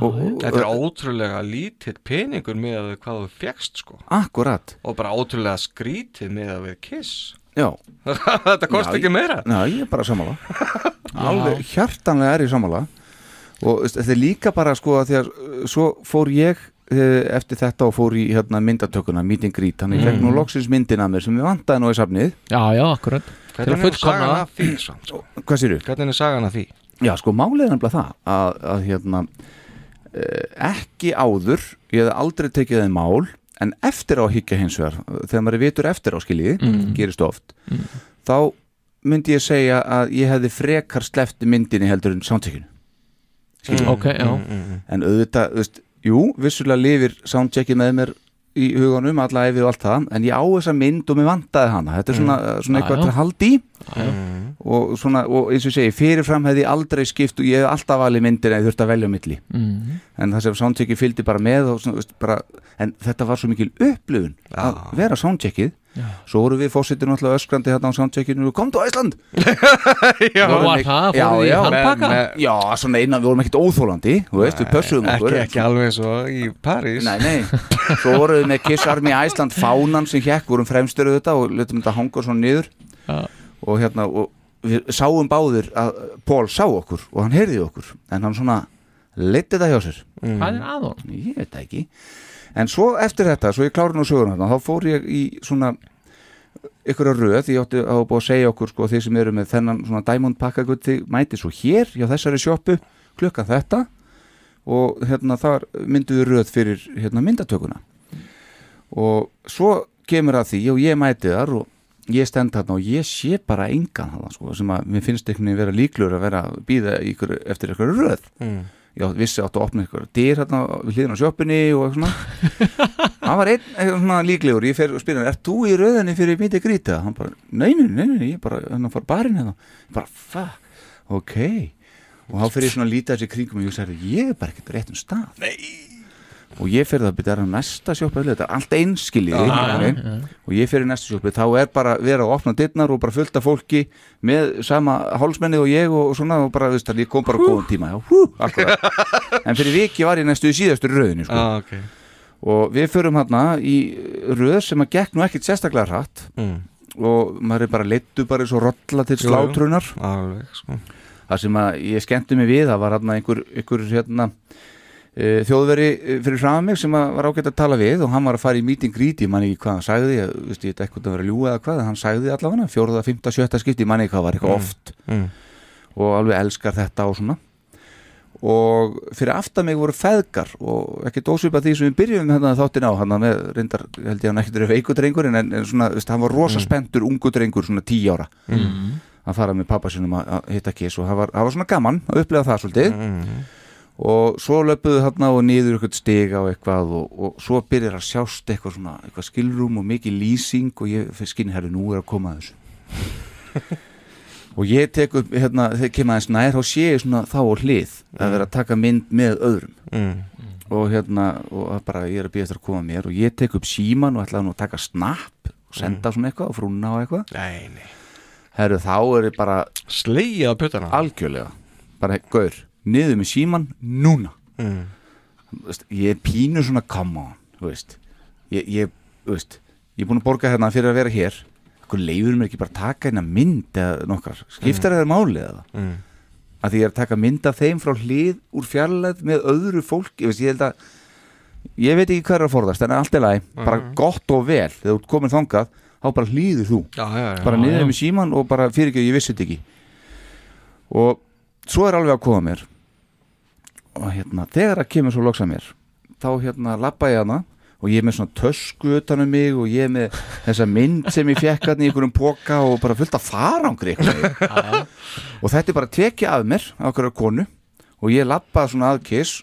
og, Þetta er ótrúlega lítill peningur með að hvað þú fegst sko. Akkurat. Og bara ótrúlega skrítið með að við kiss. Já. Þetta kosti Já, ekki meira. Já, ég er bara sammála. Alveg hjartanlega er ég sammála. Og þetta er líka bara sko að því að uh, svo fór ég uh, eftir þetta og fór í hérna, myndatökuna meet and greet, þannig ég fekk nú Mhm. loksins myndina mér sem við vantaði nú í safnið. Já, já, akkurat. Hvernig er sagan af því sko? Hvað séru? Hvernig er sagan af því? Já, sko, málið er nefnilega það að, að hérna ekki áður ég hef aldrei tekið þeim mál en eftir á að higgja hins vegar þegar maður er vitur eftir á skiljiði Mm. gerist oft þá myndi ég segja að ég hefði frekar slefti myndinni heldur en soundcheckinu? Mm, ok, já. Mm, mm, mm. en auðvitað, þú veist, jú, vissulega lifir soundcheckið með mér í huganum alla æfið og allt það, en ég á þessa mynd og mér vantaði hana, þetta er svona, svona eitthvað að halda í. Og svona, og eins og segi fyrirfram hefði ég aldrei skipt og ég hef alltaf valið myndir en ég þurfti að velja á milli Mhm. en það sem soundcheckið fylgdi bara með og svona, veist, bara, en þetta var svo mikil upplifun að vera soundcheckið Já. svo voru við fósittir náttúrulega öskrandi hérna á soundcheckinu og kom til Æsland Já, ekki- það? já, Fóruð í já, handbaka? með- með- Já, svona innan, við vorum ekkert óþólandi þú veist, við pössuðum okkur Ekki, ekki alveg svo í París Nei, nei, svo vorum við með Kiss Army Æsland fánan sem hjekk, vorum fremstur þetta og letum þetta hanga svona niður Já. og hérna, og við sáum báðir að Pól sá okkur og hann heyrði okkur en hann svona leiti þetta hjá sér. Hvað er að honum? Ég veit það ekki. En svo eftir þetta, svo ég klári nú sögur hérna þá fór ég í svona ykkur að röð, ég átti að búið að segja okkur sko, þeir sem eru með þennan svona diamond pakkagutt þið mæti svo hér, hjá þessari sjoppu klukkan þetta og hérna þar mynduðu röð fyrir hérna myndatökuna. Og svo kemur að því og ég mæti þar og ég stend þarna og ég sé bara engan þarna sko, sem að mér finnst einhvern veginn vera líklur að vera að býða ykkur, eftir ykkur röð. Mm. já, vissi áttu að opna ykkur dyr hérna við hlýðin á sjoppinni og svona. Hann var einn eitthvað svona líklegur. Ég fer og spyrir hann, ert þú í röðinni fyrir mítið grýta? hann bara, nei, nei, nei, nei, ég bara hann fór barinn hérna, ég bara, fuck ok, og þá fer ég svona að líta þessi kringum og ég sagði, ég er bara ekkert rétt um stað. Nei og ég fer það að byrja að næsta sjoppa þetta er allt einskilið okay? og ég í næsta sjoppi þá er bara vera að opna dittnar og bara fullt af fólki með sama hálsmennið og ég og, og svona og bara, það, ég kom bara á góðum tíma já, hú, en fyrir viki var ég næstu í síðastur röðinu sko. Ah, ok. og við förum hérna í röð sem að gekk nú ekkit sérstaklega hratt Mm. og maður er bara leittu bara svo rolla til slátrunar Alveg, sko. það sem að ég skemmti mig við það var hérna einhver, einhver hérna þjóðveri eh, fyrir fram mig sem að var ágætt að tala við og hann var að fara í meeting greet ég man ekki hvað hann sagði ég, veist, ég eitthvað að vera ljúga eða hvað hann sagði allavega, fjóruða, fymta, sjötta skipti ég man ekki hvað var eitthvað Mm. oft Mm. og alveg elskar þetta og svona og fyrir aftan mig voru feðgar og ekki dósvipa því sem við byrjum hérna þáttin á hann með reyndar held ég hann ekkert er veikudrengur en, en svona, veist, hann var rosa Mm. spenntur ungu drengur svona tí ára Mm. að fara með pappa sinum að, að hitta kiss og það var, það var svona gaman að upplega það svolítið Mm. Og svo löpuðu þarna og niður eitthvað stiga og eitthvað og, og svo byrjar að sjást eitthvað svona eitthvað skilrúm og mikið lýsing og ég fyrir skinni herri nú er að koma að þessu. Og ég tek upp hérna þegar kemur aðeins nær þá sé ég svona þá á hlið að vera að taka mynd með öðrum. Mm. og hérna og bara ég er að býja eftir að koma mér og ég tek upp síman og ætlaði nú að taka snapp og senda svona eitthvað og frúna og eitthvað. Nei, nei. Herru þá er ég bara Slegið á puttana algjörlega. Bara gaur, niður með síman núna Mm. Veist, ég er pínu svona come on veist ég, ég, veist, ég er búin að borga hérna fyrir að vera hér leifur mér ekki bara taka hérna mynd eða nokkar, skiptar mm. eða máli eða Mm. að því ég er að taka mynd af þeim frá hlið úr fjarlæð með öðru fólk ég, veist, ég held að ég veit ekki hvað er að forðast en allt er læg, bara Mhm. gott og vel þegar þú ert komin þangað, þá bara hlýður þú Já, já, já. bara niður með síman og bara fyrir ekki, ég vissi þetta ekki og svo er alveg að koma mér og hérna, þegar það kemur svo loks að mér þá hérna lappa ég hana og ég er með svona tösku utan um mig og ég er með þessa mynd sem ég fekk hérna í einhverjum póka og bara fullt af farangri einhvern veginn. og þetta er bara tekið af mér af okkur konu og ég lappa svona að kiss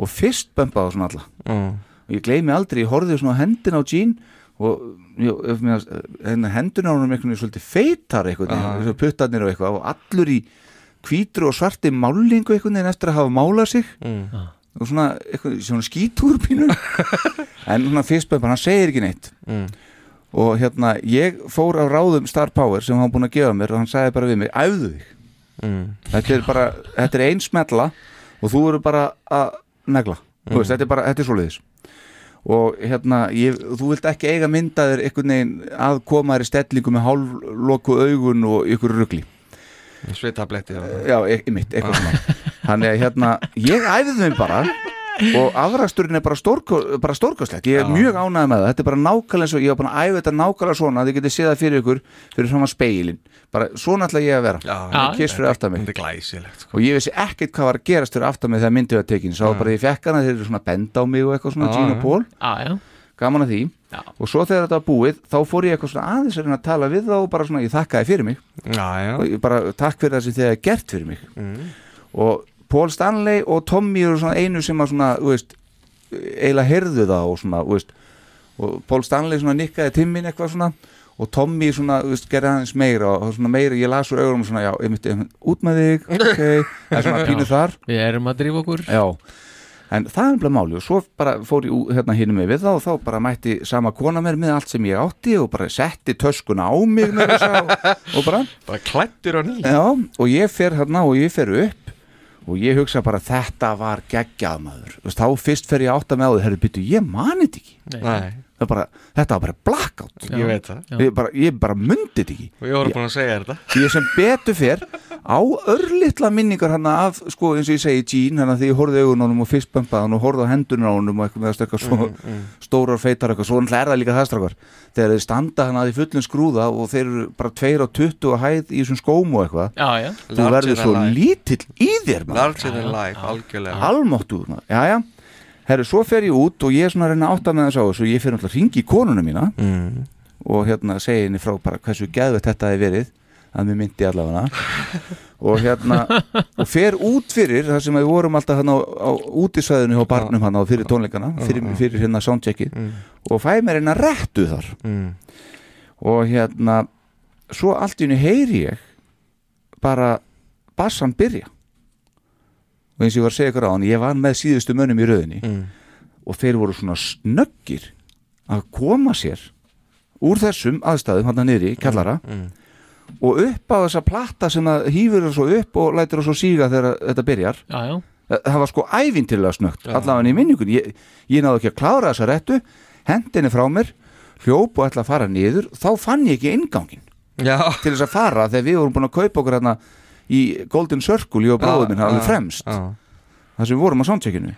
og fyrst bömpaði svona alla Mm. og ég gleymi aldrei, ég horfði svona á hendina á Jean og mér, hérna, hendina á hann einhvern veginn svolítið feitar veginn, puttarnir og eitthvað og allur í hvítru og svarti málingu einhvern veginn eftir að hafa málað sig Mm. og svona, svona skítúr pínu en svona fyrstbömpar, hann segir ekki neitt Mm. og hérna, ég fór á ráðum Star Power sem hann búin að gefa mér og hann sagði bara við mig, æfðu þig Mm. þetta er bara, þetta er ein smella og þú eru bara að negla Mm. þú veist, þetta er bara, þetta er svoleiðis og hérna, ég, þú vilt ekki eiga myndaðir einhvern veginn að koma þér í stellingu með hálfloku augun og ykkur rugli Svitabletti og- já, e mitt, eitthvað svona þannig að hérna, ég æfði þeim bara og afræksturinn er bara, stórko, bara stórkostlegt ég er Já. mjög ánægð með það, þetta er bara nákvæmlega eins og ég var búin að æfa þetta nákvæmlega svona að þið getið séð það fyrir ykkur fyrir að speilin bara svona ætla ég að vera Já, kiss fyrir aftan mig Þetta er glæsilegt sko. og ég vissi ekkert hvað var að gerast fyrir aftan mig þegar myndið var tekin, sá Já. bara ég fekk hana þeir eru svona benda á mig og eitthvað svona Já, Gina já. Paul, Já, já. Gaman að því. Já. og svo þegar þetta var búið, þá fór ég eitthvað svona aðeins að að tala við þá og bara svona ég þakkaði fyrir mig. Já, já. Og ég bara takk fyrir það sem þið hefði gert fyrir mig. Mm. og Paul Stanley og Tommy eru svona einu sem að svona, þú veist eiginlega heyrðu það og svona, þú veist. Og Paul Stanley svona nikkaði timmin eitthvað svona. Og Tommy svona, þú veist, gerði aðeins meira og svona meira, ég las úr augunum svona, já, einmitt, einmitt út með þig, ok. Það er svona pínu Já. þar. Við erum að drífa okkur. Já, en það er umlega máli og svo bara fór ég hérna hinn með við þá og þá bara mætti sama kona mér með allt sem ég átti og bara setti töskuna á mig með þess og, og bara Bara klættur á ný. Já, og ég fer hérna og ég fer upp og ég hugsa bara þetta var geggjað maður. Veist, þá fyrst fer ég átt að með á því herru byttu, ég mani þetta ekki. Nei. Það er bara, þetta var bara blackout. Ég veit það. Já. ég bara, ég bara þetta ekki. Og ég voru búin að segja þetta. Ég sem betur fer á örlittla minningar hann af sko eins og ég segi Jean hann að því ég horfði augun á honum og fyrstbömpaði hann og horfði á honum og eitthvað með eitthvað svo Mm, mm. stórar feitar eitthvað, svo hann er það líka það strákar. Þegar þeir standa hann að því fullum skrúða og þeir eru bara 2 á 20 að hæð í þessum skóm og eitthvað Já, já. þú verður svo lítill í þér almáttu, já já herru, svo fer ég út og ég er svona að reyna að átta með þess á þessu. Ég fer náttúrulega að ringi í konuna mína mm. og hérna segi henni frá bara hversu geðvett þetta hefði verið að mér myndi allavega. Og hérna og fer út fyrir þar sem við vorum alltaf hann á, á útisvæðinu hjá barnum á fyrir tónleikana fyrir, fyrir hérna soundcheckið. Mm. og fæ mér eina rettu þar. Mm. og hérna svo allt í henni heyri ég bara bassan byrja og eins og ég var að segja ykkur á hann ég var með síðustu mönnum í rauðinni Mm. og þeir voru svona snöggir að koma sér úr þessum aðstæðum hann niðri, kallara Mm. og upp á þessa platta sem að hýfur það svo upp og lætur það svo síga þegar þetta byrjar Já, já. það var sko ævintilega snöggt Já. allavega í minningun, ég, ég náðu ekki að klára þessa réttu hendinni frá mér hljóp og ætla að fara niður þá fann ég ekki inngangin Já. til þess að fara þegar við vorum búin að kaupa okkur hérna í Golden Circle ég og bróðum minn, hann alveg fremst. þar sem við vorum á soundcheckinu.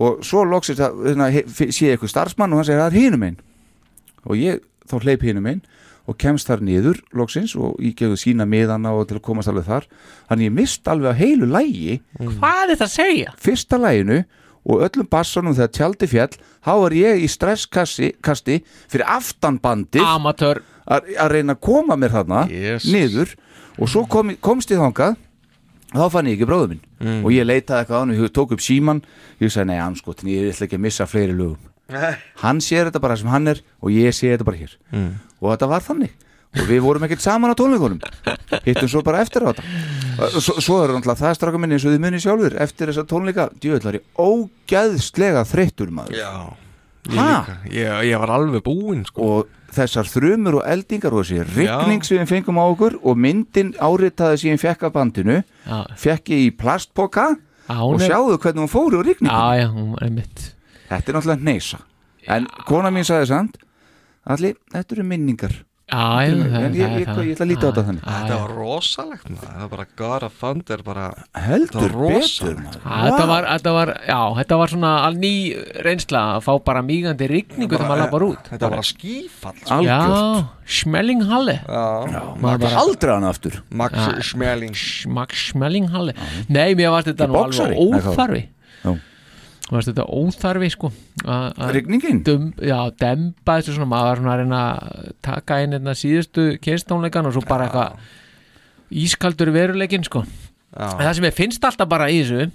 Og svo loksist að hérna, sé ég eitthvað starfsmann og hann segir það er hinum einn og ég þá hleyp hinum einn og kemst þar niður loksins og ég gefði sína miðana og til að komast alveg þar. Þannig ég mist alveg að heilu lægi Hvað er þetta að segja? fyrsta læginu og öllum bassanum þegar tjaldi fjall þá var ég í stresskasti kasti fyrir aftanbandið Amatör að að reyna að koma mér þarna Jesus. niður og svo kom, komst ég þangað þá fann ég ekki bróður minn. Mm. og ég leitaði eitthvað á hann, ég tók upp síman ég sagði nei, anskotin, ég ætla ekki að missa fleiri lögum. Hann sér þetta bara sem hann er og ég sé þetta bara hér. Mm. og þetta var þannig. Og við vorum ekkert saman á tónleikunum. Hittum svo bara eftir á þetta. Svo, svo er náttúrulega það straka minni eins og þið munni sjálfur eftir þessa tónleika, djöðlar ég ógæðslega þreyttur maður. Já, líka. Ég, ég var alveg búinn sko. og þessar þrumur og eldingar og þessi rigning sem við fengum á okkur og myndin áritaði sem ég fekk af bandinu Já. fekk ég í plastpoka Já, og sjáðu hvernig hún fór úr rigningu Já, já, hún er mitt þetta er náttúrulega neysa en kona mín sagði samt allir, þetta eru minningar Já, ég, er ég, það. ég, ætla að líta á þetta þannig. Þetta var rosalegt maður. Það var bara God of Thunder bara, Heldur þetta var betur, Þetta var, þetta var, já, þetta var svona al ný reynsla að fá bara mígandi rigningu þegar maður lappar út. Þetta var bara skífall sko. Algjört. Já, Schmellinghalle aldrei hann aftur. Max Já. Schmeling Max Schmellinghalle Nei, mér varst þetta nú alveg óþarfi. Já. Varst þetta óþarfi sko að- að Rigningin? Já, demba þessu svona maður var svona að reyna að taka inn hérna síðustu kynstónleikan og svo bara eitthvað ískaldur veruleikin sko Já. en það sem ég finnst alltaf bara í þessu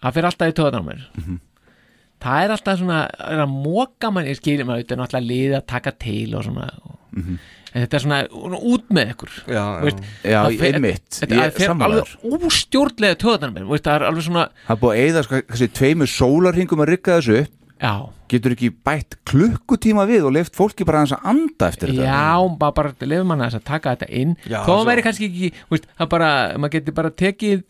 það fyrir alltaf í töðan á mér Mhm. það er alltaf svona er að móka mann, ég skilir maður þetta er náttúrulega liðið að taka til og svona og, Mhm. En þetta er svona út með ykkur. Já, veist, Já, það fer- einmitt. þetta Ég það fer alveg óstjórnlega töðan mér. Veist, það er alveg svona það er búið að sko, þessi tveimur sólarhingum að rigga þessu Já. getur ekki bætt klukkutíma við og leift fólki bara aðeins að anda eftir þetta? Já, bara, bara lefum manna þess að taka þetta inn. Að væri kannski ekki veist, það bara, maður getur bara tekið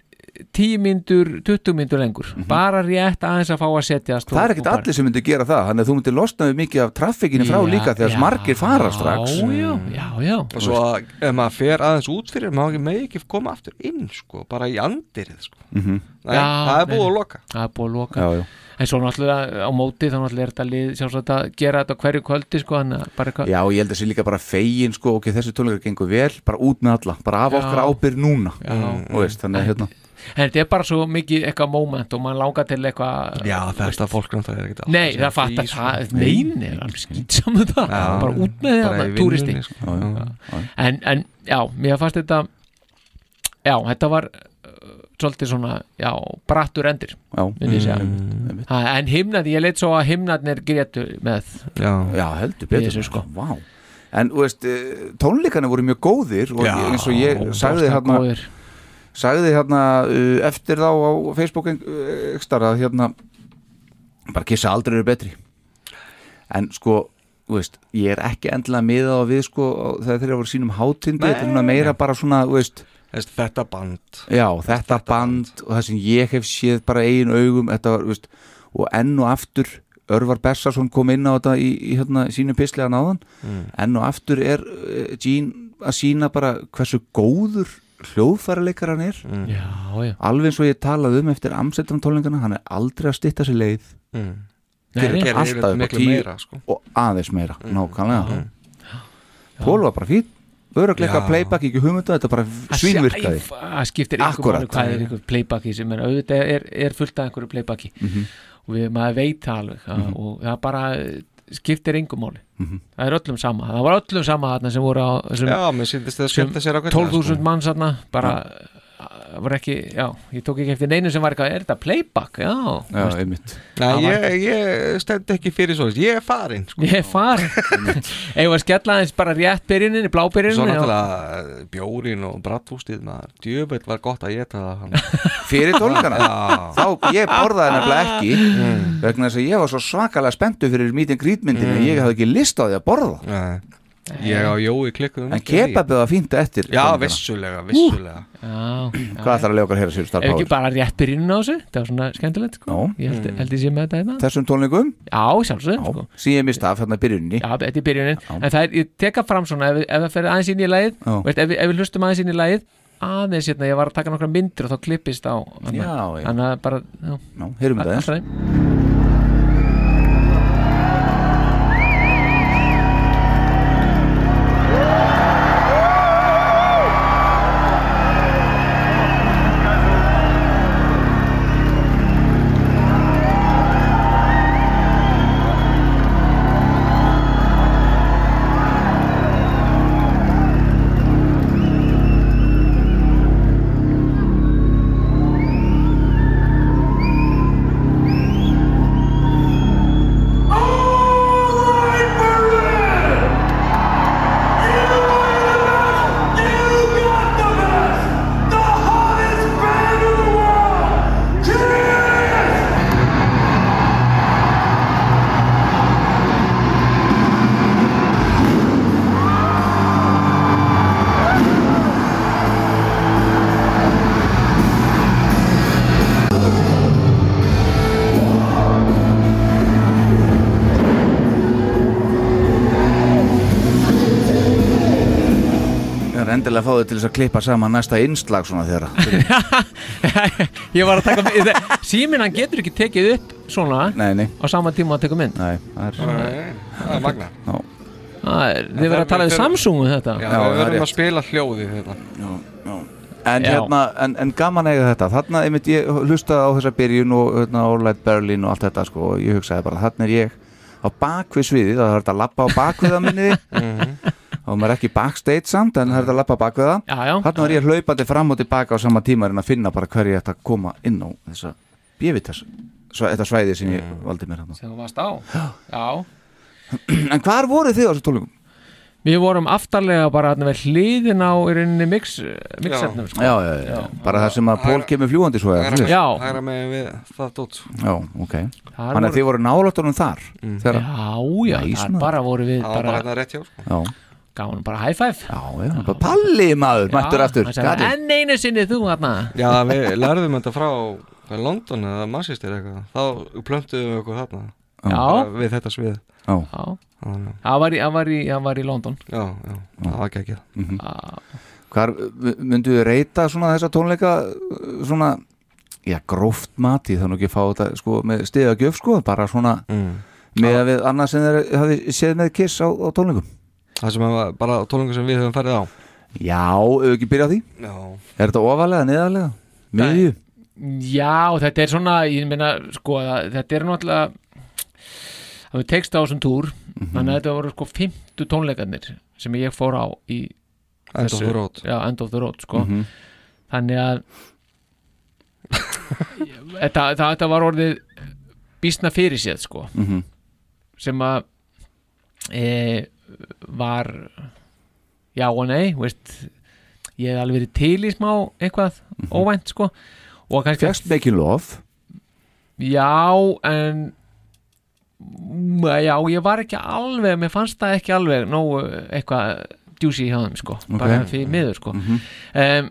10 myndur, 20 myndur lengur bara rétt aðeins að fá að setjast Mhm. það er ekkert allir sem myndir gera það þannig að þú myndir losna við mikið af traffíkinu frá Já, líka þegar já, margir fara strax já, já, já Og svo að ef maður fer aðeins út fyrir maður ekki megi ekki koma aftur inn sko, bara í andirið sko. Mhm. Nei, það er búið að loka Það er búið að loka Já, já. En svo náttúrulega á móti þá náttúrulega er þetta lið sjálfsagt að gera þetta hverju kvöldi sko, Já, ég held að þessi líka bara fegin sko, ok, þessi tónleikar gengur vel, bara út með alla bara af Já. okkar ábyrð núna Já. mm, og veist, þannig að hérna En þetta er bara svo mikið eitthvað moment og mann langar til eitthvað Já, þetta fólk náttúrulega er ekkert Nei, það fattar það Nei, nei, alveg skýtsamu það Já, bara út með bara það, túristi sko. Já, já, já. en, en já, mér fannst þetta Já, þetta var uh, svolítið svona, já, brattur endir Já, myndi ég segja Mm. ha, En himnað, ég leitt svo að himnadnir grétu með Já, já heldur betur þessu, sko. Vá. En þú veist, eh, tónleikana voru mjög góðir og Já, eins og ég sagði hérna góðir. Sagði hérna uh, eftir þá á Facebook ekstar að hérna bara kissa aldrei eru betri. En sko þú veist, ég er ekki endilega miða á við sko þegar þeir eru sínum hátindi þetta er svona meira bara svona þú veist, Þetta band. Já, þetta, band, og það sem ég hef séð bara eigin augum þetta var, þú veist, og enn og aftur Örvar Bessarsson kom inn á þetta í, í hérna, sínum pislega náðan Mm. enn og aftur er uh, Gene að sína bara hversu góður hljóðfæraleikar hann er Mm. Já, já alveg eins og ég talaði um eftir Amsterdam tólingana, hann er aldrei að stytta sér leið Mm. gerir alltaf tíu meira, sko. og aðeins meira, Mm. nákvæmlega Mm. Pól var bara fín örugleika playback, ekki hugmyndu þetta bara svínvirkaði Það skiptir ykkur hvað er ykkur playbacki sem er auðvitað er, er fullt af einhverju playbacki Mhm. og við, maður veit það alveg Mhm. og það bara skiptir engum máli Mhm. það er öllum sama, það var öllum sama sem voru á þessum Já, mér sýndist það sem skemmta sér ágætlega, 12.000 sko. manns bara var ekki, já, ég tók ekki eftir neinu sem var eitthvað, er þetta playback? Já, Já, einmitt Nei, ég, ég stend ekki fyrir svo Ég er farin sko. Ég er farin Eða að skella aðeins bara rétt byrjunin í Svo náttúrulega bjórin og brattústið maður Djöfell var gott að geta. Fyrir tónleikana Já. Þá, ég borðaði nefnilega ekki vegna þess að ég var svo svakalega spenntu fyrir meeting greetmyndinu Mm. ég hafði ekki list á því að borða Nei. Ég á Jói klikkuðum En kebabið var fínt eftir Já, vissulega, vissulega. Já, Hvað ætlar að lega okkar að heyra sér Ef starf ekki bara rétt byrjunin á þessu Það var svona skemmtilegt sko. Já. Ég held, held ég sé með þetta hérna. Þessum tónleikum? Já, sjálfsögum sko. Síðan ég mista af þarna í byrjunni Já, þetta er byrjunin En það er, ég teka fram svona Ef, ef það fer aðeins inn í lagið Já. veist, ef, við- ef við hlustum aðeins inn í lagið Aðeins hérna, ég var að taka nokkra myndir og þá klippist á Já, já. Þannig að bara, já. Já, að fá þau til þess að klippa saman næsta innslag svona þeirra Ég var að taka mynd Síminn hann getur ekki tekið upp svona Nei, nei. Á sama tíma að teka mynd. Nei, það er Nei, það er magna Já. Það er, þið verður að tala um Samsung um þetta. Já, við er verðum að spila hljóðið þetta Já, já. En, Já. hérna, en, en gaman eiga þetta. Þarna einmitt ég hlustaði á þessa byrjun og hérna, Orlight Berlin og allt þetta sko, og ég hugsaði bara, þarna er ég á bakvið sviðið, það er hægt að lappa á bakvið það minni og maður er ekki backstage samt en það er að lappa á bakvið það Já, já þarna var ég hlaupandi fram og tilbaka á sama tíma en að finna bara hverju ég ætti að koma inn á þessa bjöfitas þetta svæði sem ég valdi mér Sem þú varst á Já En hvar voru þið á þessu tólingum? Við vorum aftarlega bara við hliðin á í rauninni mix, mixefnum sko. Já, já, já, bara það sem að Pól kemur fljúandi svo? Já. Hægra með við það dótt Já, ok Þar Þannig að voru- þið voru nálatunum þar Mm. Já, já, bara voru við Það var bara bara hérna rétt hjá sko. Já, gáðum bara high five. Já, já, bara Palli maður, mættur aftur. hann sagði, Gatinn. enn einu sinni þú þarna. Já, við lærðum þetta frá hvað, London eða Manchester eitthvað. Þá plöntuðum við okkur þarna. Já. Bara Við þetta svið. Já, Já, Þannig að- það var í, það var í, það var í London. Já, já, það var ekki ekki Mhm. Hvar myndu þið reyta svona þessa tónleika uh, svona, já, gróft mati þannig ekki að fá þetta sko með stiga gjöf sko, bara svona mm. með að við annað sem þeir hafi séð með Kiss á, á tónleikum Það sem var bara tónleikum sem við höfum farið á Já, ef ekki byrja á því Já Er þetta ofalega, neðalega, miðju? Já, þetta er svona, ég meina, sko, þetta er náttúrulega það við tekst á þessum túr Mhm. þannig að þetta voru sko 50 tónleikarnir sem ég fór á í End of the road. Já, end of the road, sko Mhm. þannig að þetta, það, þetta var orðið býstna fyrir séð, sko Mhm. sem að e, var já og nei, veist ég hef alveg verið til í smá eitthvað óvænt, sko. Og kannski Fjast Making Love Já, en mm, já, ég var ekki alveg mér fannst það ekki alveg nógu eitthvað djúsi hjá þeim sko. Bara fyrir miður sko. Mhm. um,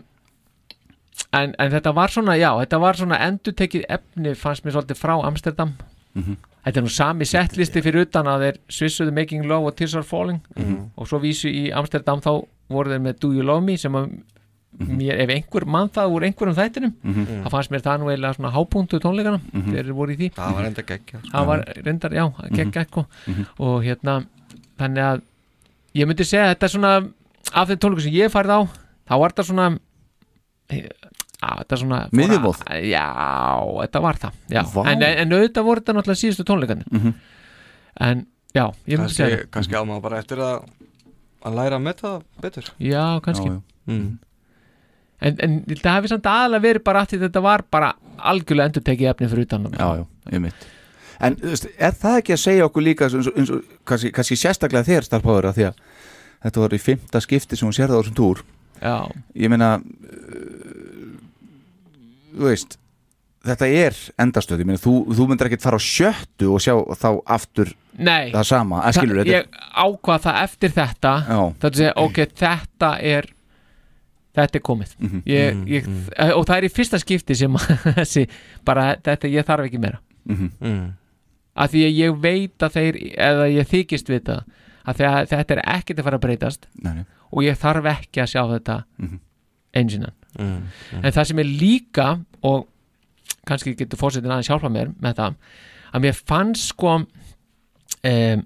en, en þetta var svona já, þetta var svona endurtekið efni fannst mér svolítið frá Amsterdam. Mhm. Þetta er nú sami settlisti fyrir utan að þeir svissuðu Making Love og Tears Are Falling Mhm. og svo vísu í Amsterdam þá voru þeir með Do You Love Me sem að mér, ef einhver mann það úr einhverjum þættinum Mhm. það fannst mér það nú eiginlega svona hápunktu tónleikana Mhm. þeir voru í því Það var enda geggja það var reyndar, já, geggja sko. Mhm. og hérna þannig að ég myndi segja að þetta er svona af þeim tónleikum sem ég farið á þá var þetta svona Já, þetta er svona Miðjumóð? Já, þetta var það en, en auðvitað voru þetta náttúrulega síðustu tónleikarnir Mhm. En já, ég myndi segja kannski á maður bara eftir að að læra að meta það betur Já, kannski Já, já. Mm. En, en það hefði samt aðalega verið bara að þetta var bara algjörlega endur tekið efni fyrir utan Já, já, ég mitt En er það ekki að segja okkur líka eins og, eins og kannski, kannski sérstaklega þér starfbáður að því að þetta var í fymta skipti sem hún sérði á þessum túr Já. Ég meina veist þetta er endastöð, meina þú, þú myndir ekkert fara á sjöttu og sjá þá aftur Nei það sama, að skilur það, Ég ákvað það eftir þetta. Þetta segja, ok, þetta er Þetta er komið Mhm. ég, Mhm, ég, Og það er í fyrsta skipti sem að þessi, bara þetta, ég þarf ekki meira Mhm. Mm. Af því að ég veit að þeir eða ég þykist vita að þegar, þetta er ekkert að fara að breytast Nei, nei. og ég þarf ekki að sjá þetta Mhm. enginean Mm. en það sem er líka og kannski getur fórsetin aðeins hjálpa mér með það að mér fannst sko um,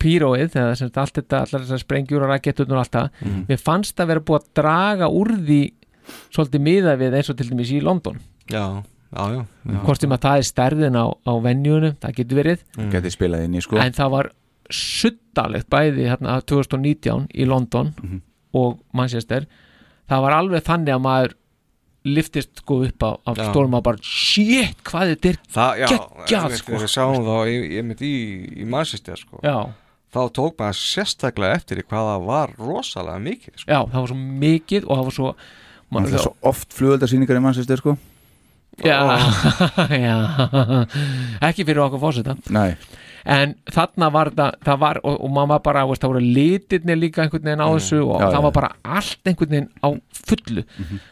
píróið eða sem sagt allt þetta, allar þessar sprengjur og rakettur og allt það, Mhm. mér fannst það vera búið að draga úr því svolítið miða við eins og til dæmis í London Já, já, já, já. hvort sem að það er stærðin á, á venjunum, það getur verið Mm. Geti spilað inn í sko en það var suttalegt bæði hérna 2019 í London Mhm. og Manchester það var alveg þannig að maður liftist sko upp á, á stólum og bara shit hvað þetta er geggjað einmitt, sko við sáum þá ég, ég mitt í, í Manchester sko. Já. þá tók maður sérstaklega eftir í hvað það var rosalega mikið sko. já, það var svo mikið og það var svo Man, það er svo oft flugöldarsýningar í mannsistir sko já, já ekki fyrir okkur fórseta Nei. En þarna var það, það var, og, og maður var bara, veist, það voru litirnir líka einhvern veginn á Mm. þessu og Já, það já. var bara allt einhvern veginn á fullu.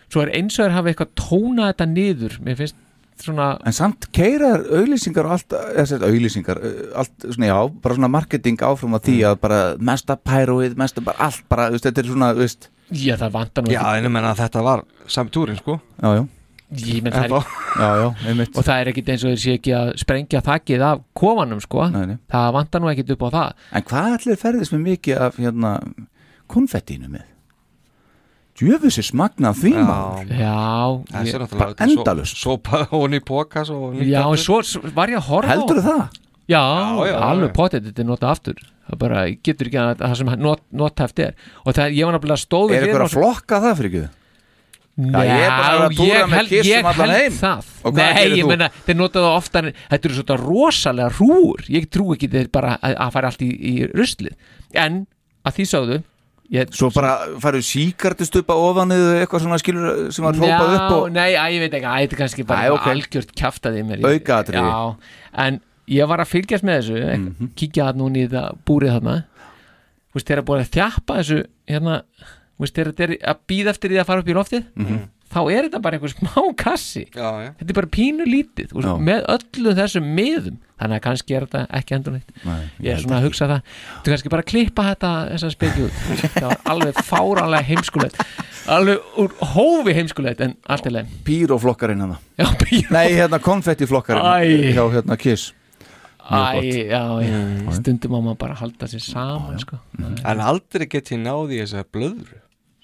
Svo er eins og þeir hafa eitthvað tónað þetta niður mér finnst svona En samt keirar auðlýsingar og allt, eða sett auðlýsingar, allt svona, já, bara svona marketing áfram að því að bara mesta pyroið, mesta bara allt, bara, veist, þetta er svona, þú veist Já, það vantar nú Já, en ég menna að þetta var sami túrin sko. Já, já Ég menn það er. Já, já, einmitt og það er ekkit eins og þeir sé ekki að sprengja þakkið af kofanum sko Nei, nei. það vantar nú ekkit upp á það En hvað allir ferðist með mikið af, hérna, konfettinu með? Djöfusir smagna af því Já. maður Já, er Bara náttúrulega endalaust. Sopa honi í nýtt Já, en svo var ég að horfa Heldurðu það? Já, Já, já, alveg potið þetta er notað aftur það bara getur ekki að það sem not, nothæft er og það, ég var nefnilega stóð við Er ykkur að flokka það fyrir ekki? Nei, ég er bara að túra ég með held, Kiss ég um allan heim. það Og hvað Nei, gerir ég þú? meina, þeir notaðu ofta þetta eru svona rosalega rúur ég trú ekki þeir bara að, að fara allt í, í ruslið en að því sáðu ég, Svo bara farið síkartistuppa ofan eða eitthvað svona skilur sem var hrópað upp og Nei, að, ég veit ekki, að þetta er kannski bara Æ, eitthvað ok. algjört kjaftaði mér Aukaatriði. Já, en ég var að fylgjast með þessu mm. -hmm. kíkja það núna í það búrið þarna Þú veist, þeir að búið að þjappa þessu hérna, veist, þeir að, að býða eftir því að fara upp í loftið Mhm. þá er þetta bara einhver smá kassi. Já, já. þetta er bara pínu lítið þú veist, með öllum þessum miðum. Þannig að kannski er þetta ekki endur neitt Nei, ég er svona að hugsa það. Þú kannski bara klippa þetta þessar spekju út. Það var alveg fáranlega heimskulegt. Alveg úr hófi heimskulegt en allt er leið. Píroflokkarinn Já, píró Nei, hérna konfettiflokkarinn hjá hérna Kiss. Æ, já, já, stundum má maður bara halda sér saman sko. En aldrei get ég náði þessar blöðru sem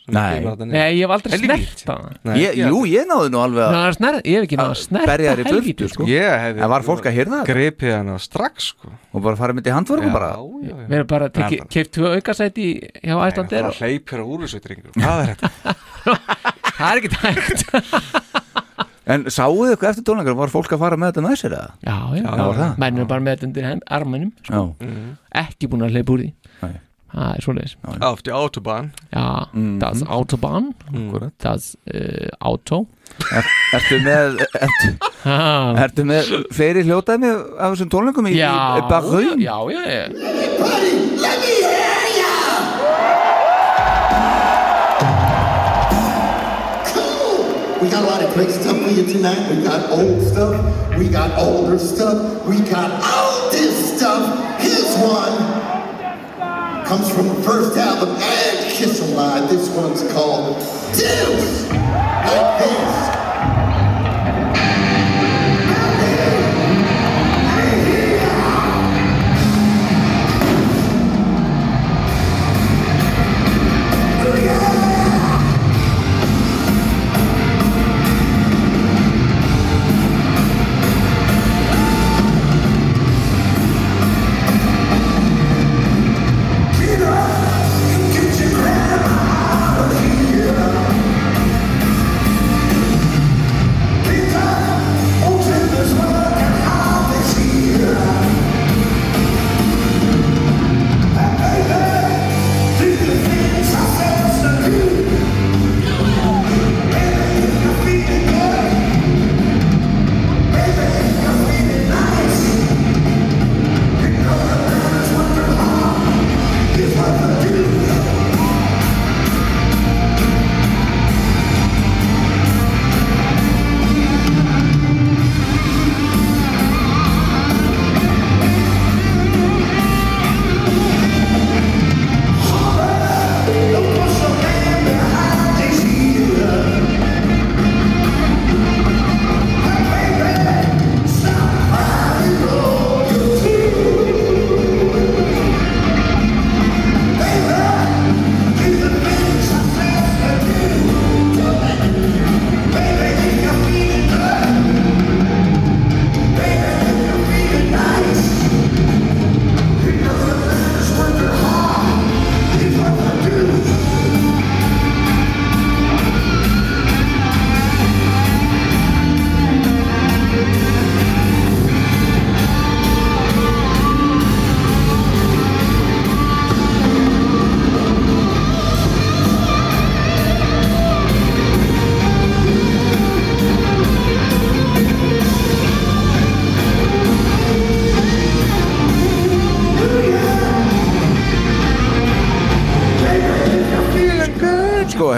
Nei. Nei, ég hef aldrei snert það Nei, ég, ég- Jú, ég náði nú alveg Ná, sner, Ég hef ekki náða að snerta berja þér í helvíti, burtu, sko. Ég hefði En var fólk að hýrða það? Gripið hana strax sko Og bara farið með í handvörgum bara Já, já, já. Við erum bara keift tvö aukasæti hjá Nei, Æslandir Það hleypir á úr þessu drengur Hvað er þetta? Það er ekki tægt En sáuðu eitthvað eftir tónleikar Var fólk að fara með þetta með sér eða? Já, já, Já, var það? menn er bara með þetta undir arminum sko. Já, Ekki búin að hleypa úr því Er svoleiðis Auf die Autobahn Já, Mhm. das Autobahn Akkúrat. Das uh, Auto er, Ertu með ertu, ertu með fleiri hljótaðmi af þessum tónleikum í, í Bahrain? já, já, já Let me hear ya! Cool! We got a lot of great stuff for you tonight. We got old stuff, we got older stuff, we got all this stuff. Here's one. Comes from the first album and Kiss Alive. This one's called Deuce.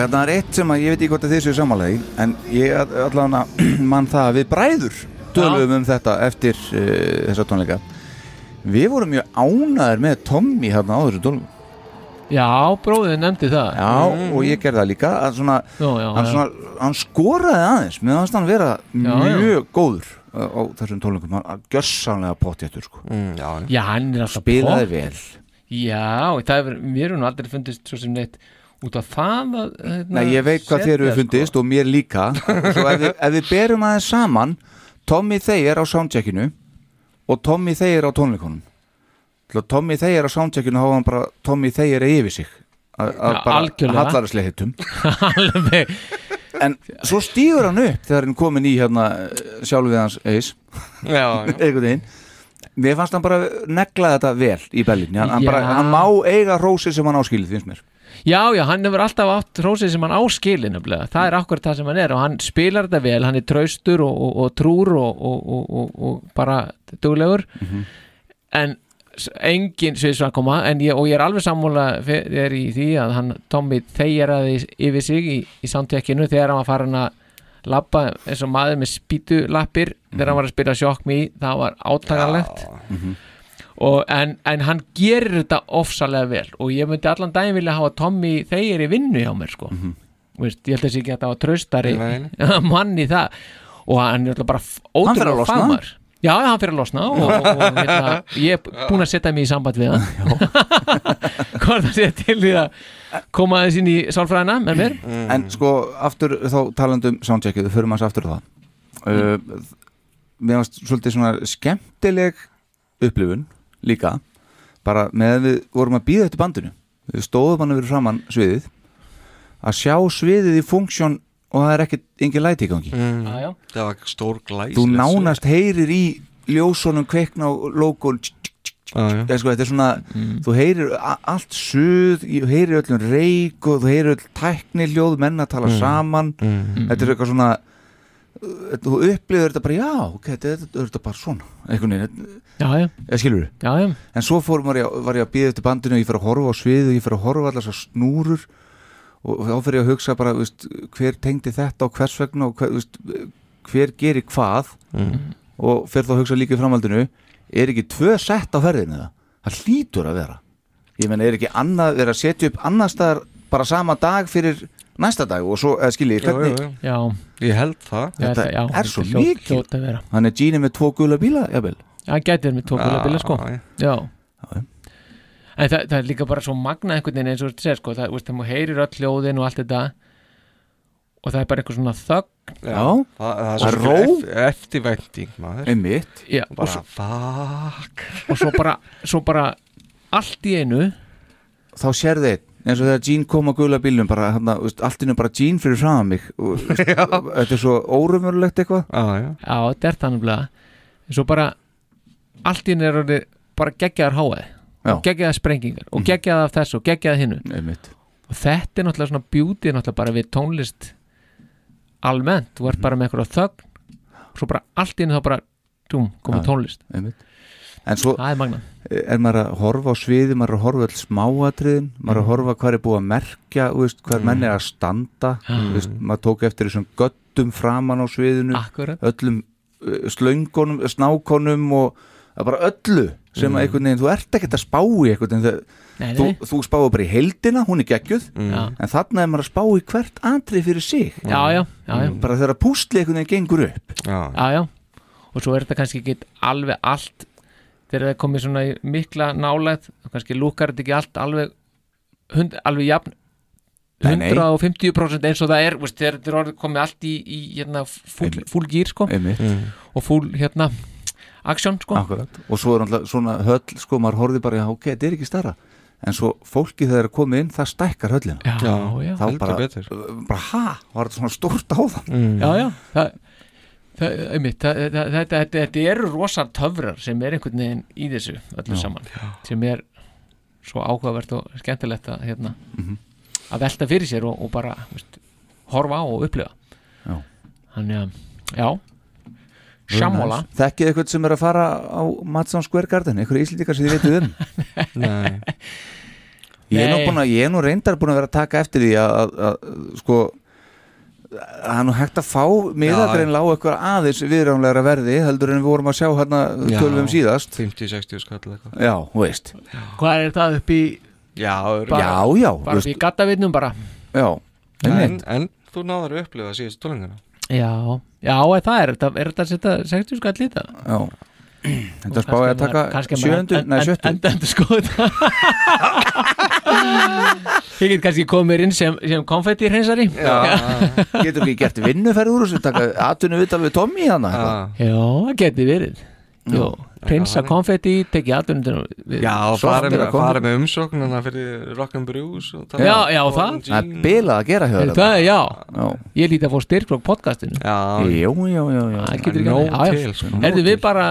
Þetta er eitt sem að ég veit ekki hvort að þið séu samanlega en ég allavega mann það að við bræður tölum um þetta eftir uh, þessa tónleika. Við vorum mjög ánæður með Tommy hérna á þessu tónleikum Já, bróðið nefndi það. Já, og ég gerði það líka að svona, Já, já, hann, svona, hann skoraði aðeins. Með að hann vera Já, já. mjög góður uh, á þessum tónleikum hann gjörsanlega pottjættur sko. mm, já, Já, hann er alltaf spilaði pott. vel. Já, það er, mér er nú aldrei fundist svo sem neitt út af það að, hérna, Nei, ég veit hvað þér setja, hefur fundist og mér líka. Svo ef við, ef við berum aðeins saman Tommy Thayer á soundcheckinu og Tommy Thayer á að Tommy Thayer á soundcheckinu hafa hann bara Tommy Thayer yfir sig. Að að Já, bara algjörlega. hallarislega hittum Alveg. En svo stígur hann upp þegar hann komin í hérna sjálf við hans eis einhvern veginn. Mér fannst hann bara negla þetta vel í Berlín. Hann, hann, hann má eiga rósir sem hann áskilið finnst mér Já, já, hann hefur alltaf átt hrósið sem hann áskilin nefnilega. það er akkur það sem hann er og hann spilar þetta vel, hann er traustur og, og, og trúr og, og, og, og, og bara duglegur. En s- engin sviðsvann koma en ég, og ég er alveg sammála er í því að hann Tommy þegjaraði yfir sig í, í soundcheckinu þegar hann var farin að labba eins og maður með spýtulappir. Þegar hann var að spila Shock Me það var átakanlegt. Og, en, en hann gerir þetta ofsalega vel. Og ég myndi allan daginn vilja hafa Tommy þeir í vinnu hjá mér sko. Veist, ég held að þessi ekki að það var traustari Nei, mann í það. Og hann er alltaf bara ótrúlega losna? fagmar já, hann fyrir að losna og, og, og hérna, ég er búin að setja mig í samband við hann. Hvort það sé til því að koma aðeins inn í sálfræðina með mér. En sko, aftur þá talandum soundcheckið, við förum hans aftur það. Uh, Mér varst svolítið svona skemmtileg upplifun líka bara með að við vorum að býða eftir bandinu við stóðum hann yfir framann sviðið að sjá sviðið í funksjón og það er ekkert engin læti í gangi Mm. Já. Það var stór glæs Þú nánast heyrir í ljósunum kveikna logon já. Eða, sko, þetta er svona, þú heyrir allt suð, þú heyrir öllum reik og þú heyrir öll tækni hljóð menn að tala Mm. saman Mm. þetta er eitthvað svona þú upplifir þetta bara, já, ok, þetta er, þetta er þetta bara svona einhvern veginn, já, já. eða skilur já, já. en svo fórum var ég, var ég að býða eftir bandinu og ég fyrir að horfa á svið og ég fyrir að horfa allar svo snúrur og þá fyrir ég að hugsa bara, veist, hver tengdi þetta og hvers vegna og hver, veist, hver gerir hvað Mm. og fyrir þá að hugsa líka í framhaldinu er ekki tvö sett á ferðinu það það hlýtur að vera ég menn er ekki annað, er að setja upp annar staðar bara sama dag fyrir næsta dag og svo, eða skiljið, Já, hvernig já, já. Ég held það. Já, þetta já, er svo þetta hljót- mikið. hljót að vera. hann er Gini með tvo gula bíla, jafnvel? Já, hann gæti verið með tvo gula bíla sko. Já, Já. En það, það er líka bara svo magna einhvern veginn eins og þú segir sko það, veist, heyrir öll hljóðin og allt þetta og það er bara einhver svona þögn. Já, Það, það er Það er svo ró. eft, eftirvænting maður. Einmitt. Já, Og bara, svo, fuck. Og svo bara svo bara allt í einu þá sérði einn eins og þegar Gene kom á gula bílnum bara, hana, veist, allt innu bara Gene fyrir fram mig og, þetta er svo órumurlegt eitthvað. Já, já. Já, þetta er þannig en svo bara allt einu er orðið bara geggjaðar háaði og geggjaðar sprengingar og geggjaðar af þessu og geggjaðar hinnu og þetta er náttúrulega svona beauty náttúrulega bara við tónlist almennt, þú ert bara með eitthvað þögn svo bara allt einu þá bara dum, komið tónlist. Einmitt en svo það er er maður að horfa á sviði maður að horfa all smáatriðin maður að horfa hvað er búið að merkja þú veist, hvað menn er að standa þú veist, maður tók eftir þessum göttum framan á sviðinu Akkurat. öllum uh, slöngunum, snákonum og bara öllu sem Mm. mm. einhvern veginn, þú ert ekkert að spá í einhvern veginn þegar- Nei, þú, nei. þú spáðu bara í heildina, hún er geggjuð Já. en þarna er maður að spá í hvert andrið fyrir sig Já, já, já, já. bara þegar púsli einhvern veginn gengur upp Já, já, já og svo er þetta kannski ekki alveg allt þegar það komið svona í mikla nálægt og kannski lúkar þetta ekki allt alveg hund, alveg jafn Nei, nei. 150% eins og það er veist, þegar þetta er orðið komið allt í, í hérna, full, full gýr sko Einmitt. og full hérna aksjón sko Akkurat. og svo er alltaf svona höll sko, maður horfði bara, ok, þetta er ekki starra en svo fólki þegar það er komið inn það stækkar höllina Já, já. þá bara, bara ha, var þetta svona stórt á það Mm. já, já, það, það, einmitt, það, það, þetta, þetta, þetta eru rosa töfrar sem er einhvern veginn í þessu öllu Já. saman sem er svo áhugavert og skemmtilegt að, hérna, Mhm. að velta fyrir sér og, og bara veist, horfa á og upplifa. Já. þannig að, já sammála. þekkið eitthvað sem er að fara á Madsson Square Garden, einhverju íslendikar sem þið veitum um? Nei. Ég er nú, að, ég er nú reyndar búin að vera að taka eftir því að, að, að sko það er nú hægt að fá miðagreinlega á eitthvað aðeins viðránlegra verði heldur en við vorum að sjá hérna Já. tölvum síðast. 50-60 skall eitthvað. Já, þú veist. Hvað er það upp í Já, bara, Já, já, Bara upp í gattavinnum bara. Já, en, en þú náður að upplifa síðast tólinguna Já, já, er það er þetta Er þetta að setja 60 skall í það? Já Þetta spáði að taka sjöundu, nei sjöttu. Enda endur sko Ég get kannski komið inn sem, sem konfetti hreinsari. Getur ekki gert vinnuferð úr þessu taka atvinnu viðtal við Tommy hana Já, það geti verið. Jó, hreinsa konfetti, tekið atvinnum Já, fara með, fara með umsóknuna fyrir Rock'n Brews og tala- Já, já, það. Það er bilað að gera hjá Er þér Það, já. Já. Ég líti að fá styrk frá podcastinu. Já. Já, já. sko. Erðu við bara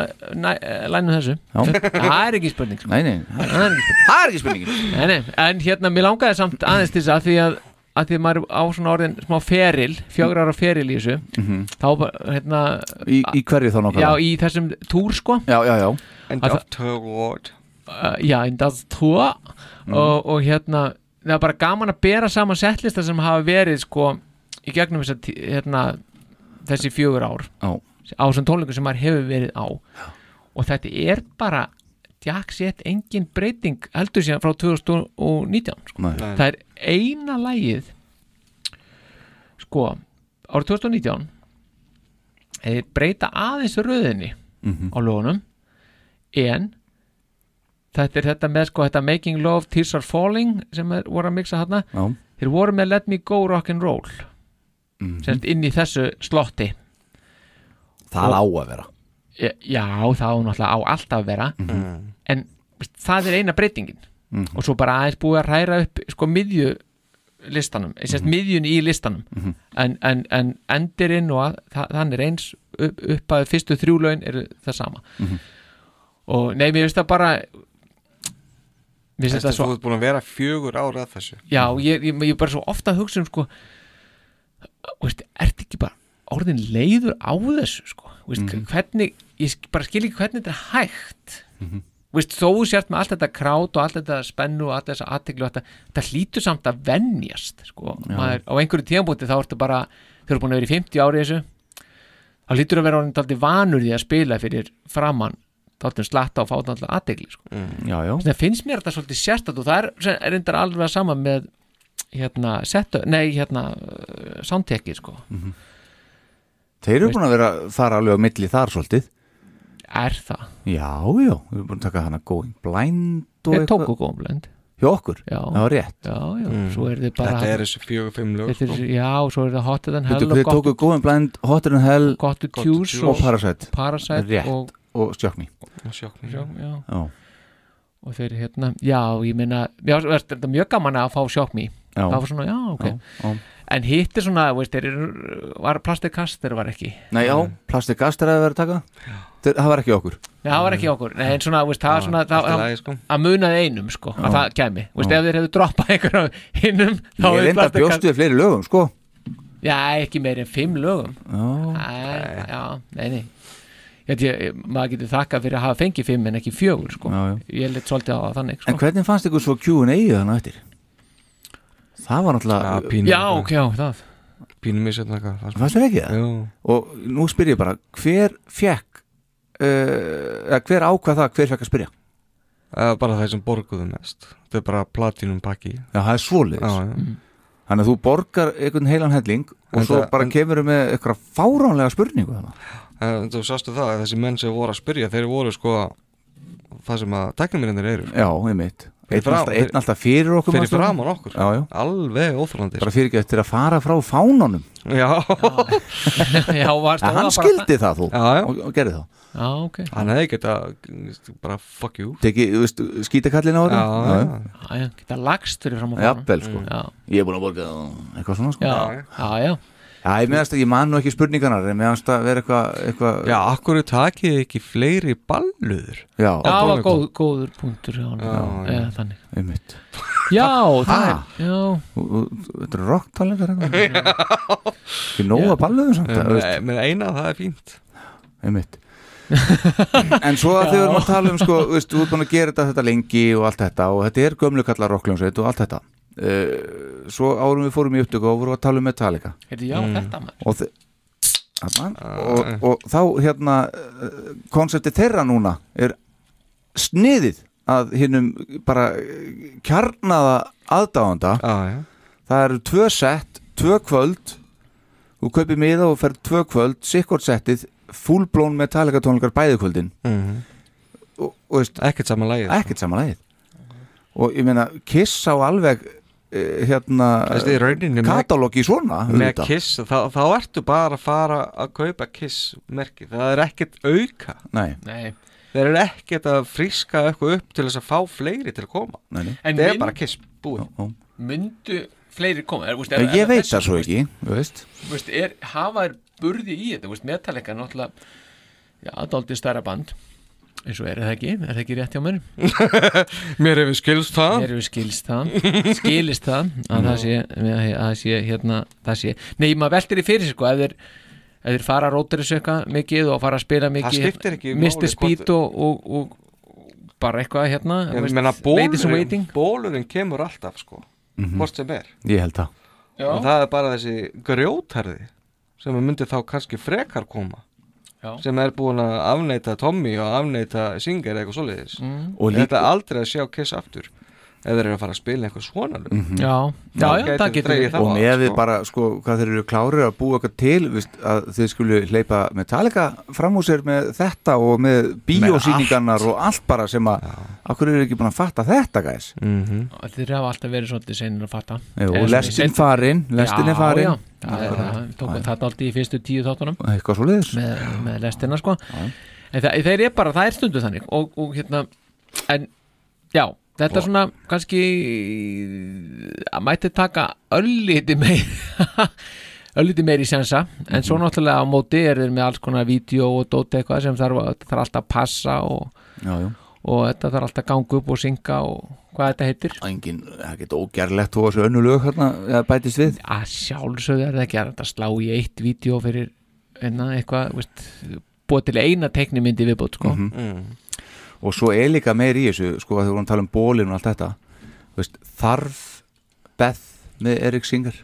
lænum þessu. Það er ekki spurning sko. Nei, nei, Það er ekki spurning. Það er ekki spurningin. Nei, nei, en hérna, mér langaði samt aðeins til þess að því að að því að maður á svona orðin smá feril, fjögur ára feril í þessu Mhm. þá, bara, hérna Í, í hverju þá já, nákvæmlega? í þessum túr sko Já, já, já of Tour uh, já, das túr Mhm. og, og hérna, það er bara gaman að bera saman settlista sem hafa verið sko í gegnum þess að hérna, þessi fjögur ár Já. á þessum tónleikum sem maður hefur verið á og þetta er bara Jack set engin breyting heldur síðan frá 2019 sko. Nei. það er eina lægið sko árið 2019 eða breyta aðeins röðinni Mhm. á lögunum en þetta er þetta með sko þetta Making Love, Tears Are Falling sem er, voru að mixa hérna Já. þeir voru með Let Me Go Rock'n'Roll Mhm. sem inn í þessu slotti Það á að vera Já, já, það á náttúrulega á alltaf að vera en það er eina breytingin Mhm. og svo bara aðeins búið að hræra upp sko miðju listanum, mm -hmm. miðjun í listanum Mhm. en, en, en endirinn og að, það, þann er eins upp, upp að fyrstu þrjú laun eru það sama Mhm. og nei, mér finnst það bara mér finnst Þetta það svo þú ert búin að vera fjögur ára að þessu Já, ég, er bara svo ofta að hugsa um sko, veist, ert ekki bara orðin leiður á þessu sko, veist, Mhm. hvernig ég bara skil ekki hvernig þetta er hægt Mhm. Veist, þó þú sért með allt þetta krát og allt þetta spennu og allt þessa aðteglu þetta, þetta hlýtur samt að venjast sko, maður, á einhverju tíðanbúti þá ertu bara, þau eru búin að vera í 50 ári þessu þá hlýtur að vera orðin taldi vanur í að spila fyrir framann taldi slatta og fáta alltaf aðtegli sko. Já það finnst mér þetta svolítið sérstætt og það er, er reyndar alveg að sama með hérna, setu, nei, hérna uh, soundtekið, sko Þeir eru búin að vera þar alveg á milli þar svolítið Er það? Já, já, við erum búin að taka hana Going Blind og Þeir tóku Going Blind Hjá okkur, Já. það var rétt Já, já, svo er þið bara Þetta er þessi fjögur, fimm lög Þetta er, sko. Já, svo er það Hotter Than Hell og þeir tóku Going Blind, Hotter Than Hell Got to Got to Choose Choose og Parasite Parasite Rétt, og, og Shock Me Og Shock Me. Shock, já. Já, og þeir hérna, já, ég meina já, þetta er mjög gaman að fá Shock Me Já. það var svona, já, ok Já, já. En hitt er svona, veist, þeir eru var plastikast, þeir var ekki? Nei, já, Plastic Gaster að vera að taka. Þeir, Það var ekki okkur. Já, það var ekki okkur, nei, en svona, veist, það var svona það, lagi, sko. að munaði einum, sko, Já. að það kæmi. Veist, Já. ef þeir hefðu droppað einhverjum hinnum þá Ég reynda að Plastic bjóst við fleiri lögum, sko. Já, ekki meir en fimm lögum. Já, Já, nei, nei. Ég, ég, maður getur þakkað fyrir að hafa fengið fimm en ekki fjögur, sko. Já, já. Ég leitt svolítið á þannig, sko. En hvernig fannst ykkur svo Q&A þannig eftir? Það var náttúrulega Já, pínu Já, ok, já, það. Pínum í setna eitthvað Fannst þér ekki það? Jú. Og nú spyr ég bara, hver fekk uh, eða hver ákvað það, hver fekk að spyrja? Uh, bara það sem borguðu mest. Þetta er bara platinum pakki. Já, það er svoleiðis. Já, já. Þannig að þú borgar einhvern heilan helling og En svo það- bara en- kemur með eitthvað fáránlega spurningu þannig En þú sástu það að þessi menn sem voru að spyrja þeir voru sko það sem að teknumirinnir eru. Já, einmitt. Fyrir Einn alltaf, einn alltaf fyrir okkur Fyrir manstu? framan okkur? Já, já. Alveg óþrólandi Bara fyrir ekki eftir að fara frá fánanum. Já. Já, hann skildi það þú. Já, já. Og, og gerði það Já, ok. Hann hefði geta bara fuck you. Teki, þú veist, skítakallin á það Já, já. Já, já, geta lagst fyrir fram á Jafnvel, sko. Já, Ég er búin að borga það Eitthvað svona, sko. Já, já, já. Ég meðast að ég man nú ekki spurningarnar En meðast að vera eitthvað eitthva, Já, akkur takið ekki fleiri balluður Já, það var góð, góður punktur já, já, já. einmitt. Já, það Ha? er Þetta er rocktalengar Ekki nóga balluðum samt En það, veist. með- með eina það er fínt. Einmitt. En svo að þau Já. erum að tala um sko, veist, þú ert búin að gera þetta, þetta lengi og allt þetta og þetta er gömlu kallar rockljónsveit og allt þetta uh, svo árum við fórum í upptöku og vorum að tala um Metallica. Heyrðu, já, þetta, maður. og, þe- þarna, og, og þá hérna konsepti þeirra núna er sniðið að hinnum bara eh, kjarnaða aðdáðanda ah, það eru tvö sett, tvö kvöld. Þú kaupir miða og fer tvö kvöld sikkort settið, fullblón Metallica tónleikar bæði kvöldin. Mhm. og, og ekkert saman lagið ekkert saman lagið. Og ég meina Kiss á alveg eh, hérna rauninni með- katalógi svona með. Kiss, þá, þá ertu bara að fara að kaupa Kiss merki, það er ekkert auka Nei. Nei. þeir eru ekkert að fríska eitthvað upp til þess að fá fleiri til að koma Nei, nei. En það er bara Kiss búið Myndu fleiri koma er, veist, Já, ég veit það svo ekki veist. veist, er, hafa er burði í þetta er náttúrulega dálítið stærra band eins og er það ekki, er það ekki rétt hjá mér? Mér hefur skilst það. Mér hefur skilst það. Skilist það að það sé, að það sé hérna, það sé, nei maður veltir í fyrir sig sko, ef þeir ef þeir fara að róta þessu eitthvað mikið og fara að spila mikið Speed hvort- og, og, og bara eitthvað hérna bólurinn, bólurinn kemur alltaf sko, Mhm. hvort sem er. Ég held það. Já. og það er bara þessi grjótarði sem myndi þá kannski frekar koma Já. sem er búin að afneita Tommy og afneita Singer eitthvað svoleiðis Mm. Og líka- þetta er aldrei að sjá Kiss aftur ef þeir eru að fara að spila eitthvað svona lög. Mhm. Já, já, já, það getur þá og með við sko. bara sko hvað þeir eru klárir að búa eitthvað til viðst, að þið skulu hleypa Metallica fram úr sér með þetta og með bíósýningarnar og allt bara sem að okkur eru ekki búin að fatta þetta gæs Mhm. Þeir hafa alltaf verið svolítið senir að fatta. Jú, svona lestin farin, lestin Já, er farin. já, það, tókum þetta alltaf í fyrstu tíu þáttunum. Eitthvað svo liðis með, með lestina sko. En það, þeir er bara, það er stundu þannig. Og, og hérna, en já, þetta er svona kannski að mætti taka ölliti meir ölliti meir í sensa en svo náttúrulega á móti er þeir með alls konar vídeo og dóti eitthvað sem þarf, að- þarf alltaf að passa og, já, já. og þetta þarf alltaf að ganga upp og synga og hvað þetta heitir engin, það er ekki ógerlegt að þessu önnu lög hérna eða bætist við að sjálfsögðu er það ekki að slá í eitt vídeo fyrir enna, eitthvað veist, búið til eina teknimyndi viðbútt sko. Mhm. Mm. Og svo er líka meir í þessu sko að þau vorum að tala um bólin og allt þetta. Veist, þarf Beth með Erik Singer?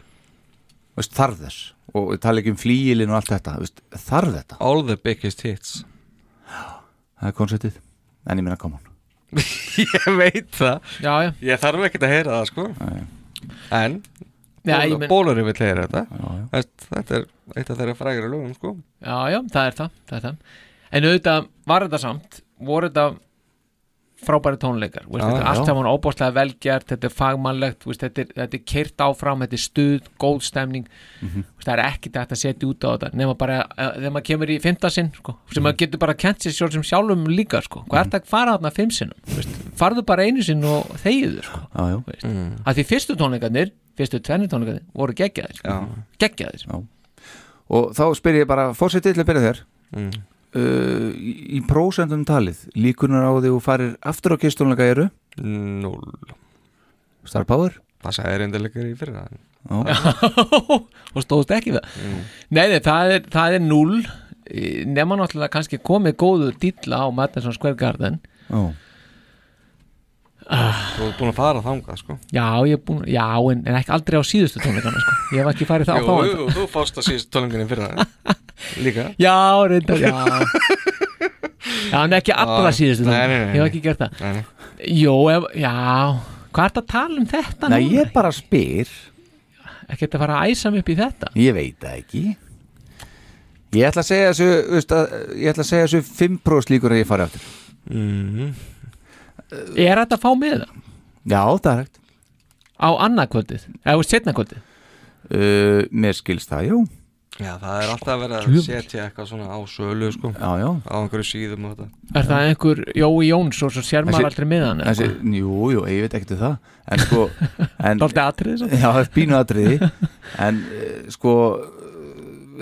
Veist, þarf þess? Og við tala ekki um flíilin og allt þetta veist, þarf þetta? All the biggest hits. Það er konceptið. En ég minna koma ég veit það. Já, já. ég þarf ekkert að heyra það sko. En Já, ég Bólur- men- bólurinn vil heyra þetta. Já. Veist, þetta er eitt af þeirra frægri lögum sko. Já, já, það er það, það er það. En auðvitað var þetta samt voru þetta frábæri tónleikar veist, Já, þetta er allt saman óbáslega velgjart þetta er fagmannlegt, veist, þetta, er, þetta er keirt áfram þetta er stuð, góð stemning Mhm. veist, það er ekkert að setja út á þetta nema bara uh, þegar maður kemur í fimmtasinn sko, sem Mhm. maður getur bara kent sér sjálf sem sjálfum líka sko. hvað er þetta að fara þarna fimm sinnum veist, farðu bara einu sinn og þegiðu sko. Veist, að því fyrstu tónleikarnir fyrstu tvenni tónleikarnir voru geggjaðir Já. geggjaðir Já. og þá spyr ég bara fórsetið til að byrja þér Mm. Uh, í, prósentum talið líkunar á því þú farir aftur á kistónleika eru? Null Star Power? Það sagði reyndilegur í fyrra. Og stóðst ekki við Mm. nei, nei, það er, það er null Eh, nema náttúrulega kannski komið góðu dýlla á Madison Square Garden. Já. Þú ert búin að fara þangað sko. Já, ég búin, já, en, en ekki aldrei á síðustu tónleikana sko. ég hef ekki farið það á Jú, fáan jú, þú fórst að síðust tónlingunni fyrra Líka. Já, reyndar, já. Já, en ekki allra Já, síðustu tónleikana. nei, nei, ég hef ekki gert það. Nei, nei. Jó, ef, já, hvað er þetta að tala um þetta Nei, núna? ég bara spyr. Ekki að fara að æsa mig upp í þetta? Ég veit það ekki. Ég ætla að segja þessu Ég ætla að segja þessu 5% líkur að ég fari aftur. Mm. Er þetta að fá með það? Já, það er hægt. Á annarkvöldið, eða setna kvöldið? Uh, Mér skilst það, jú. Já, það er alltaf verið að setja eitthvað svona á sölu sko. Já, já. Á einhverju síðum og þetta. Er það einhver Jói Jóns og svo sér maður aldrei miðan þessi, Jú, jú, ég veit ekkert um það. En sko en, Dálítið atriði svo. Já, það er pínu atriði. En uh, sko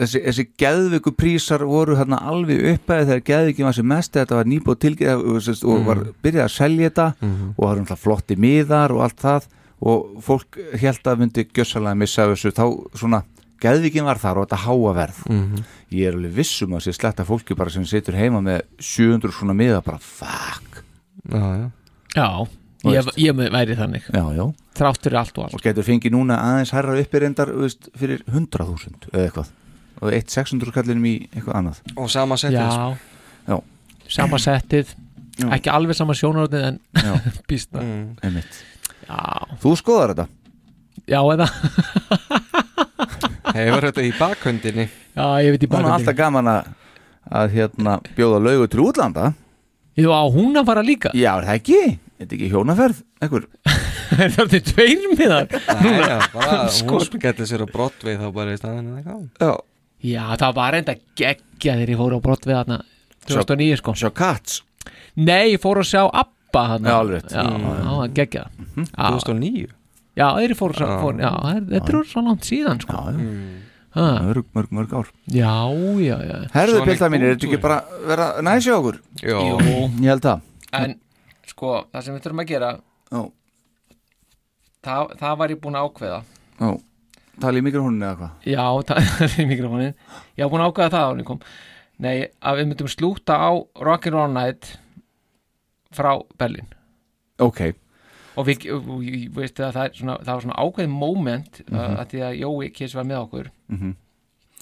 Þessi, þessi geðviku prísar voru hérna alveg uppæði þegar geðvikin var sem mest. Þetta var nýbúið tilgeð og var byrjað að selja þetta Mhm. og það var náttúrulega flotti miðar og allt það. Og fólk held að myndi gjössalega missa þessu. Þá svona geðvíkin var þar og þetta háa verð. Mhm. ég er alveg vissum að sé sletta fólki bara sem situr heima með 700 svona miða bara fuck. Já, já. Já, ég, ég væri þannig. Já, já. Þrátt fyrir allt og allt. Og getur fengið núna aðeins herra uppi reyndar þú veist, fyrir 100.000 eða eitthvað og eitt 600 kallinum í eitthvað annað Og sama settið Já, sko. já, sama settið Já. Ekki alveg sama sjónarotið en Já. býstna Mm. einmitt Já, þú skoðar þetta já eða Hefur þetta í bakhöndinni Já, ég veit í Hún er alltaf gaman að, að hérna, bjóða laugu til útlanda Jú, á hún að fara líka Já, er það ekki? Er þetta ekki hjónaferð? Ekkur? Er þetta tveir miðar? Sko. hún getur sér á brottvið þá bara í staðinu Já Já, það var enda geggja þegar ég fór á brott við þarna 2009 sko. Sjá Cats? Nei, ég fór að sjá Abba þarna. Já, alveg rétt. Já, Mm. það var geggja Mhm. Já. 2009 Já, þeir fór, fór já, þetta er svo langt síðan sko. Já, já. Ha. Mörg, mörg, mörg ár. Já, já, já. Herðu pilda mínir, er þetta Boom ekki bara vera næsja okkur? Jó. Ég held það. En sko, það sem við þurfum að gera Já, það, það var ég búin að ákveða. Já Tala í mikrofóninu eða hvað? Já, er í mikrofónin Ég var búin að ákveða það á kom. Nei, að við myndum slúta á Rock'n'Roll Night frá Berlin Ok, og við, og, ég veist að það, er svona, það var svona ákveðin moment mm Mhm. að því að Jói Kiss var með okkur. Mm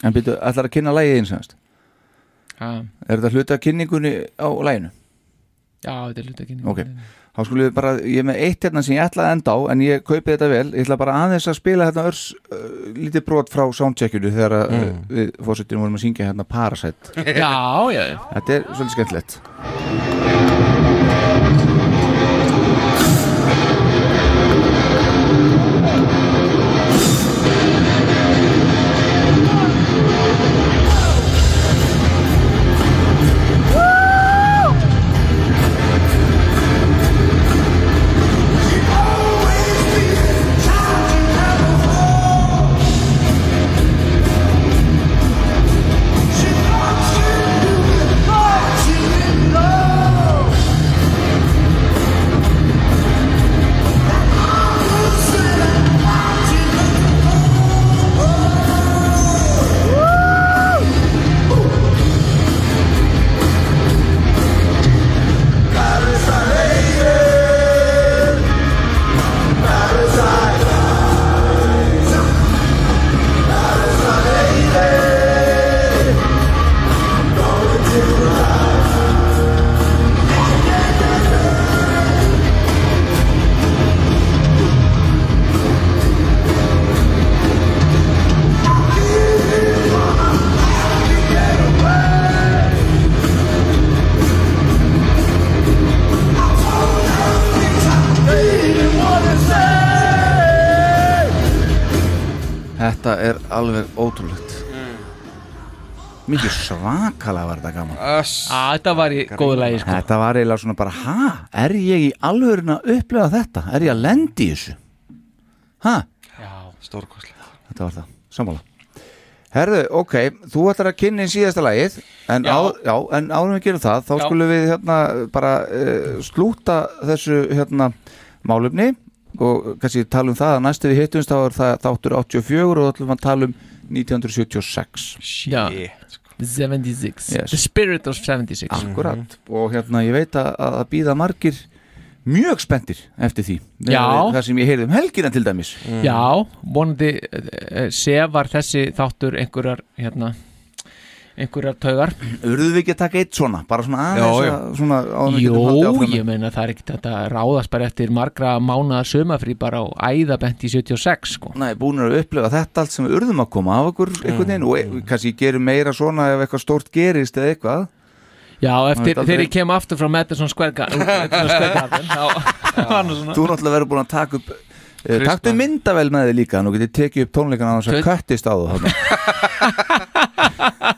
en byrju, ætlar að kynna lægið eins og ha, Er þetta hluti af kynningunni á læginu? Já, þetta er hluti ekki Ok, þá skulum við bara, ég er með eitt hérna sem ég ætla að enda á en ég kaupi þetta vel, ég ætla bara aðeins að spila hérna örs uh, lítið brot frá soundcheckinu þegar mm. Mm. við fórsettum vorum að syngja hérna Parasite Já, já, já Þetta er svolítið skemmtilegt Öss Að þetta var í góðu lægi sko. Þetta var eiginlega svona bara, ha, er ég í alvörun að upplega þetta? Er ég að lendi í þessu? Ha? Stórkostlega Þetta var það, sammála Herðu, ok, þú ætlar að kynna í síðasta lagið en, Já. á, já, en árum við gerum það þá Já. skulum við hérna bara uh, slúta þessu hérna málumni og kannski tala um það að næstu við hittumst þá er það þáttur 84 og þá ætlum við að tala um 1976 Já, 76 Yes. The Spirit of 76 Akkurat, og hérna ég veit að að býða margir mjög spenntir eftir því. Já. það sem ég heyrði um helgina til dæmis. Já, vonandi uh, sefar þessi þáttur einhverjar hérna einhverjar taugar. Urðu við ekki að taka eitt svona, bara svona aðeins já. að- svona, Jó, ég meina það er ekkert þetta ráðast bara eftir margra mánaða sömafrí bara á æðabent í 76 sko. Nei, búin að upplefa þetta allt sem við urðum að koma af okkur einhvern veginn og e- kannski gerum meira svona ef eitthvað stórt gerist eða eitthvað. Já, eftir, veit aldrei. þegar ég kem aftur frá Madison Square Garden Þú náttúrulega verið búin að taka upp uh, Taktu myndavel með þig líka Nú getið tekið upp tónleikana á þess að Tut- köttist á þú.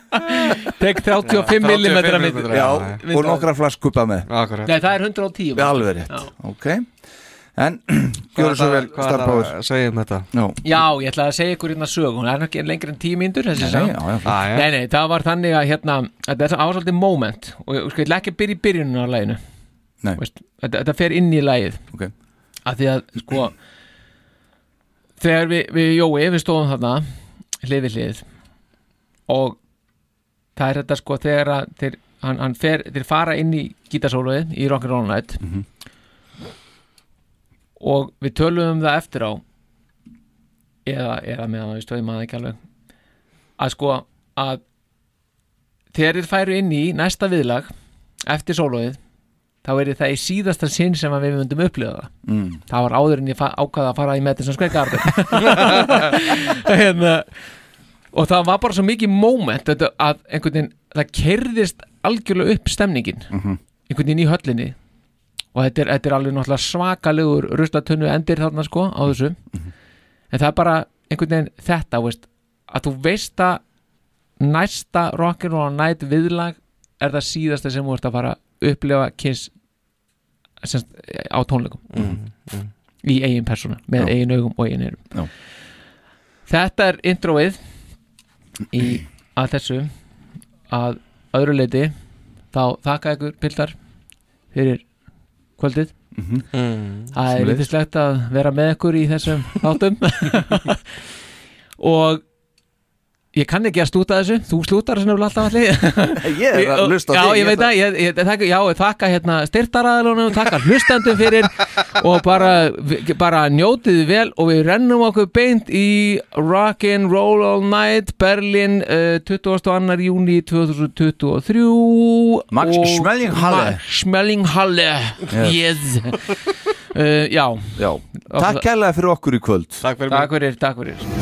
Tek 35 mm Já, og nokkra flaskuppa með. Akkurat. Nei, það er 110 Við alveg rétt, ok. En, gjöru svo vel Hvað er starfbáður það að segja um þetta? Já, Já, ég ætla að segja ykkur hérna sög hún er ekki lengri en 10 mínútur þessi nei, saga. já, já, Ah. Nei, nei, það var þannig að hérna þetta er ásaldið moment. Og ég sko, ég ætla ekki að byrja í byrjunum á læginu Nei. Veist, þetta, fer inn í lægið að því að sko þegar við, við Jói, við stóðum þarna hlið við hlið og það er þetta sko þegar að þeir, hann, hann fer, þeir fara inn í gítarsóluðið í Rock'n'Roll Night. Og við tölum um það eftir á eða, eða meðan við stöðum að ekki alveg að sko að þegar þeir færu inn í næsta viðlag eftir sólóið þá er það í síðasta sinn sem við myndum upplifa það. Mm. það var áður en ég ákvaða að fara í Madison Square Garden. Hérna, og það var bara svo mikið moment þetta, að einhvern veginn það kerðist algjörlega upp stemningin. Mhm. einhvern veginn í höllinni. Og þetta er, þetta er alveg náttúrulega svakalegur ruslatunnu endir þarna sko á þessu. En það er bara einhvern veginn þetta veist, að þú veist að næsta Rock'n'Roll Night viðlag er það síðasta sem þú ert að fara að upplifa Kiss semst, á tónleikum. Mm, í eigin persóna, með Já. eigin augum og eigin eyrum Já. þetta er introið í að þessu að öðru leiti þá þakka ykkur pildar fyrir kvöldið Mhm. Mm, það er Sömuleiðis. yndislegt að vera með ykkur í þessum þáttum og ég kann ekki að slúta þessu. Þú slútar þessu nefnilega alltaf allir Ég er að hlusta á já, þig, ég ég veit að ég, ég, þakka, já, ég þakka hérna styrtaraðalunum, þakka hlustandum fyrir og bara, bara njótið vel og við rennum okkur beint í Rockin' Roll All Night Berlin uh, 22. júni 2023 Max. Max Schmeling-Halle. Yes, uh, já. Já, takk kærlega fyrir okkur í kvöld. Takk fyrir takk fyrir, takk fyrir